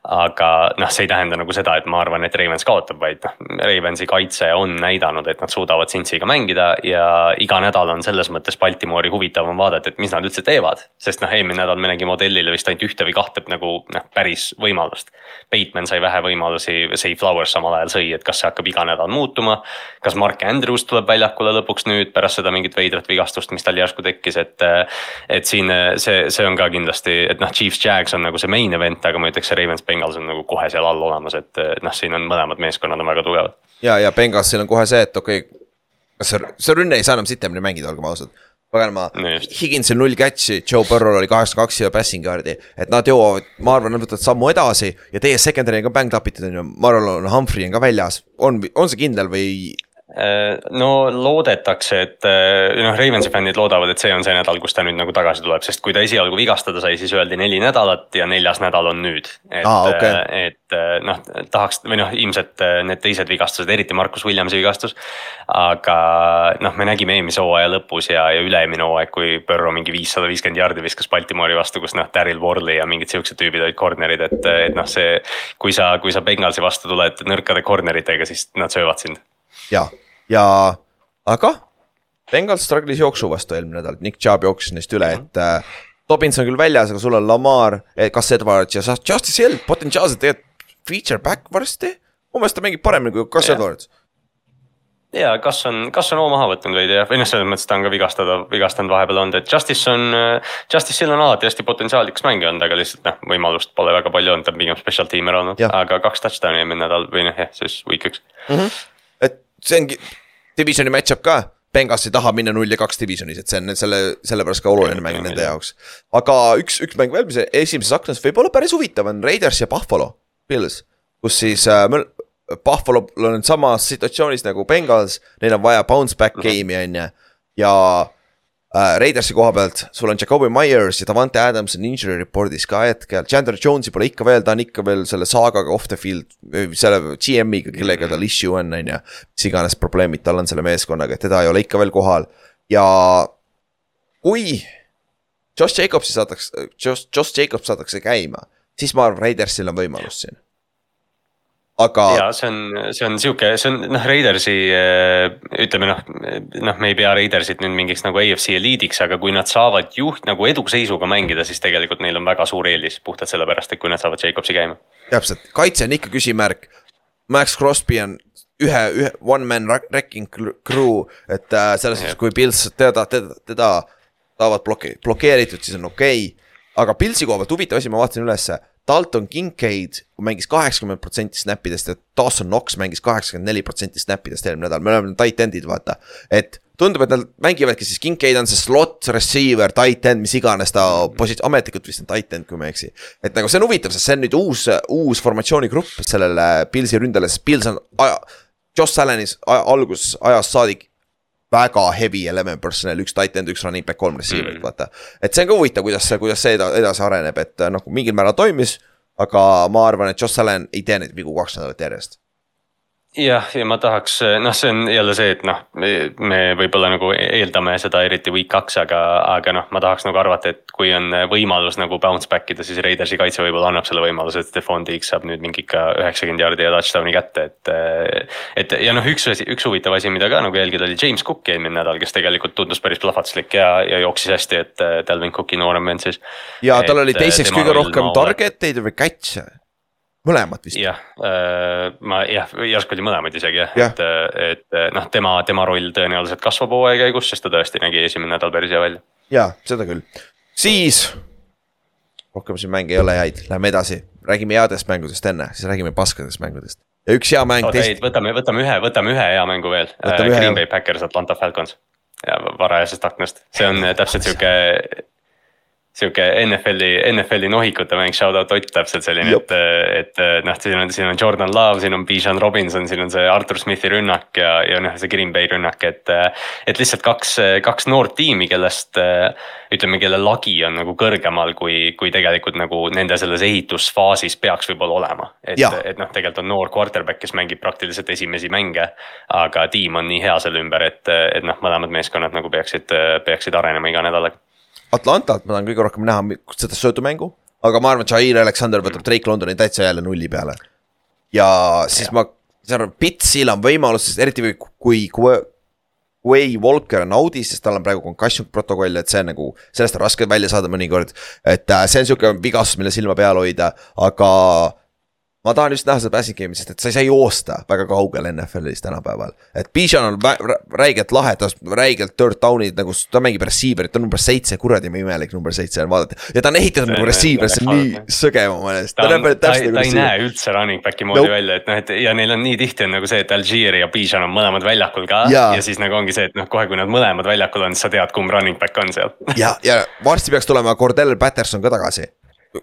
Aga noh, see ei tähenda nagu seda, et ma arvan, et Ravens kaotab, vaid noh, Ravensi kaitse on näidanud, et nad suudavad Cincy'ga mängida ja iga nädal on selles mõttes Baltimoori huvitavam vaadata, et mis nad üldse teevad. sest noh, eelmine nädal me nägime Odellile vist ainult ühte või kahte nagu noh, päris võimalust. Bateman sai vähe võimalusi, Say Flowers samal ajal sõi, et kas see hakkab iga nädal muutuma. kas Mark Andrews tuleb väljakule lõpuks nüüd pärast seda mingit veidrat vigastust, mis tal järsku tekkis, et. et siin see, see on ka kindlasti, et noh, Chiefs Jags on nagu see main event, aga ma ütleks, see Ravens Bengals on nagu kohe seal all olemas, et noh, siin on mõlemad meeskonnad on väga tugevad. ja, ja Bengalsil on kohe see, et okei okay,, kas see, see rünne ei saa enam sitemini mängida, olgem ausad paganama no, Higginsil null catch'i, Joe Burrow'l oli kaheksakümmend kaks ja passing yard'i. et nad jõuavad, ma arvan, nad võtavad sammu edasi ja teie secondary on ka banged up itud on ju, ma arvan, Humphrey on ka väljas. on, on see kindel või no loodetakse, et äh, noh, Ravensi fännid loodavad, et see on see nädal, kus ta nüüd nagu tagasi tuleb, sest kui ta esialgu vigastada sai, siis öeldi neli nädalat ja neljas nädal on nüüd. et ah,, okay. et noh, tahaks või noh, ilmselt need teised vigastused, eriti Markus Williamsi vigastus. aga noh, me nägime eelmise hooaja lõpus ja, ja üle-eelmine hooaeg, kui Burrow mingi viissada viiskümmend jardi viskas Baltimoori vastu, kus noh, Daryl Worley ja mingid siuksed tüübid olid corner'id, et, et noh, see. kui sa, kui sa Bengalsi vastu tuled nõrkade corner itega, siis nad söövad sind ja, ja aga Bengals struggle'is jooksu vastu eelmine nädal, Nick Chubb jooksis neist üle, et äh,. Dobbins on küll väljas, aga sul on Lamar, Gus Edwards ja Justice Hill potentsiaalselt tegelikult feature back varsti. mu meelest ta mängib paremini kui Gus yeah. Edwards ja kas on, kas on hoo maha võtnud veidi jah, või noh, selles mõttes ta on ka vigastada, vigastanud vahepeal olnud, et Justice on. Justice Hill on alati hästi potentsiaalikas mängija olnud, aga lihtsalt noh, võimalust pole väga palju olnud, ta on pigem special teamer olnud, aga kaks touchdown'i eelmine nädal või noh, jah, siis week üks mm. -hmm see ongi divisioni match-up ka. Bengals ei taha minna null ja kaks divisionis, et see on selle, sellepärast ka oluline mäng nende jaoks. aga üks, üks mäng veel, mis esimeses aknas võib olla päris huvitav, on Raiders ja Buffalo Bills. kus siis äh, Buffalo'l on samas situatsioonis nagu Bengals, neil on vaja bounce back game'i on ju. ja äh, Raidersi koha pealt, sul on Jakobi Myers ja Davante Adams on injury report'is ka hetkel, Chandler Jones'i pole ikka veel, ta on ikka veel selle saagaga off the field. selle GM-iga, kellega tal issue on, on ju, mis iganes probleemid tal on selle meeskonnaga, teda ei ole ikka veel kohal ja kui. Josh Jacobsi saadakse, Josh, Josh Jacobs saadakse käima, siis ma arvan, Raidersil on võimalus siin aga. ja see on, see on sihuke, see on noh, Raidersi äh, ütleme noh, noh, me ei pea Raidersit nüüd mingiks nagu AFC eliidiks, aga kui nad saavad juht nagu eduseisuga mängida, siis tegelikult neil on väga suur eelis puhtalt sellepärast, et kui nad saavad Jacobsi käima. täpselt, kaitse on ikka küsimärk. Max Crosby on ühe, ühe one man wrecking crew, et äh, selles suhtes, kui Pils teda, teda, teda saavad bloke-, blokeeritud, siis on okei okay. aga Pilsi koha pealt huvitav asi, ma vaatasin ülesse, Dalton Kincaid mängis kaheksakümmend protsenti snap'idest ja Dawson Knox mängis kaheksakümmend neli protsenti snap'idest eelmine nädal, me oleme tight end'id, vaata. et tundub, et nad mängivadki siis, Kincaid on see slot receiver, tight end, mis iganes ta posi-, ametlikult vist on tight end, kui ma ei eksi. et nagu see on huvitav, sest see on nüüd uus, uus formatsioonigrupp sellele Pilsi ründele, sest Pils on aja, Josh Allenis alguses ajast saadik väga heavy eleven personnel, üks tight end, üks running back, kolm receiver'it mm., vaata. et see on ka huvitav, kuidas see, kuidas see edasi areneb, et noh, mingil määral toimis. aga ma arvan, et Josh Allan ei tee neid vigu kaks nädalat järjest jah, ja ma tahaks, noh, see on jälle see, et noh, me võib-olla nagu eeldame seda eriti week kaks, aga, aga noh, ma tahaks nagu arvata, et kui on võimalus nagu bounce back ida, siis Raidersi kaitse võib-olla annab selle võimaluse, et Stefan Diggs saab nüüd mingi ikka üheksakümmend jaardi ja touchdown'i kätte, et. et ja noh, üks asi, üks huvitav asi, mida ka nagu jälgida, oli James Cook eelmine nädal, kes tegelikult tundus päris plahvatuslik ja, ja jooksis hästi, et Delvin Cooki noorem vend siis. ja tal oli teiseks kõige rohkem target eid või catch'e mõlemat vist. jah, äh, ma jah, järsku oli mõlemaid isegi jah ja., et, et noh, tema, tema roll tõenäoliselt kasvab hooaja käigus, sest ta tõesti nägi esimene nädal päris hea välja. ja seda küll, siis. rohkem siin mänge ei ole häid, lähme edasi, räägime headest mängudest enne, siis räägime paskadest mängudest. ja üks hea mäng. oota ei, võtame, võtame ühe, võtame ühe hea mängu veel. Äh, Green Bay Packers, Atlanta Falcons. ja varajasest aknast, see on täpselt sihuke sihuke NFL-i, NFL-i nohikute mäng, shout out Ott täpselt selline, et, et noh, siin on, siin on Jordan Love, siin on Bijan Robinson, siin on see Artur Smithi rünnak ja, ja noh, see Green Bay rünnak, et. et lihtsalt kaks, kaks noort tiimi, kellest ütleme, kelle lagi on nagu kõrgemal, kui, kui tegelikult nagu nende selles ehitusfaasis peaks võib-olla olema. et, et noh, tegelikult on noor quarterback, kes mängib praktiliselt esimesi mänge. aga tiim on nii hea selle ümber, et, et noh, mõlemad meeskonnad nagu peaksid, peaksid arenema iga nädalaga Atlantat ma tahan kõige rohkem näha seda söödumängu. aga ma arvan, et Jair Alexander võtab Drake Londoni täitsa jälle nulli peale. ja siis ja. ma, saan aru, Pitsil on võimalus, sest eriti kui, kui Way Walker on audis, sest tal on praegu concussion protokoll, et see on nagu, sellest on raske välja saada mõnikord. et äh, see on sihuke vigastus, mille silma peal hoida, aga ma tahan just näha seda passing game'i, sest et sa ei saa joosta väga kaugel NFL-is tänapäeval. et Bijan on räigelt lahe, ta räigelt third down'id nagu, ta mängib receiver'it, ta on number seitse, kuradi imelik number seitse on vaadata. ja ta on ehitatud nagu receiver, see on nii sõge mu meelest. ta, ta, ta, ta nagu ei näe üldse running back'i moodi nope. välja, et noh, et ja neil on nii tihti on nagu see, et Algier ja Bijan on mõlemad väljakul ka. Ja. ja siis nagu ongi see, et noh, kohe, kui nad mõlemad väljakul on, siis sa tead, kumb running back on seal ja, ja varsti peaks tulema Cordell Patterson ka tagasi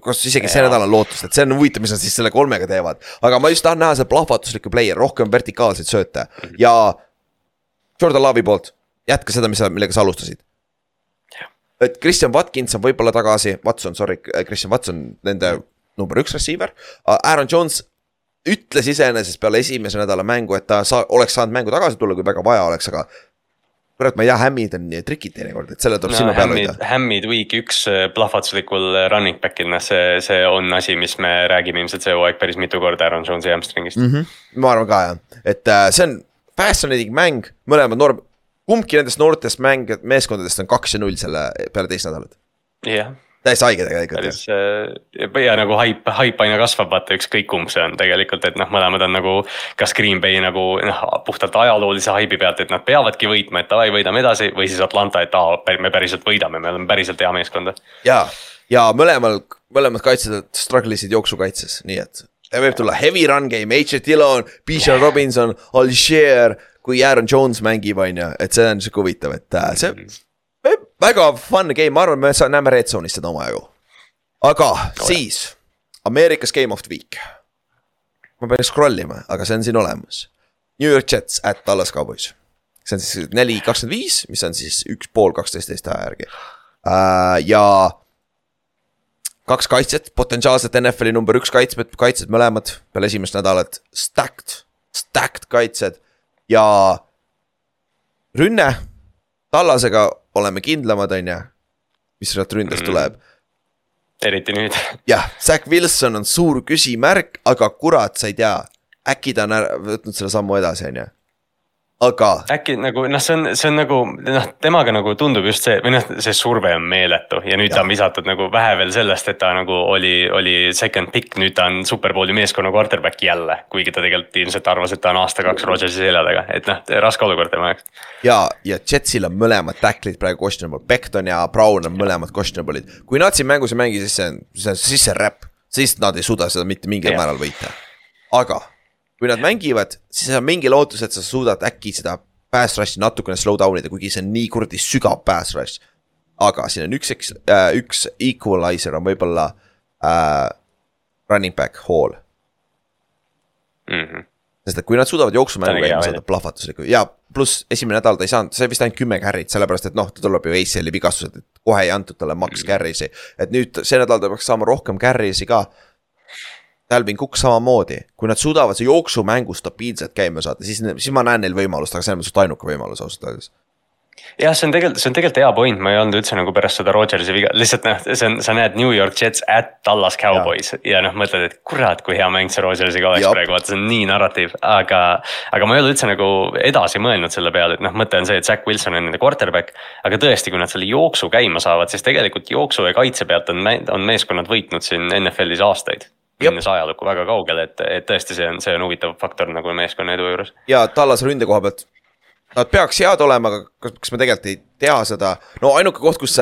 kas isegi see nädal on lootust, et see on huvitav, mis nad siis selle kolmega teevad. aga ma just tahan näha seda plahvatuslikku player'i, rohkem vertikaalseid sööte ja Jordan Love'i poolt, jätka seda, mis sa, millega sa alustasid. et Christian Watkins on võib-olla tagasi, Watson, sorry, Christian Watson, nende number üks receiver. Aaron Jones ütles iseenesest peale esimese nädala mängu, et ta saa-, oleks saanud mängu tagasi tulla, kui väga vaja oleks, aga kurat, ma ei tea, hämmid on trikid teinekord, et selle tuleb no, silma peal hoida. hämmid week üks äh, plahvatuslikul äh, running back'il, noh see, see on asi, mis me räägime ilmselt see hooaeg päris mitu korda Aaron Jones'i hamstringist mm. -hmm. ma arvan ka jah, et äh, see on fascinating mäng, mõlemad noor, kumbki nendest noortest mäng-, meeskondadest on kaks ja null selle peale teist nädalat. jah yeah täiesti haige tegelikult. päris äh, ja nagu haip, haip aina kasvab, vaata ükskõik kumb see on tegelikult, et noh, mõlemad on nagu. kas Green Bay nagu noh, puhtalt ajaloolise haibi pealt, et nad peavadki võitma, et davai, võidame edasi või siis Atlanta, et aa, me päriselt võidame, me oleme päriselt hea meeskond. ja, ja mõlemal, mõlemad kaitsjad struggle isid jooksukaitses, nii et võib tulla heavy run game, H. Dillon, Bijan Robinson, Algier, kui Aaron Jones mängib, on ju, et see on sihuke huvitav, et äh, see mm väga fun game, ma arvan, me näeme Red Zone'is seda omajagu. aga oh, siis, Ameerikas Game of the Week. ma pean scroll ima, aga see on siin olemas. New York Jets at Dallas Cowboys. see on siis neli kakskümmend viis, mis on siis üks pool kaksteist Eesti aja järgi uh,. ja kaks kaitset, potentsiaalselt NFL-i number üks kaitsjad, kaitsjad mõlemad peale esimest nädalat, stacked, stacked kaitsjad ja rünne Tallasega oleme kindlamad, on ju, mis sealt ründest mm. tuleb. eriti nüüd. jah, Zack Wilson on suur küsimärk, aga kurat, sa ei tea, äkki ta on ära, võtnud selle sammu edasi, on ju aga. äkki nagu noh, see on, see on nagu noh, temaga nagu tundub just see või noh, see surve on meeletu ja nüüd ja. ta on visatud nagu vähe veel sellest, et ta nagu oli, oli second pick, nüüd ta on superbowli meeskonna quarterback jälle. kuigi ta tegelikult ilmselt arvas, et ta on aasta-kaks Rodgersi selja taga, et noh, raske olukord tema jaoks. ja, ja Jetsil on mõlemad tackle'id praegu questionable, Beckton ja Brown on mõlemad questionable'id. kui nad siin mängus ei mängi, siis see on, siis see on räpp, siis nad ei suuda seda mitte mingil ja. määral võita. aga kui nad mängivad, siis on mingi lootus, et sa suudad äkki seda pass rush'i natukene slow down ida, kuigi see on nii kuradi sügav pass rush. aga siin on üks, äh, üks equalizer on võib-olla äh, running back hall mm. -hmm. sest et kui nad suudavad jooksumängu käima saada plahvatuslikku ja pluss esimene nädal ta ei saanud, sai vist ainult kümme carry't, sellepärast et noh, ta tuleb ju ACL-i vigastused, et kohe ei antud talle max mm -hmm. carry'si. et nüüd see nädal ta peaks saama rohkem carry'si ka Dalvin Cook samamoodi, kui nad suudavad see jooksumängu stabiilselt käima saada, siis, siis ma näen neil võimalust, aga see on suht ainuke võimalus ausalt öeldes jah, see on tegelikult, see on tegelikult hea point, ma ei olnud üldse nagu pärast seda Rodgersi viga, lihtsalt noh, see on, sa näed New York Jets at Dallas Cowboys ja, ja noh, mõtled, et kurat, kui hea mäng see Rodgersiga oleks Jab. praegu, vaata see on nii narratiiv, aga. aga ma ei ole üldse nagu edasi mõelnud selle peale, et noh, mõte on see, et Zack Wilson on nende quarterback. aga tõesti, kui nad selle jooksu käima saavad, siis tegelikult jooksu ja kaitse pealt on, on meeskonnad võitnud siin NFL-is aastaid minnes ajalukku väga kaugele, et, et tõesti, see on, see on huvitav faktor nagu meeskonna edu juures. ja Tallase ründe koha pealt, nad peaks head olema, aga kas, kas me tegelikult ei tea seda, no ainuke koht, kus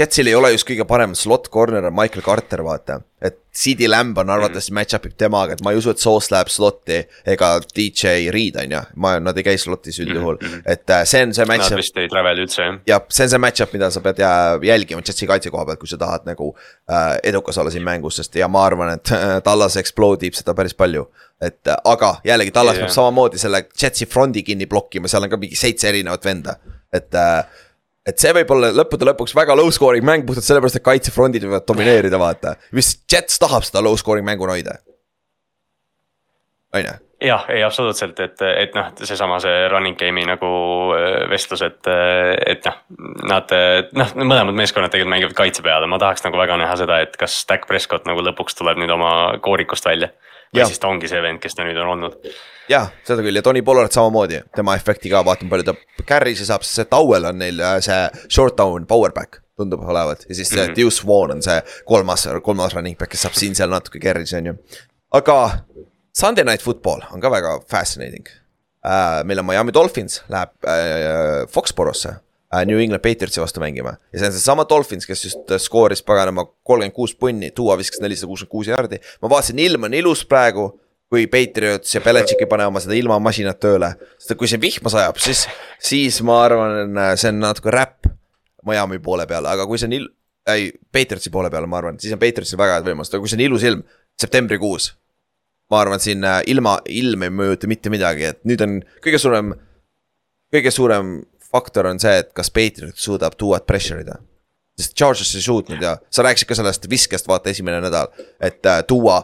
Jetsil ei ole just kõige parem slot corner on Michael Carter, vaata. et CD Lamb on arvatavasti mm. match-up ib temaga, et ma ei usu, et Sauce läheb slot'i ega DJ Reed on ju, ma, nad ei käi slot'is üldjuhul mm, -hmm. et äh, see on see match-up. Nad vist ei travel'i üldse jah. jah, see on see match-up, mida sa pead jälgima Jetsi kaitse koha pealt, kui sa tahad nagu äh, edukas olla siin mängus, sest ja ma arvan, et äh, Tallas explode ib seda päris palju. et äh, aga jällegi Tallas yeah. peab samamoodi selle Jetsi front'i kinni blokkima, seal on ka mingi seitse erinevat venda, et äh, et see võib olla lõppude lõpuks väga low scoring mäng puhtalt sellepärast, et kaitsefrondid võivad domineerida, vaata. mis Jets tahab seda low scoring mänguna hoida. on ju, jah, ei absoluutselt, et, et noh, seesama see running game'i nagu äh, vestlus, et, et noh, nad noh, mõlemad meeskonnad tegelikult mängivad kaitse peale, ma tahaks nagu väga näha seda, et kas Dak Prescott nagu lõpuks tuleb nüüd oma koorikust välja. või ja. siis ta ongi see vend, kes ta nüüd on olnud. Jah, seda küll ja Tony Pollard samamoodi, tema efekti ka vaatan palju ta carry'si saab, sest see Towel on neil äh, see short down power back tundub olevat ja siis see mm -hmm. Deuce Vaughn on see kolmas, kolmas running back, kes saab siin-seal natuke carry'si on ju. aga Sunday Night Football on ka väga fascinating uh,. meil on Miami Dolphins läheb uh, Foxborosse uh, New England Patriotsi vastu mängima ja see on seesama Dolphins, kes just skooris paganama kolmkümmend kuus punni, Duo viskas nelisada kuuskümmend kuus jaardi. ma vaatasin, ilm on ilus praegu, kui Patriots ja Belichik ei pane oma seda ilmamasinat tööle. sest kui siin vihma sajab, siis, siis ma arvan, see on natuke räpp Miami poole peale, aga kui see on il-, ei, Patriotsi poole peale, ma arvan, siis on Patriotsil väga head võimalused, aga kui see on ilus ilm, septembrikuus ma arvan, et siin äh, ilma, ilm ei mõjuta mitte midagi, et nüüd on kõige suurem, kõige suurem faktor on see, et kas Patriot suudab Duat pressure ida. sest Chargers ei suutnud ja sa rääkisid ka sellest viskest, vaata esimene nädal, et äh, Dua,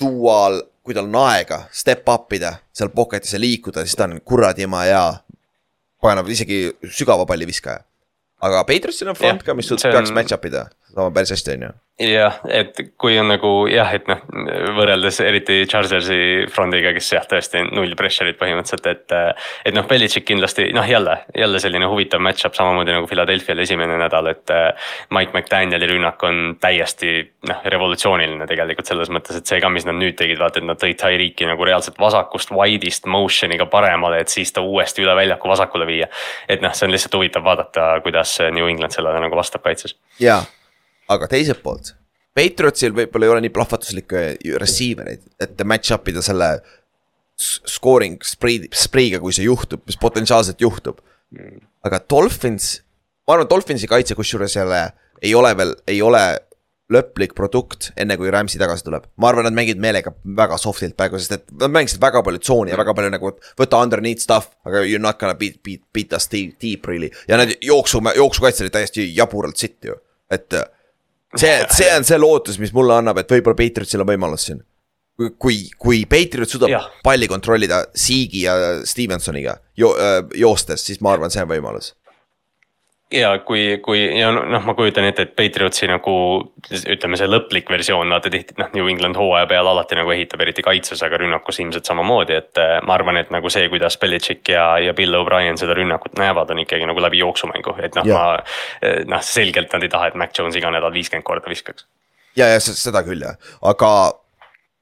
Dual, kui tal on aega step up ida, seal pocket'is ja liikuda, siis ta on kuradi ema hea. paganab isegi sügava palli viskaja. aga Patriotsil on front ja, ka, mis on... peaks match up ida, saama päris hästi, on ju jah, et kui on nagu jah, et noh, võrreldes eriti Chargersi frondiga, kes jah, tõesti null pressure'it põhimõtteliselt, et. et noh, Belichik kindlasti noh, jälle, jälle selline huvitav match-up samamoodi nagu Philadelphia'l esimene nädal, et. Mike McDanieli rünnak on täiesti noh, revolutsiooniline tegelikult selles mõttes, et see ka, mis nad nüüd tegid, vaata, et nad tõid Tyreeki nagu reaalselt vasakust wide'ist motion'iga paremale, et siis ta uuesti üle väljaku vasakule viia. et noh, see on lihtsalt huvitav vaadata, kuidas New England sellele nagu vastab kaitses. jaa aga teiselt poolt, Patriotsil võib-olla ei ole nii plahvatuslikke receiver eid, et match up ida selle scoring spree, spree'ga, kui see juhtub, mis potentsiaalselt juhtub. aga Dolphins, ma arvan, Dolphinsi kaitse kusjuures jälle ei ole veel, ei ole lõplik produkt, enne kui Rams'i tagasi tuleb. ma arvan, nad mängivad meelega väga soft'ilt praegu, sest et nad mängisid väga palju tsooni ja väga palju nagu võta underneath stuff, aga you are not gonna beat, beat, beat us deep, deep really. ja need jooksu, jooksukaitse olid täiesti jaburalt sitt ju, et see, see on see lootus, mis mulle annab, et võib-olla Patriotsil on võimalus siin. kui, kui, kui Patriot suudab ja. palli kontrollida Siigi ja Stevensoniga jo, joostes, siis ma arvan, see on võimalus ja kui, kui ja noh, ma kujutan ette, et Patriotsi nagu ütleme, see lõplik versioon, vaata tihti noh, New England hooaja peal alati nagu ehitab, eriti kaitses, aga rünnakus ilmselt samamoodi, et äh, ma arvan, et nagu see, kuidas Belichik ja, ja Bill O'Brien seda rünnakut näevad, on ikkagi nagu läbi jooksumängu, et noh, ma. Äh, noh, selgelt nad ei taha, et Mac Jones iga nädal viiskümmend korda viskaks. ja, ja seda küll jah, aga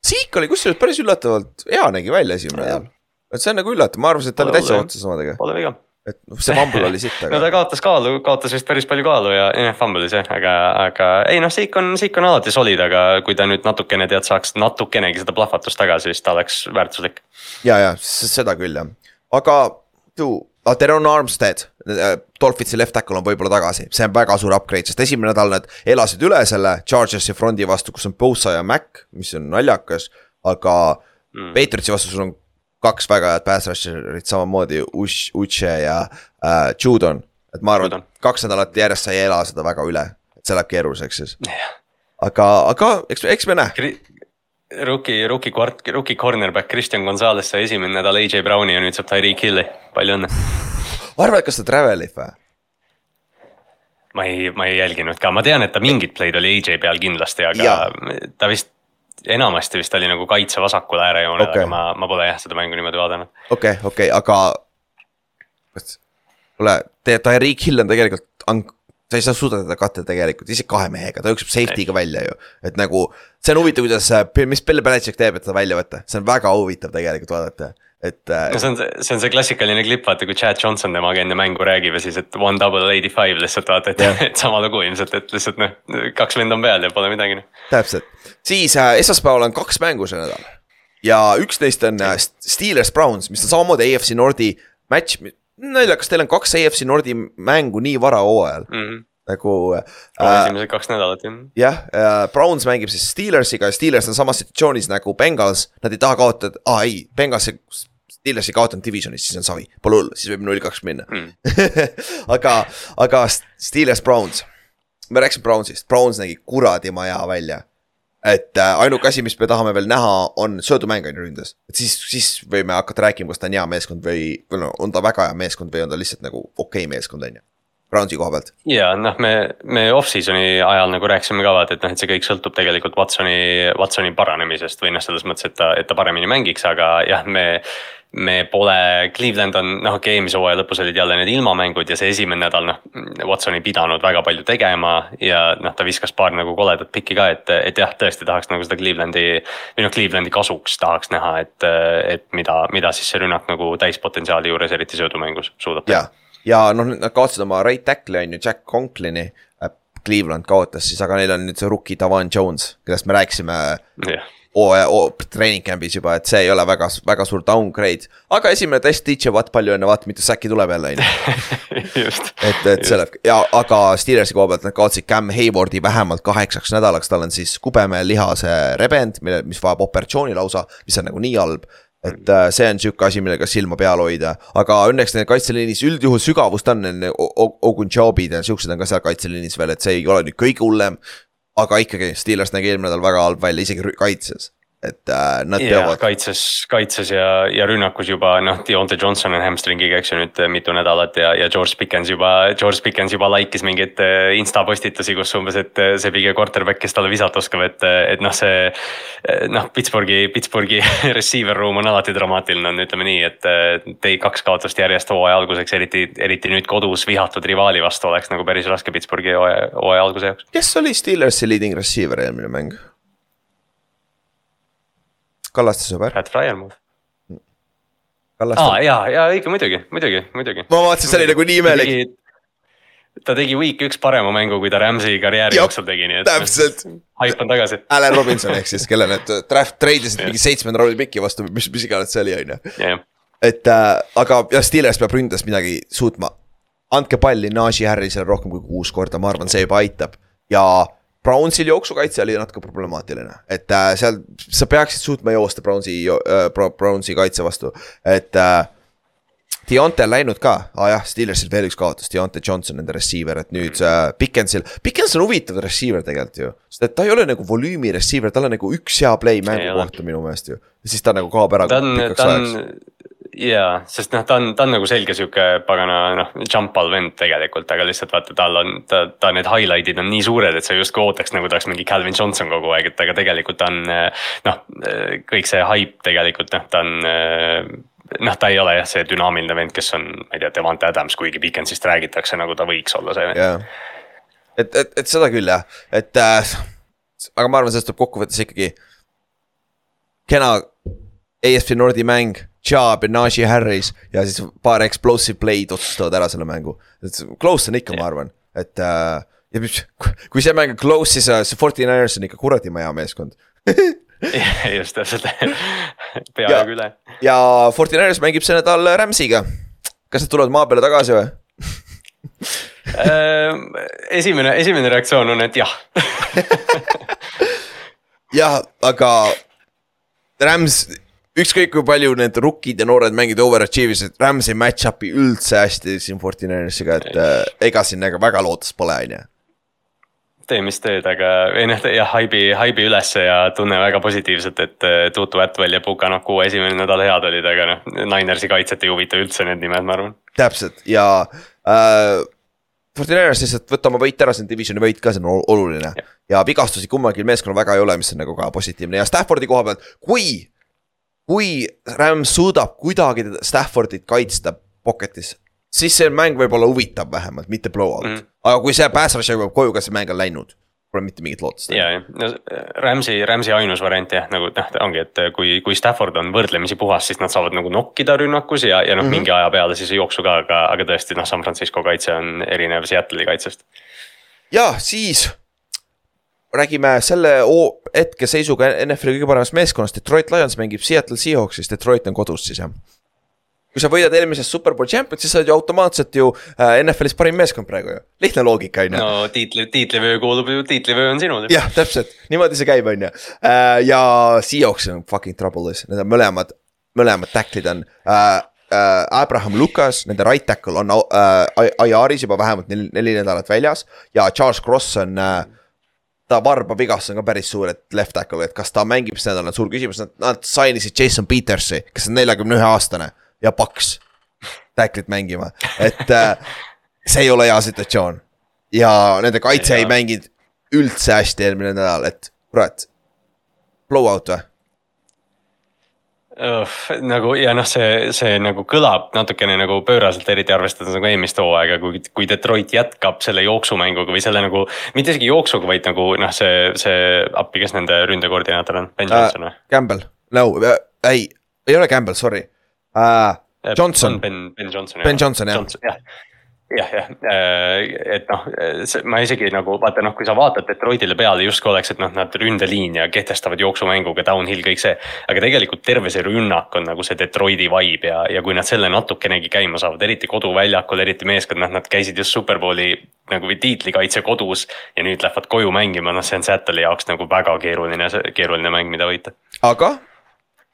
Siik oli kusjuures päris üllatavalt hea nägi välja esimene nädal. et see on nagu üllatav, ma arvasin, et ta oli täitsa otsas omadega. Pole viga et noh, see fumble oli sitt, aga. no ta kaotas kaalu, kaotas vist päris palju kaalu ja jah, fumble'is jah, aga, aga ei noh, Seik on, Seik on alati solid, aga kui ta nüüd natukene tead, saaks natukenegi seda plahvatust tagasi, siis ta oleks väärtuslik. ja, ja seda küll jah, aga ju, Teron Armstead, äh, Dolphinsi left tackle on võib-olla tagasi, see on väga suur upgrade, sest esimene nädal nad elasid üle selle Chargersi frondi vastu, kus on Bosa ja Mac, mis on naljakas, aga mm. Patriotsi vastu sul on kaks väga head pass rusher'it samamoodi, Ush, Uche ja äh, Judon. et ma arvan, kaks nädalat järjest sa ei ela seda väga üle, et see läheb keeruliseks siis. aga, aga eks, eks me näe. Rookie, rookie kvart-, rookie cornerback Kristjan Gonzalez sai esimene nädal AJ Browni ja nüüd saab Tyreek Hilli, palju õnne. arvad, kas ta travel ib või? ma ei, ma ei jälginud ka, ma tean, et ta mingid play'd oli AJ peal kindlasti, aga ja. ta vist enamasti vist oli nagu kaitse vasakul äärejoonel okay., aga ma, ma pole jah seda mängu niimoodi vaadanud. okei okay,, okei okay,, aga. kuule, Tyreek Hill on tegelikult, sa ei saa suuda teda katta tegelikult, isegi kahe mehega, ta jookseb safety'ga välja ju. et nagu, see on huvitav, kuidas, mis Bill Belichik teeb, et teda välja võtta, see on väga huvitav tegelikult vaadata et. Äh, no see on, see on see klassikaline klipp, vaata kui Chad Johnson temaga enne mängu räägib ja siis, et one double eighty five lihtsalt vaata, et yeah., et sama lugu ilmselt, et lihtsalt noh, kaks venda on peal ja pole midagi noh. täpselt, siis äh, esmaspäeval on kaks mängu see nädal. ja üks neist on äh, Steelers Browns, mis on samamoodi AFC Nordi match, naljakas, teil on kaks AFC Nordi mängu nii vara hooajal mm. -hmm nagu äh,. esimesed kaks nädalat jah. jah äh,, Browns mängib siis Steelersiga ja Steelers on samas situatsioonis nagu Bengals, nad ei taha kaotada, aa ei, Bengalsi Steelers ei kaotanud divisionis, siis on savi, pole hullu, siis võib null kaks minna mm. aga, aga Steelers Browns, me rääkisime Brownsist, Browns nägi kuradi maja välja et äh, ainuke asi, mis me tahame veel näha, on söödumäng on ju ründes. et siis, siis võime hakata rääkima, kas ta on hea meeskond või, või no on ta väga hea meeskond või on ta lihtsalt nagu okei okay meeskond, on ju. Brownsi koha pealt. ja noh, me, me off-season'i ajal nagu rääkisime ka vaata, et noh, et see kõik sõltub tegelikult Watsoni, Watsoni paranemisest või noh, selles mõttes, et ta, et ta paremini mängiks, aga jah, me me pole, Cleveland on noh, okei okay,, eelmise hooaja lõpus olid jälle need ilmamängud ja see esimene nädal noh. Watson ei pidanud väga palju tegema ja noh, ta viskas paar nagu koledat pikki ka, et, et jah, tõesti tahaks nagu seda Clevelandi. või noh, Clevelandi kasuks tahaks näha, et, et mida, mida siis see rünnak nagu täispotentsiaali juures, eriti söödumängus suudab teha. ja noh, nad kaotasid oma right tackle'i on ju, Jack Conklini. Cleveland kaotas siis, aga neil on nüüd see rookie Davon Jones, kellest me rääkisime yeah hooaja oh, treening camp'is juba, et see ei ole väga, väga suur downgrade. aga esimene test, DJ Watt, palju õnne, vaata mitu säki tuleb jälle on ju. et, et see läheb ja, aga Steelersi koha pealt nad kaotasid Cam Haywardi vähemalt kaheksaks nädalaks, tal on siis kubeme lihase rebend, mille, mis vajab operatsiooni lausa, mis on nagu nii halb. Et äh, see on sihuke asi, millega silma peal hoida, aga õnneks neil kaitseliinis üldjuhul sügavust on, Ogunjobid ja siuksed on ka seal kaitseliinis veel, et see ei ole nüüd kõige hullem aga ikkagi, Steelers nägi eelmine nädal väga halb välja, isegi kaitses et äh, nad yeah, peavad. kaitses, kaitses ja, ja rünnakus juba noh, Deontay Johnson on hamstringiga, eks ju nüüd äh, mitu nädalat ja, ja George Pickens juba, George Pickens juba like'is mingeid äh, insta postitusi, kus umbes, et äh, see pigem quarterback, kes talle visata oskab, et, et noh, see. noh, Pittsburghi, Pittsburghi receiver room on alati dramaatiline, on ütleme nii, et tei kaks kaotust järjest hooaja alguseks, eriti, eriti nüüd kodus vihatud rivaali vastu oleks nagu päris raske Pittsburghi hooaja, hooaja alguse jaoks. kes oli Steelersi leading receiver eelmine mäng? Kallaste sõber. Pat Fryermuth. Kallaste. aa jaa, jaa õige muidugi, muidugi, muidugi. ma vaatasin, see oli nagu nii imelik. ta tegi week üks parema mängu, kui ta Rams'i karjääri jooksul tegi, nii et. täpselt. haip on tagasi. Allan Robinson ehk siis, kelle need draft treidisid mingi seitsmenda raundi piki vastu, mis, mis iganes see oli, on ju. et äh, aga jah, Steelers peab ründes midagi suutma. andke palli Najee Harrisele rohkem kui kuus korda, ma arvan, see juba aitab ja Brownsil jooksukaitse oli natuke problemaatiline, et äh, seal sa peaksid suutma joosta Brownsi äh,, Brownsi kaitse vastu, et äh,. Deonte on läinud ka ah,, jah, Steelersil veel üks kaotus, Deonte Johnson, nende receiver, et nüüd äh, Pickensil, Pickens on huvitav receiver tegelikult ju. sest et ta ei ole nagu volüümi receiver, tal on nagu üks hea play mängu kohta minu meelest ju. siis ta nagu kaob ära. ta on, ta on jaa, sest noh, ta on, ta on nagu selge sihuke pagana noh, jump all vend tegelikult, aga lihtsalt vaata, tal on, ta, ta need highlight'id on nii suured, et sa justkui ootaks nagu ta oleks mingi Calvin Johnson kogu aeg, et aga tegelikult ta on noh, kõik see hype tegelikult noh, ta on noh, ta ei ole jah, see dünaamiline vend, kes on, ma ei tea, Devante Adams, kuigi Pikensist räägitakse, nagu ta võiks olla see vend. Yeah.. et, et, et seda küll jah, et äh, aga ma arvan, sellest tuleb kokkuvõttes ikkagi kena AFC Nordi mäng Chubb ja Najee Harris ja siis paar explosive play'd otsustavad ära selle mängu. et close on ikka, ma arvan, et äh, ja kui see mäng on close, siis äh, see Forty Niners on ikka kuradi hea meeskond just täpselt, peaaegu üle. ja Forty Niners mängib see nädal Rams'iga. kas nad tulevad maa peale tagasi või ehm, esimene, esimene reaktsioon on, et jah jah, aga Rams ükskõik kui palju need rookid ja noored mängijad overachieve isid, Rams ei match up'i üldse hästi siin Fortinersiga, et äh, ega siin ega väga lootust pole, on ju tee, mis teed, aga ei noh, jah, haibi, haibi ülesse ja tunne väga positiivselt, et äh, Tutu Atwell ja Puka-Naku esimene nädal head olid, aga noh, Ninersi kaitset ei huvita üldse need nimed, ma arvan. täpselt ja äh,. Fortiners lihtsalt võtta oma võit ära, see on divisioni võit ka, see on oluline ja, ja vigastusi kummalgi meeskonnal väga ei ole, mis on nagu ka positiivne ja Staffordi koha pealt, kui kui Rams suudab kuidagi Staffordit kaitsta pocket'is, siis see mäng võib olla huvitav vähemalt, mitte blowout mm. -hmm. aga kui see pass rush jõuab koju, kas see mäng on läinud? Pole mitte mingit lootust. ja, ja no Rams'i, Rams'i ainus variant jah, nagu noh, ongi, et kui, kui Stafford on võrdlemisi puhas, siis nad saavad nagu nokkida rünnakus ja, ja noh mm -hmm., mingi aja peale siis jooksu ka, aga, aga tõesti noh, San Francisco kaitse on erinev Seattle'i kaitsest. ja siis räägime selle hetkeseisuga NFL-i kõige paremast meeskonnast, Detroit Lions mängib Seattle Seahawksis, Detroit on kodus siis jah. kui sa võidad eelmisest Superbowl champion, siis sa oled ju automaatselt ju äh, NFL-is parim meeskond praegu ju, lihtne loogika on ju. no tiitli, tiitlivöö kuulub ju, tiitlivöö on sinul. jah, täpselt, niimoodi see käib, on ju. Äh, ja Seahawks on fucking trouble'is, need on mõlemad, mõlemad tacklid on uh, uh, Abraham Lucas, nende right tackle on uh, IR-is juba vähemalt neli, neli nädalat väljas ja Charles Cross on uh, ta varbavigastus on ka päris suur, et left tackle, et kas ta mängib see on suur küsimus, nad, nad sainisid Jason Petersi, kes on neljakümne ühe aastane ja paks. Tacklit mängima, et äh, see ei ole hea situatsioon. ja nende kaitse ei mänginud üldse hästi eelmine nädal, et kurat. Blowout või? Nagu ja noh, see, see nagu kõlab natukene nagu pööraselt, eriti arvestades nagu eelmist hooaega, kui, kui Detroit jätkab selle jooksumänguga või selle nagu. mitte isegi jooksuga, vaid nagu noh, see, see appi, kes nende ründekoordinaator on, Ben Johnson või uh,? Campbell, no äh, ei, ei ole Campbell, sorry uh,. Johnson. Ben, Ben Johnson. Ben Johnson jah. jah, jah, jah, äh, et noh, ma isegi nagu vaata noh, kui sa vaatad Detroitile peale justkui oleks, et noh, nad ründeliin ja kehtestavad jooksumänguga downhill kõik see. aga tegelikult terve see rünnak on nagu see Detroiti vibe ja, ja kui nad selle natukenegi käima saavad, eriti koduväljakul, eriti meeskond, noh nad käisid just superbowli nagu tiitlikaitse kodus. ja nüüd lähevad koju mängima, noh see on Seattle'i jaoks nagu väga keeruline, keeruline mäng, mida võita. aga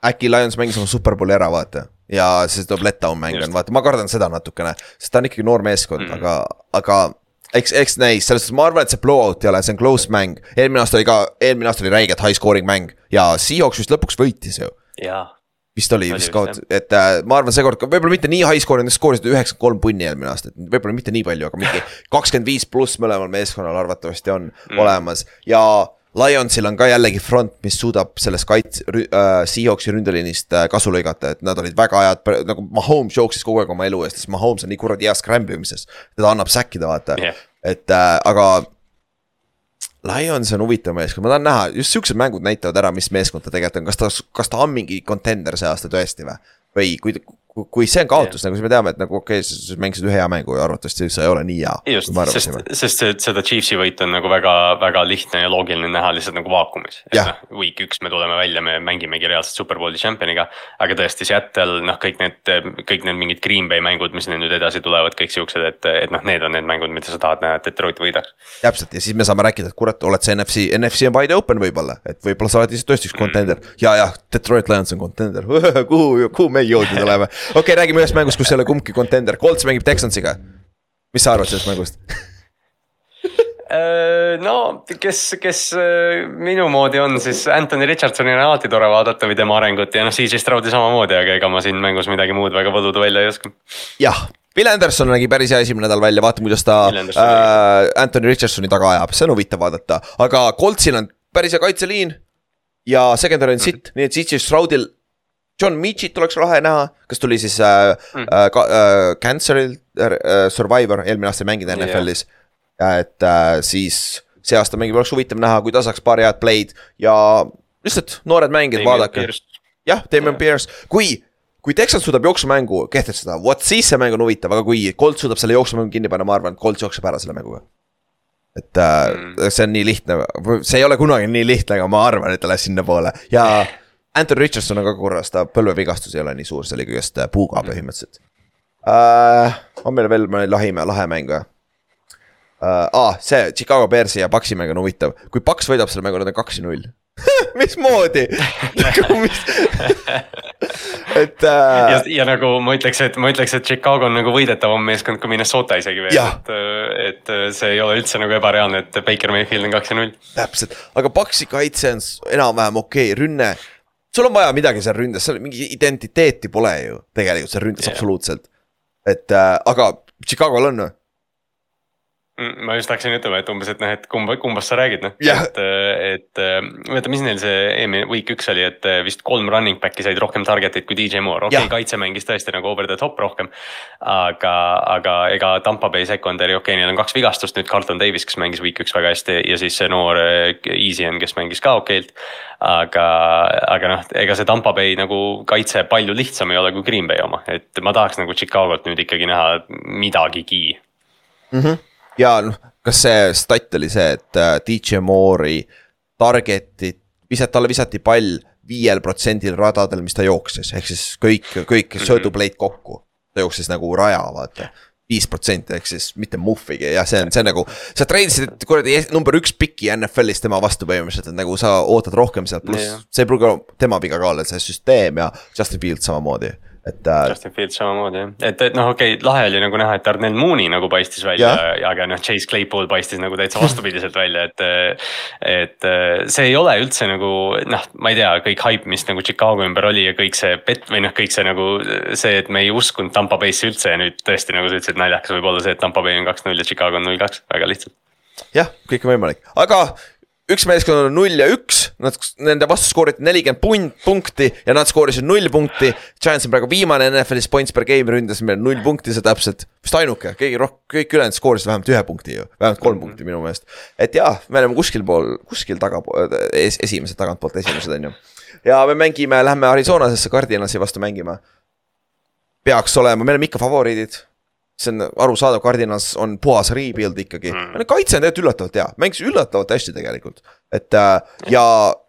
äkki Lions mängis oma superbowli ära, vaata ja see tuleb letdown mäng on, vaata, ma kardan seda natukene, sest ta on ikkagi noor meeskond mm, -hmm. aga, aga eks, eks näis, selles suhtes ma arvan, et see blowout ei ole, see on close mäng. eelmine aasta oli ka, eelmine aasta oli räigelt high scoring mäng ja Seahawks vist lõpuks võitis ju. vist oli, vist kaot-, et äh, ma arvan, seekord võib-olla mitte nii high scoring, nad skoorisid üheksakümmend kolm punni eelmine aasta, et võib-olla mitte nii palju, aga mingi kakskümmend viis pluss mõlemal meeskonnal arvatavasti on mm. olemas ja Lionsil on ka jällegi front, mis suudab sellest kaits- äh,, Seahawksi ründeliinist äh, kasu lõigata, et nad olid väga head, nagu Mahomes jooksis kogu aeg oma elu eest, sest Mahomes on nii kuradi hea scramble imises. teda annab säkkida, vaata yeah., et äh, aga. Lions on huvitav meeskond, ma tahan näha, just siuksed mängud näitavad ära, mis meeskond ta tegelikult on, kas ta, kas ta on mingi contender see aasta tõesti või? või kui, kui see on kaotus, nagu siis me teame, et nagu okei okay,, sa mängisid ühe hea mängu ja arvatavasti sa ei ole nii hea. just, sest, sest seda Chiefsi võitu on nagu väga, väga lihtne ja loogiline näha lihtsalt nagu vaakumis. Noh, week üks me tuleme välja, me mängimegi reaalselt superbowli championiga. aga tõesti, Seattle, noh, kõik need, kõik need mingid Green Bay mängud, mis nüüd edasi tulevad, kõik siuksed, et, et noh, need on need mängud, mida sa tahad näha, et Detroit võidaks. täpselt ja siis me saame rääkida, et kurat, oled sa NFC, NFC on wide open võib-olla, et võib-olla sa oled lihtsalt tõesti üks contender mm. ja, ja Detroit Lions on contender kuhu, kuhu me jõudnud oleme, okei okay,, räägime ühest mängust, kus ei ole kumbki contender, Colts mängib Texansiga. mis sa arvad sellest mängust äh, no kes, kes äh, minu moodi on, siis Anthony Richardsonil on alati tore vaadata või tema arengut ja noh, CJ Stroudi samamoodi, aga ega ma siin mängus midagi muud väga võluda välja ei oska. jah, Bill Anderson nägi päris hea esimene nädal välja, vaatame, kuidas ta äh, Anthony Richardsoni taga ajab, see on huvitav vaadata, aga Coltsil on päris hea kaitseliin. ja secondary on sitt mm, -hmm. nii et CJ Stroudil John Mitchit oleks lahe näha, kes tuli siis äh, mm. äh, äh, Canceril äh, Survivor, eelmine aasta ei mänginud NFL-is yeah.. et äh, siis see aasta mängib, oleks huvitav näha, kui ta saaks paari head play'd ja lihtsalt noored mängijad, vaadake. jah, Damien yeah. Pierce, kui, kui Texas suudab jooksumängu kehtestada, vot siis see mäng on huvitav, aga kui Colt suudab selle jooksumängu kinni panna, ma arvan, et Colt jookseb ära selle mänguga et äh, mm. see on nii lihtne, see ei ole kunagi nii lihtne, aga ma arvan, et ta läheb sinnapoole ja Anthony Richardson on ka korras, ta põlvevigastus ei ole nii suur, see oli kõigest äh, puuga põhimõtteliselt. Uh,. on meil veel mõni lahe, lahe mäng või uh,? Ah, see Chicago Bearsi ja Paxi mäng on huvitav, kui Paks võidab selle mängu, nad on kaks ja null. Mismoodi? Mis... et äh.... ja, ja nagu ma ütleks, et ma ütleks, et Chicago on nagu võidetavam meeskond kui Minnesota isegi veel, et, et see ei ole üldse nagu ebareaalne, et Baker Mayfield on kaks ja null. täpselt, aga Paxi kaitse on enam-vähem okei. Okay,, rünne sul on vaja midagi seal ründes, seal mingi identiteeti pole ju tegelikult seal ründes yeah. absoluutselt. et äh, aga Chicago'l on? Mm, ma just hakkasin ütlema, et umbes, et noh, et kumba, kumbast sa räägid noh yeah., et, et vaata, mis neil see eelmine week üks oli, et vist kolm running back'i said rohkem target'it kui DJ Moore, okei okay, yeah., kaitse mängis tõesti nagu over the top rohkem. aga, aga ega Tampa Bay secondary, okei okay,, neil on kaks vigastust nüüd, Carlton Davis, kes mängis week üks väga hästi ja siis see noor Easy on, kes mängis ka okeilt. aga, aga noh, ega see Tampa Bay nagu kaitse palju lihtsam ei ole kui Green Bay oma, et ma tahaks nagu Chicago't nüüd ikkagi näha midagigi mm. -hmm ja noh, kas see stat oli see, et äh, DJ Moore'i target'id, visati, talle visati pall viiel protsendil radadel, mis ta jooksis, ehk siis kõik, kõik mhm. söödupleid kokku. ta jooksis nagu raja, vaata viis protsenti ehk siis mitte muhvigi ja see on, see on nagu. sa treenisid kuradi number üks piki NFL-is tema vastu põhimõtteliselt, et nagu sa ootad rohkem sealt, pluss see ei pruugi olla tema viga ka olla, see süsteem ja Justin Fields samamoodi. Et äh,. Justin Fields samamoodi jah, et, et noh, okei okay,, lahe oli nagu näha, et Arnel Mooney nagu paistis välja, aga noh, Chase Claypool paistis nagu täitsa vastupidiselt välja, et. et see ei ole üldse nagu noh, ma ei tea, kõik haip, mis nagu Chicago ümber oli ja kõik see pet- või noh, kõik see nagu see, et me ei uskunud Tampa Bay'sse üldse ja nüüd tõesti nagu sa ütlesid, naljakas võib olla see, et Tampa Bay on kaks-null ja Chicago on null-kaks, väga lihtsalt. jah, kõik on võimalik, aga üks meeskond on null ja üks, nad, nende vastu skooriti nelikümmend punt, punkti ja nad skoorisid null punkti. Giants on praegu viimane NFL-is points per game ründas meil null punkti, see täpselt, vist ainuke, keegi rohkem, kõik ülejäänud skoorisid vähemalt ühe punkti ju, vähemalt kolm punkti minu meelest. et jaa, me oleme kuskil pool, kuskil tagapool es,, esimesed tagantpoolt esimesed on ju. ja me mängime, lähme Arizonasesse Cardinalsi vastu mängima. peaks olema, me oleme ikka favoriidid see on arusaadav, Cardinals on puhas rebuild ikkagi mm., kaitse on tegelikult üllatavalt hea, mängis üllatavalt hästi tegelikult. et äh, ja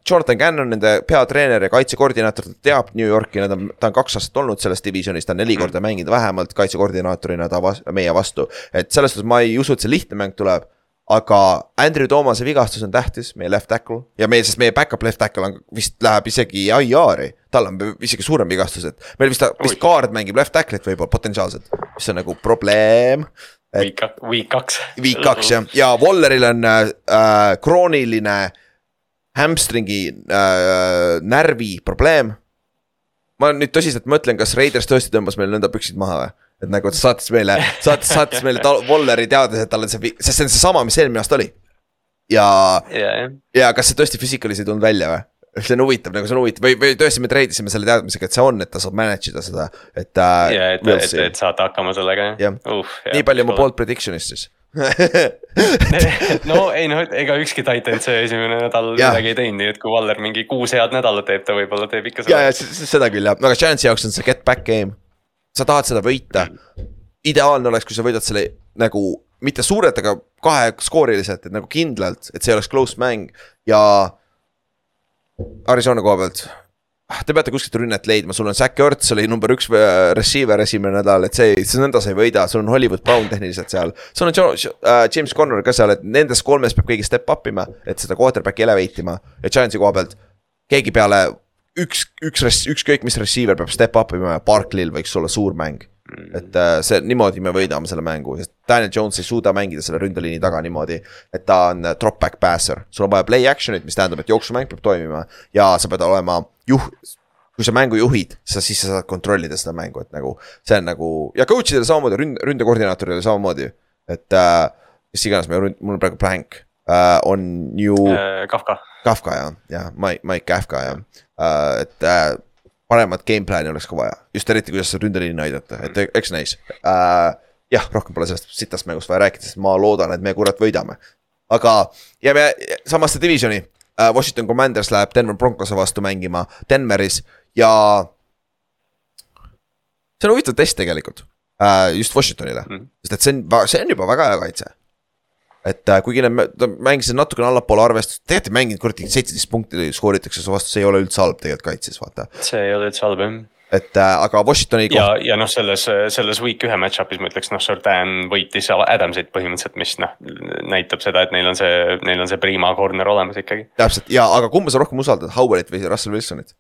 Jonathan Cannon, nende peatreener ja kaitsekoordinaator, ta teab New Yorki, nad on, ta on kaks aastat olnud selles divisionis, ta on neli korda mänginud vähemalt kaitsekoordinaatorina ta vas-, meie vastu. et selles suhtes ma ei usu, et see lihtne mäng tuleb aga Andrew Thomas'e vigastus on tähtis, meie left tackle ja meie, sest meie back-up left tackle on vist läheb isegi IR-i. tal on isegi suurem vigastus, et meil vist, vist kaard mängib left tackle'it võib-olla potentsiaalselt, mis on nagu probleem. Week, week kaks. Week kaks jah, ja Walleril on äh, krooniline hamstringi äh, närvi probleem. ma nüüd tõsiselt mõtlen, kas Raiders tõesti tõmbas meil nõnda püksid maha või? Et nagu ta saatis meile, saatis, saatis meile Volleri teades, et tal on see, sest see on seesama, mis eelmine aasta oli. ja yeah,, ja kas see tõesti physical'is ei tulnud välja või? see on huvitav, nagu see on huvitav või, või tõesti me treidisime selle teadmisega, et see on, et ta saab manage ida seda, et äh,. ja, et, et, et saate hakkama sellega jah ja. uh,. nii palju mu bold prediction'ist siis no ei noh, ega ükski titan see esimene nädal midagi ei teinud, nii et kui Valler mingi kuus head nädalat teeb, ta võib-olla teeb ikka seda. ja, ja seda küll jah, aga Giantsi jaoks on see get back game sa tahad seda võita. ideaalne oleks, kui sa võidad selle nagu mitte suurelt, aga kaheskooriliselt, et nagu kindlalt, et see oleks close mäng ja. Arizona koha pealt, te peate kuskilt rünnet leidma, sul on Zack Ertz oli number üks äh, receiver esimene nädal, et see, see nõnda sa ei võida, sul on Hollywood Brown tehniliselt seal. sul on Joe, uh, James Conner ka seal, et nendest kolmest peab keegi step up ima, et seda quarterback'i elevate ima ja Giantsi koha pealt. keegi peale üks, üks, ükskõik mis receiver peab step up ima ja Barkley'l võiks olla suur mäng. Mm. et äh, see, niimoodi me võidame selle mängu, sest Daniel Jones ei suuda mängida selle ründeliini taga niimoodi. et ta on äh, drop back passer, sul on vaja play action'it, mis tähendab, et jooksumäng peab toimima ja sa pead olema juh-. kui sa mängu juhid, sa siis sa saad kontrollida seda mängu, et nagu see on nagu ja coach idel samamoodi, ründ-, ründekoordinaatorile samamoodi. et äh, kes iganes mul on praegu blank äh, on ju äh,. Kafka. Kafka jah, jah, Mike, Mike Kafka jah Äh, et äh, paremat game plan'i oleks ka vaja, just eriti, kuidas ründeliini aidata, et eks näis äh,. jah, rohkem pole sellest sitast mängust vaja rääkida, sest ma loodan, et me kurat võidame. aga jääme samasse divisioni äh,, Washington Commanders läheb Denver Broncose vastu mängima Denveris ja. see on huvitav test tegelikult äh,, just Washingtonile mm, -hmm. sest et see on, see on juba väga hea kaitse et äh, kuigi nad mängisid natukene allapoole arvestust, tegelikult ei mänginud kuradi seitseteist punkti skooritakse su vastu, see ei ole üldse halb tegelikult kaitses, vaata. see ei ole üldse halb jah et äh, aga Washingtoni koht.... ja, ja noh, selles, selles week ühe match-up'is ma ütleks, noh, Jordan võitis Adamsit põhimõtteliselt, mis noh, näitab seda, et neil on see, neil on see prima corner olemas ikkagi. täpselt ja, aga kumba sa rohkem usaldad, Howardit või Russell Wilsonit?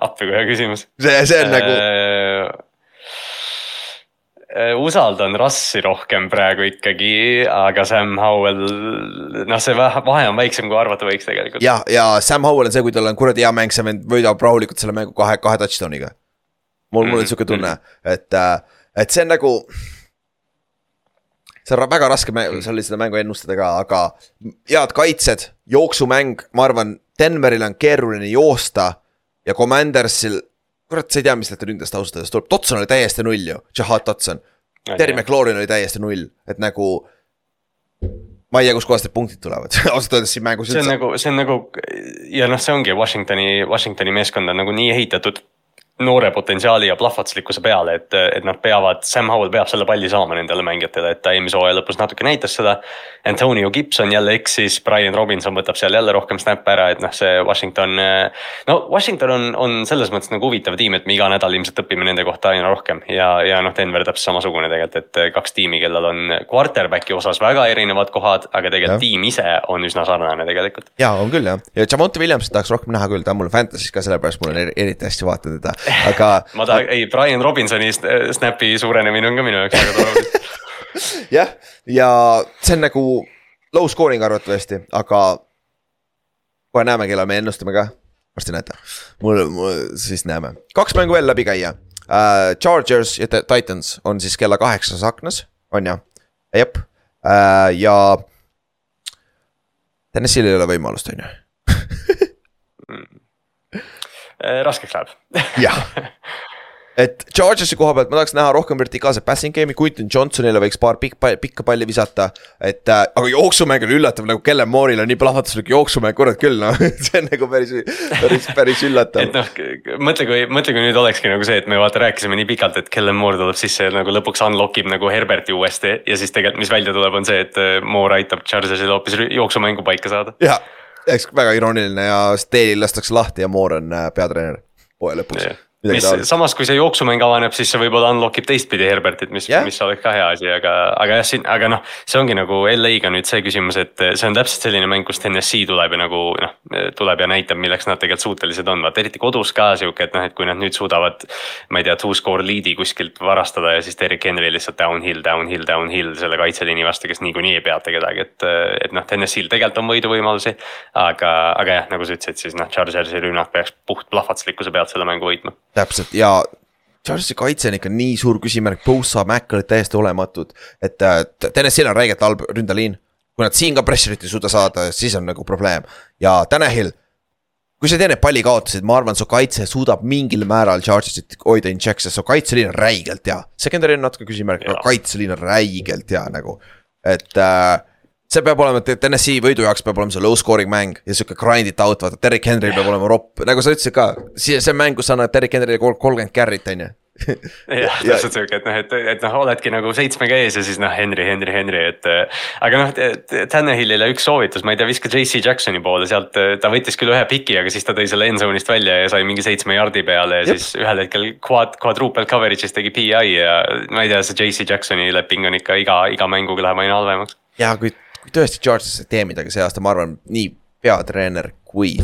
appi kui hea küsimus. see, see on nagu äh, Äh, usaldan Rassi rohkem praegu ikkagi, aga Sam Howell, noh, see vahe on väiksem, kui arvata võiks tegelikult. ja, ja Sam Howell on see, kui tal on kuradi hea mäng, see võidab rahulikult selle mängu kahe, kahe touchdown'iga. mul mul on mm, sihuke tunne, mm. et, äh, et see on nagu. see on väga raske seal oli seda mängu ennustada ka, aga head kaitsed, jooksumäng, ma arvan, Denveril on keeruline joosta ja Commandersil kurat, sa ei tea, mis sealt ründest ausalt öeldes tuleb, Dotson oli täiesti null ju, Jahad Dotson. Terry McLaurin oli täiesti null, et nagu. ma ei tea, kustkohast need punktid tulevad ausalt öeldes siin mängus. see on nagu, see on nagu ja noh, see ongi Washingtoni, Washingtoni meeskond on nagu nii ehitatud noore potentsiaali ja plahvatuslikkuse peale, et, et nad peavad, Sam Howell peab selle palli saama nendele mängijatele, et ta eelmise hooaja lõpus natuke näitas seda. Antonio Gibson jälle eksis, Brian Robinson võtab seal jälle rohkem snap'e ära, et noh, see Washington. no Washington on, on selles mõttes nagu huvitav tiim, et me iga nädal ilmselt õpime nende kohta aina rohkem ja, ja noh, Denver täpselt samasugune tegelikult, et kaks tiimi, kellel on quarterback'i osas väga erinevad kohad, aga tegelikult ja. tiim ise on üsna sarnane tegelikult. ja on küll jah, ja Jamonte Williamsit tahaks rohkem näha küll, ta on mul Fantasy's ka sellepärast mul on eriti hästi vaatan teda aga ma tahan, ei Brian Robinsoni snap'i suurenemine on ka minu jaoks väga tore jah, ja see on nagu low scoring arvatavasti, aga kohe näeme, kellal me ennustame ka, varsti näete. mul, mul siis näeme, kaks mängu veel läbi käia uh,. Chargers ja Titans on siis kella kaheksas aknas, on ju, jep uh,, ja. Tennessee'l ei ole võimalust, on ju Äh, raskeks läheb. jah, et Chargersi koha pealt ma tahaks näha rohkem vertikaalset passing game'i, Quinton Johnsonile võiks paar pikk, pikka palli visata. et äh, aga jooksumäng on üllatav, nagu Kellen Moore'il on nii plahvatuslik jooksumäng, kurat küll noh see on nagu päris, päris, päris üllatav. et noh, mõtle, kui, mõtle, kui nüüd olekski nagu see, et me vaata rääkisime nii pikalt, et Kellen Moore tuleb sisse ja nagu lõpuks unlock ib nagu Herberti uuesti. ja siis tegelikult, mis välja tuleb, on see, et äh, Moore aitab Chargersil hoopis jooksumängu paika saada. jah eks väga irooniline ja Stale'il lastakse lahti ja Moore on äh, peatreener hooaja lõpuks yeah mis samas, kui see jooksumäng avaneb, siis see võib-olla unlock ib teistpidi Herbertit, mis yeah., mis oleks ka hea asi, aga, aga jah, siin, aga noh. see ongi nagu LA-ga nüüd see küsimus, et see on täpselt selline mäng, kus TNS-i tuleb ja nagu noh, tuleb ja näitab, milleks nad tegelikult suutelised on, vaata eriti kodus ka sihuke, et noh, et kui nad nüüd suudavad. ma ei tea, two score lead'i kuskilt varastada ja siis Derek Henry lihtsalt downhill, downhill, downhill selle kaitseliini vastu, kes niikuinii ei peata kedagi, et. et noh, TNS-il tegelikult on võiduvõimalusi. aga, aga jah, nagu sa ütlesid, siis noh, Chargersi rünnak peaks puht plahvatuslikkuse pealt selle mängu võitma täpselt ja Charlesi kaitse on ikka nii suur küsimärk, Bosa, Mac olid täiesti olematud, et äh, TNS-il on räigelt halb ründeliin. kui nad siin ka pressure'it ei suuda saada, siis on nagu probleem ja Tanahil. kui sa ei tee neid pallikaotuseid, ma arvan, su kaitse suudab mingil määral Chargesit hoida in check, sest su kaitseliin on räigelt hea. Secondary on natuke küsimärk, aga kaitseliin on räigelt hea nagu, et äh, see peab olema, TNS-i võidu jaoks peab olema see low scoring mäng ja sihuke grind it out, vaata, Derek Henry peab olema ropp, nagu sa ütlesid ka. see, see mäng, kus sa annad Derek Henryle kolmkümmend carry't, on ju. jah, täpselt sihuke, et noh, et, et noh, oledki nagu seitsmega ees ja siis noh, Henry, Henry, Henry, et. aga noh, Tannehillile üks soovitus, ma ei tea, viska JC Jacksoni poole sealt, ta võttis küll ühe piki, aga siis ta tõi selle end zone'ist välja ja sai mingi seitsme jardi peale ja Jep. siis ühel hetkel quad, quadruple coverage'is tegi PI ja ma ei tea, see JC Jacksoni leping on ikka iga, iga mänguga läheb aina halvemaks. ja kui kui tõesti Charges ei tee midagi see aasta, ma arvan, nii peatreener kui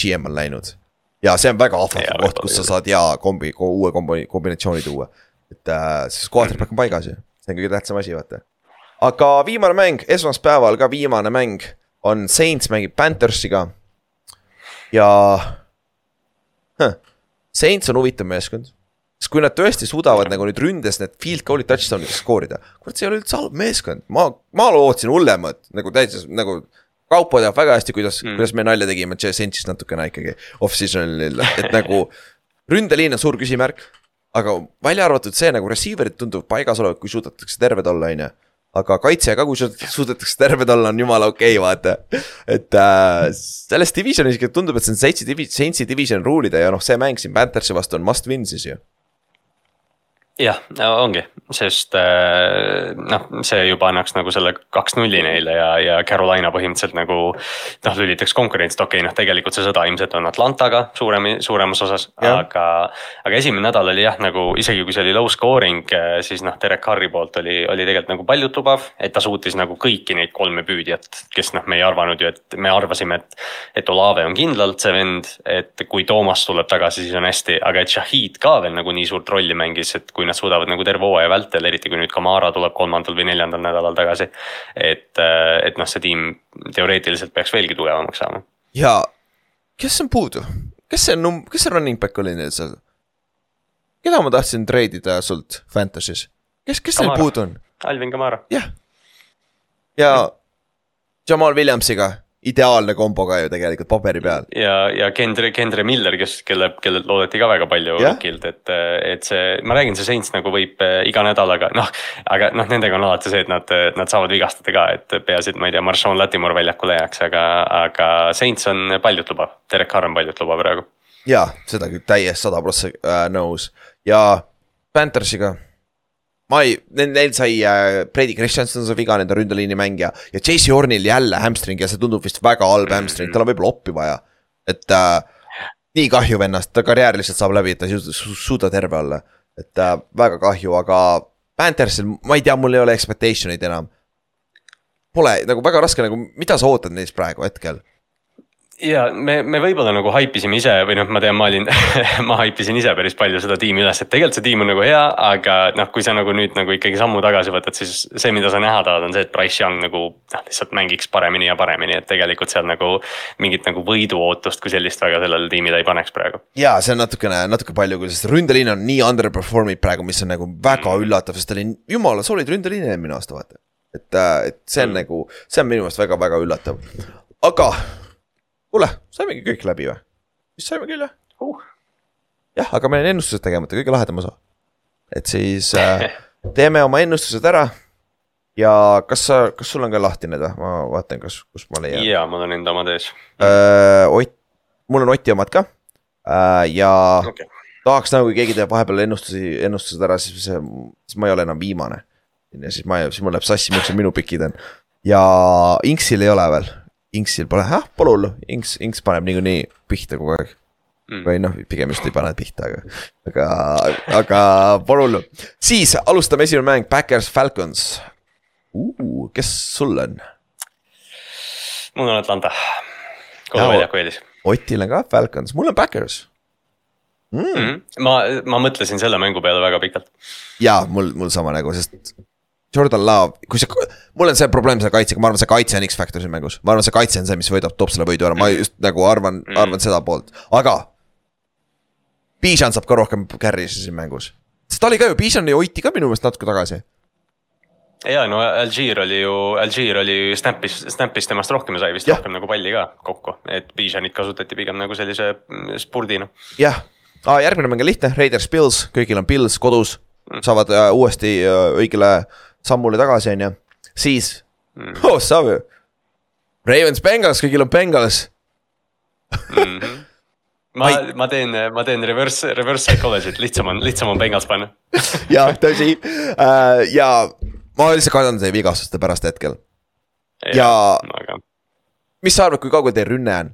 GM on läinud. ja see on väga ahvatlev koht, kus sa saad hea kombi, uue kombi, kombinatsiooni tuua. et äh, siis quarterback on paigas ju, see on kõige tähtsam asi, vaata. aga viimane mäng, esmaspäeval ka viimane mäng on Saints mängib Panthersiga. ja huh,, Saints on huvitav meeskond sest kui nad tõesti suudavad nagu nüüd ründes need field goal'id touchdown'id skoorida. kurat, see ei ole üldse halb meeskond, ma, ma lootsin hullemat nagu täitsa nagu. Kaupo teab väga hästi, kuidas mm., kuidas me nalja tegime Saintsist natukene ikkagi off-season'il, et nagu. ründeliin on suur küsimärk, aga välja arvatud see nagu receiver'id tunduvad paigas olevat, kui suudetakse terved olla, on ju aga kaitse ka, kui suudetakse terved olla, on jumala okei okay,, vaata. et äh, selles divisionis ikka tundub, et see on seitse divi-, Saintsi division rule ida ja noh, see mäng siin Panthersi vastu on must win siis ju Ja, jeg angrer. Sest äh, noh, see juba annaks nagu selle kaks-nulli neile ja, ja Carolina põhimõtteliselt nagu. noh, lülitaks konkurentsi, et okei okay,, noh, tegelikult see sõda ilmselt on Atlantaga suurem, suuremas osas, aga. aga esimene nädal oli jah, nagu isegi kui see oli low scoring, äh, siis noh, Derek Carri poolt oli, oli tegelikult nagu paljutlubav. et ta suutis nagu kõiki neid kolme püüdjat, kes noh, me ei arvanud ju, et me arvasime, et. et Olave on kindlalt see vend, et kui Toomas tuleb tagasi, siis on hästi, aga et Shahid ka veel nagu nii suurt rolli mängis, et kui kui nad suudavad nagu terve hooaja vältel, eriti kui nüüd Kamara tuleb kolmandal või neljandal nädalal tagasi. et, äh, et noh, see tiim teoreetiliselt peaks veelgi tugevamaks saama. ja kes on puudu, kes see num-, kes see running back oli neil seal? keda ma tahtsin treidida sult Fantasy's, kes, kes neil puudu on? Alvin Kamara. jah, ja Jamal Williamsiga ideaalne kombo ka ju tegelikult paberi peal. ja, ja Kendre, Kendre Miller, kes, kelle, kellelt loodeti ka väga palju rookilt, et, et see, ma räägin, see Saints nagu võib eh, iga nädalaga noh. aga noh, nendega on alati see, et nad, nad saavad vigastada ka, et peaasi, et ma ei tea, Marshawn Latimore väljakule jääks, aga, aga Saints on paljutlubav, Derek Carr on paljutlubav praegu jaa, seda küll täiesti sada prossa äh, nõus ja Panthersiga. Ma ei, neil, sai äh, Brady Christensen sai viga, nende ründeliini mängija ja J.C. Hornil jälle hamstring ja see tundub vist väga halb hamstring, tal on võib-olla oppi vaja. et äh, nii kahju vennast, ta karjäär lihtsalt saab läbi, et ta ei suuda, su- suuda terve olla. et äh, väga kahju, aga Panthersil, ma ei tea, mul ei ole expectation eid enam. Pole nagu väga raske nagu, mida sa ootad neist praegu hetkel? Ja me, me võib-olla nagu haipisime ise või noh, ma tean, ma olin, ma haipisin ise päris palju seda tiimi üles, et tegelikult see tiim on nagu hea, aga noh, kui sa nagu nüüd nagu ikkagi sammu tagasi võtad, siis see, mida sa näha tahad, on see, et Price Young nagu noh, lihtsalt mängiks paremini ja paremini, et tegelikult seal nagu mingit nagu võiduootust kui sellist väga sellele tiimile ei paneks praegu. jaa, see on natukene, natuke palju küll, sest ründeliin on nii underperform'ib praegu, mis on nagu väga üllatav, sest ta oli jumala solid ründeliin eelmine aasta, vaata. et, et see on mm. nagu, see on minu meelest väga-väga üllatav, aga kuule, saimegi kõik läbi või? vist saime küll jah Uh. jah, aga meil on ennustused tegemata, kõige lahedam osa. et siis äh, teeme oma ennustused ära. ja kas sa, kas sul on ka lahti need või, ma vaatan, kas, kus ma leian. ja mul on enda omad ees. Äh, Ott, mul on Oti omad ka äh, ja okei, tahaks nagu, kui keegi teeb vahepeal ennustusi, ennustused ära, siis siis ma ei ole enam viimane. ja siis ma, siis mul läheb sassi, millised minu pikid on. ja Inksil ei ole veel, Inksil pole, hullu, Inks, Inks paneb niikuinii pihta kogu aeg. Mm. või noh, pigem just ei pane pihta, aga, aga, aga pole hullu. siis alustame esimene mäng, Backers Falcons uh,. kes sul on? mul on Atlanta, koduväljaku eelis Otil on ka Falcons, mul on Backers. mm.. -hmm. ma, ma mõtlesin selle mängu peale väga pikalt. jaa, mul, mul sama nagu, sest Jordan Love, kui see, mul on see probleem selle kaitsega, ma arvan, see kaitse on X-Factor siin mängus, ma arvan, see kaitse on see, mis võidab, toob selle võidu ära, ma just nagu arvan mm, arvan seda poolt, aga. Bijan saab ka rohkem carry'si siin mängus, sest ta oli ka ju, Bijan hoiti ka minu meelest natuke tagasi. ja no Algier oli ju, Algier oli snap'is, snap'is temast rohkem ja sai vist Jah. rohkem nagu palli ka kokku, et Bijanit kasutati pigem nagu sellise mm, spurdina. jah. Ah,, järgmine mäng on lihtne, Raiders Pils, kõigil on Pils kodus, saavad äh, uuesti äh, õigele sammule tagasi, on ju, siis mm., oh saab ju. Ravens Bengals, kõigil on Bengals ma, ma teen, ma teen reverse, reverse psychology't, lihtsam on, lihtsam on Bengals panna. jah, tõsi äh, ja ma lihtsalt kardan teie vigastuste pärast hetkel. Ja- aga mis sa arvad, kui kaugel teie rünne on?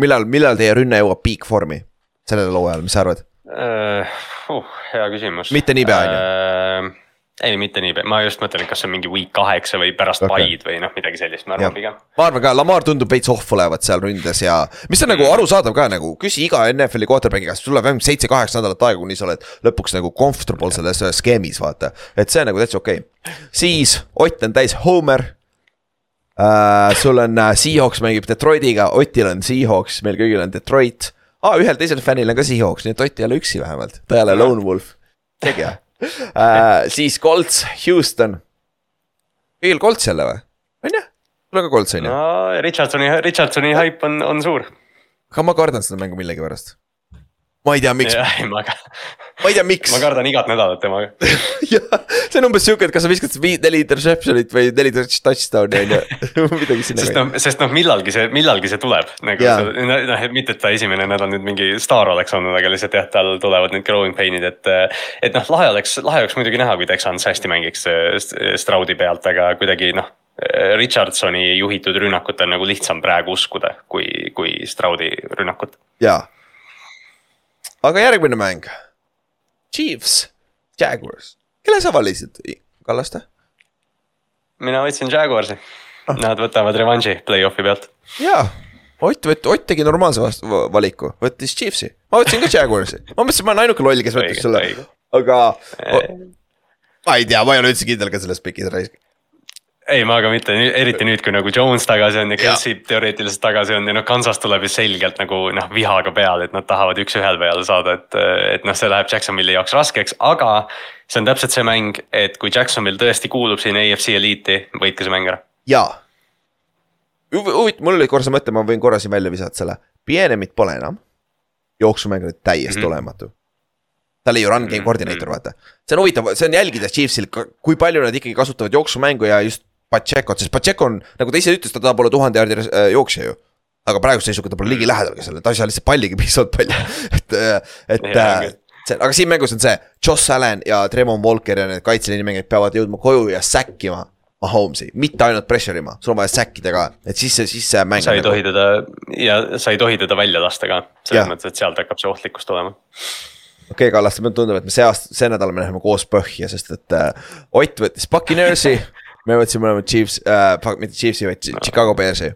millal, millal teie rünne jõuab peak-vormi sellel hooajal, mis sa arvad? uh,, uh, hea küsimus. Mitte niipea, on ju? ei, mitte niipea, ma just mõtlen, et kas see on mingi week kaheksa või pärast okay. paid või noh, midagi sellist, ma arvan pigem. ma arvan ka, Lamar tundub veits off olevat seal ründes ja mis on nagu arusaadav ka nagu, küsi iga NFL-i quarterback'i käest, sul läheb ainult seitse-kaheksa nädalat aega, kuni sa oled lõpuks nagu comfortable selles skeemis, vaata. et see on nagu täitsa okei okay.. siis Ott on täis Homer äh,. sul on äh, Seahawks mängib Detroitiga, Otil on Seahawks, meil kõigil on Detroit ah,. ühel teisel fännil on ka Seahawks, nii et Ott ei ole üksi vähemalt, ta ei ole lone wolf, tegi äh,. siis Colts, Houston. kõigil Colts jälle või? on ju, sul on ka Colts on ju? no Richardsoni, Richardsoni haip on, on suur. aga ma kardan seda mängu millegipärast. Ma ei tea, miks, ma, ei tea, miks ma. kardan igat nädalat temaga. see on umbes sihuke, et kas sa viskad vii- neli interception'it või neli touch- touchdown'i on ju, midagi sinna sest. noh, sest noh, millalgi see, millalgi see tuleb nagu see- noh, et mitte, et ta esimene nädal nüüd mingi staar oleks olnud, aga lihtsalt jah, tal tulevad need growing pain'id, et. et noh, lahe oleks, lahe oleks muidugi näha, kui Texans hästi mängiks äh, Stroudi pealt, aga kuidagi noh. Richardsoni juhitud rünnakut on nagu lihtsam praegu uskuda, kui, kui Stroudi rünnakut. jaa. Aga järgmine mäng. Chiefs, Jaguars, kelle sa valisid, Kallaste? mina võtsin Jaguarsi, nad võtavad revanši play-off'i pealt. jaa, Ott võt-, Ott tegi normaalse vastu, valiku, võttis Chiefsi, ma võtsin ka Jaguarsi, ma mõtlesin, ma olen ainuke loll, kes võttis selle. aga ma ei tea, ma ei ole üldse kindel ka selles pikis raisk. ei, ma ka mitte, eriti nüüd, kui nagu Jones tagasi on ja Kelsey teoreetiliselt tagasi on ja noh, Kansas tuleb ju selgelt nagu noh, vihaga peale, et nad tahavad üks-ühele peale saada, et, et noh, see läheb Jacksonville'i jaoks raskeks, aga see on täpselt see mäng, et kui Jacksonville tõesti kuulub siin AFC eliiti, võitke see mäng ära. jaa. huvitav, mul oli korra see mõte, ma võin korra siin välja visata selle, Pienemit pole enam. jooksumäng oli täiesti mm Mhm. -hmm. olematu. ta oli ju run game koordineeter, vaata. see on huvitav, see on jälgida Chiefsil, kui palju nad ikkagi kasutavad jooksumängu ja just Pacheco't, sest Pacheco on, nagu ta ise ütles, ta tahab olla tuhande jaardi äh, jooksja ju. aga praeguse seisuga ta pole ligilähedalgi sellele, ta ei saa lihtsalt palligi piisavalt palju, et, et Jaa, äh, see, aga siin mängus on see, Josh Allan ja Tremon Walker ja need kaitseliini mängijad peavad jõudma koju ja säkkima Mahomes'i, mitte ainult pressure ima, sul on vaja säkkida ka, et siis see, siis see mäng. sa ei tohi teda ja sa ei tohi teda välja lasta ka, selles mõttes, et sealt hakkab see ohtlikkus tulema. okei okay,, Kallaste, mulle tundub, et me see aasta, see nädal me läheme koos põhja, sest et äh, Ott võttis Buccaneersi, me võtsime mõlemad Chiefs äh,, mitte Chiefsi, vaid Chicago Bearsi.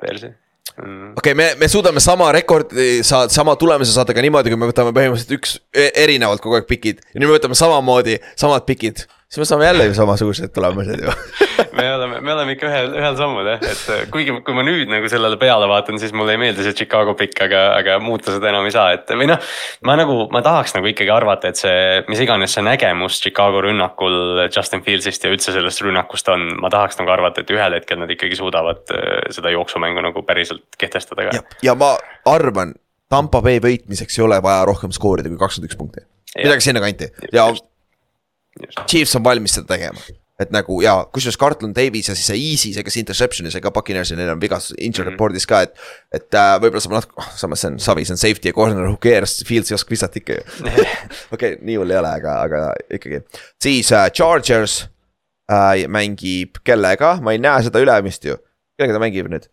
Persi mm.. okei okay,, me, me suudame sama rekordi saada, sama tulemuse saada ka niimoodi, kui me võtame põhimõtteliselt üks e- erinevalt kogu aeg pikid. ja nüüd me võtame samamoodi samad pikid, siis me saame jälle ju samasugused tulemused ju. me oleme, me oleme ikka ühel, ühel sammul jah, et äh, kuigi, kui ma nüüd nagu sellele peale vaatan, siis mulle ei meeldi see Chicago pikk, aga, aga muuta seda enam ei saa, et või noh. ma nagu, ma tahaks nagu ikkagi arvata, et see, mis iganes see nägemus Chicago rünnakul Justin Fieldsist ja üldse sellest rünnakust on, ma tahaks nagu arvata, et ühel hetkel nad ikkagi suudavad äh, seda jooksumängu nagu päriselt kehtestada ka ja, ja ma arvan, Tampa Bay võitmiseks ei ole vaja rohkem skoorida kui kakskümmend üks punkti. midagi sinnakanti ja Chiefs on valmis seda tegema. et nagu ja kusjuures Carlton Davis ja siis see Easy, see kes interception'i sai ka Buccaneersil, neil on vigas injury Mhm. report'is ka, et. et äh, võib-olla saab natuke, samas see on savi, see on safety ja corner, who cares, Fields ei oska visata ikka ju. okei, nii hull ei ole, aga, aga ikkagi. siis äh, Chargers äh, mängib kellega, ma ei näe seda ülemist ju. kellega ta mängib nüüd?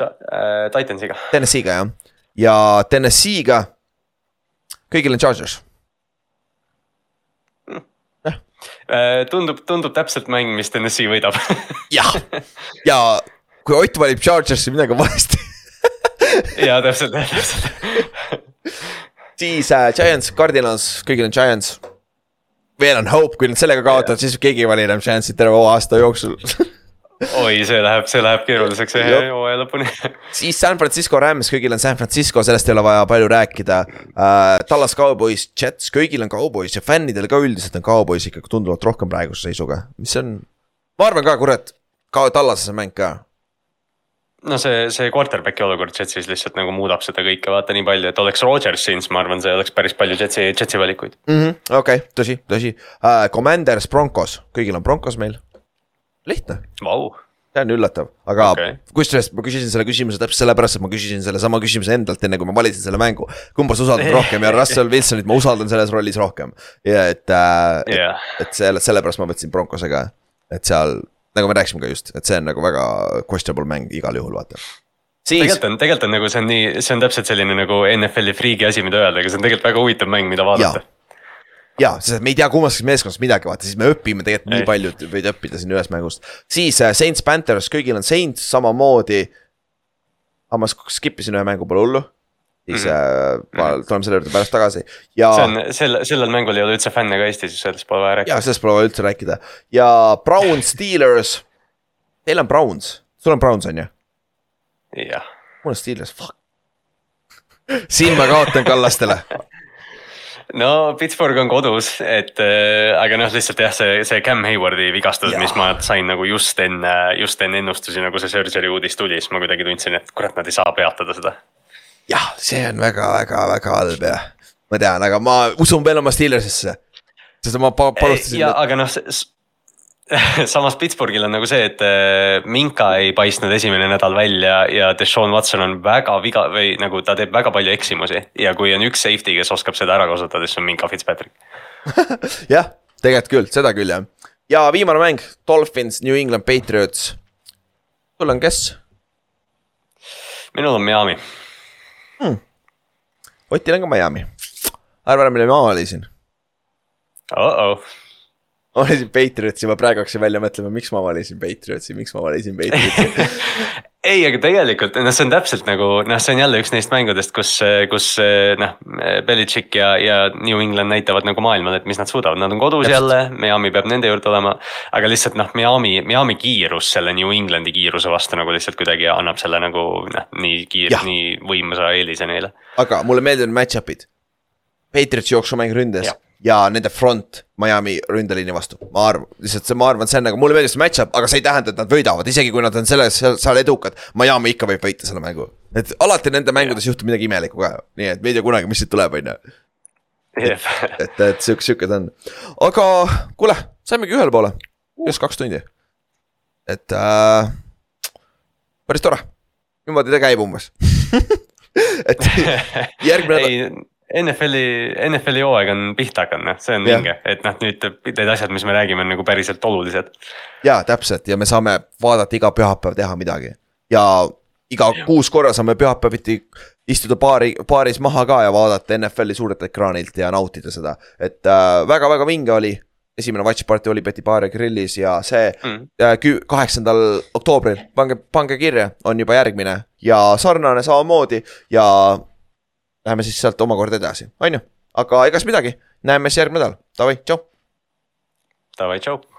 äh,. Titansiga, Tennessee'ga jah, ja Tennessee'ga, kõigil on Chargers. Äh, tundub, tundub täpselt mäng, mis Tennessee võidab jah, ja kui Ott valib Chargersi, midagi on valesti. ja täpselt, täpselt. siis äh, Giants, Cardinals, kõigil on Giants. veel on hope, kui nad sellega kaotavad, siis keegi ei vali enam Giantsit terve aasta jooksul oi, see läheb, see läheb keeruliseks Jop. hooaja lõpuni. siis San Francisco Rams, kõigil on San Francisco, sellest ei ole vaja palju rääkida uh,. Tallas Cowboys, Jets, kõigil on Cowboys ja fännidel ka üldiselt on Cowboys ikkagi tunduvalt rohkem praeguse seisuga, mis on. ma arvan ka, kurat, ka Tallase mäng ka. no see, see quarterback'i olukord Jetsis lihtsalt nagu muudab seda kõike vaata nii palju, et oleks Rodgers siin, siis ma arvan, see oleks päris palju Jetsi, Jetsi valikuid. okei, tõsi, tõsi uh,. Commanders, Broncos, kõigil on Broncos meil. Lihtne Vau, see on üllatav, aga okay. Kusjuures ma küsisin selle küsimuse täpselt sellepärast, et ma küsisin sellesama küsimuse endalt, enne kui ma valisin selle mängu. kumba sa usaldad rohkem ja Russell Wilsonit ma usaldan selles rollis rohkem. ja et äh, et, jah, et selle, sellepärast ma võtsin Broncose ka, et seal nagu me rääkisime ka just, et see on nagu väga questionable mäng igal juhul, vaata. siis tegelikult on, tegelikult on nagu see on nii, see on täpselt selline nagu NFL-i friigi asi, mida öelda, aga see on tegelikult väga huvitav mäng, mida vaadata. ja, sest et me ei tea kummastki meeskonnast midagi, vaata siis me õpime tegelikult nii Ei. palju, võid õppida siin ühest mängust. siis äh, Saints Panthers, kõigil on Saints samamoodi. aga ma sk- skip isin ühe mängu, pole hullu. siis mm -hmm. äh, ma tuleme selle juurde pärast tagasi ja, see on, sel, sellel mängul ei ole üldse fänne ka Eestis, sellest pole vaja rääkida. ja sellest pole vaja üldse rääkida ja Browns, Steelers. Teil on Browns, sul on Browns on ju? jah, mul on Steelers, fuck. siin ma kaotan Kallastele no Pittsburgh on kodus, et äh, aga noh, lihtsalt jah, see, see Cam Haywardi vigastus, mis ma sain nagu just enne, just enne ennustusi, nagu see surgery uudis tuli, siis ma kuidagi tundsin, et kurat, nad ei saa peatada seda. jah, see on väga-väga-väga halb jah, ma tean, aga ma usun veel oma Steelersisse. sest ma pa- palustasin ja, aga noh, samas Pittsburghil on nagu see, et äh, Minka ei paistnud esimene nädal välja ja Deshaun Watson on väga viga või nagu ta teeb väga palju eksimusi ja kui on üks safety, kes oskab seda ära kasutada, siis on Minka Fitzpatrick. jah, tegelikult küll, seda küll jah. ja viimane mäng, Dolphins, New England Patriots. sul on kes? minul on Miami, Otil on ka Miami. arva ära, mille ma valisin. oh-oh, ma valisin Patriotsi, ma praegu hakkasin välja mõtlema, miks ma valisin Patriotsi, miks ma valisin Patriotsi. ei, aga tegelikult noh, see on täpselt nagu noh, see on jälle üks neist mängudest, kus, kus noh, Belichik ja, ja New England näitavad nagu maailmale, et mis nad suudavad, nad on kodus Täpselt. jälle, Miami peab nende juurde olema. aga lihtsalt noh, Miami, Miami kiirus selle New Englandi kiiruse vastu nagu lihtsalt kuidagi annab selle nagu noh, nii kiire Jah., nii võimsa eelise neile. aga mulle meeldivad match-up'id. Patriotsi jooksumäng ründes ja. Nende front Miami ründeliini vastu, ma arvan, lihtsalt see, ma arvan, see on nagu, mulle meeldib see match-up, aga see ei tähenda, et nad võidavad, isegi kui nad on selles, seal, edukad. Miami ikka võib võita selle mängu, et alati nende mängudes juhtub midagi imelikku ka, nii et me ei tea kunagi, mis siit tuleb, on ju. et, et sihuke, sihuke ta on, aga kuule, saimegi ühele poole, just kaks tundi. et äh, päris tore, niimoodi ta käib umbes et järgmine nädal, NFL-i, NFL-i hooaeg on pihta hakanud, noh, see on Jah. vinge, et noh, nüüd need asjad, mis me räägime, on nagu päriselt olulised. jaa, täpselt ja me saame vaadata iga pühapäev teha midagi ja iga kuus korra saame pühapäeviti istuda paari, baaris maha ka ja vaadata NFL-i suurelt ekraanilt ja nautida seda, et äh, väga-väga vinge oli. esimene watch party oli Betty Baare grillis ja see Mm. äh, kaheksandal oktoobril, pange, pange kirja, on juba järgmine ja sarnane samamoodi ja läheme siis sealt omakorda edasi, on ju, aga egas midagi, näeme siis järgmine nädal, davai, tšau. Davai, tšau.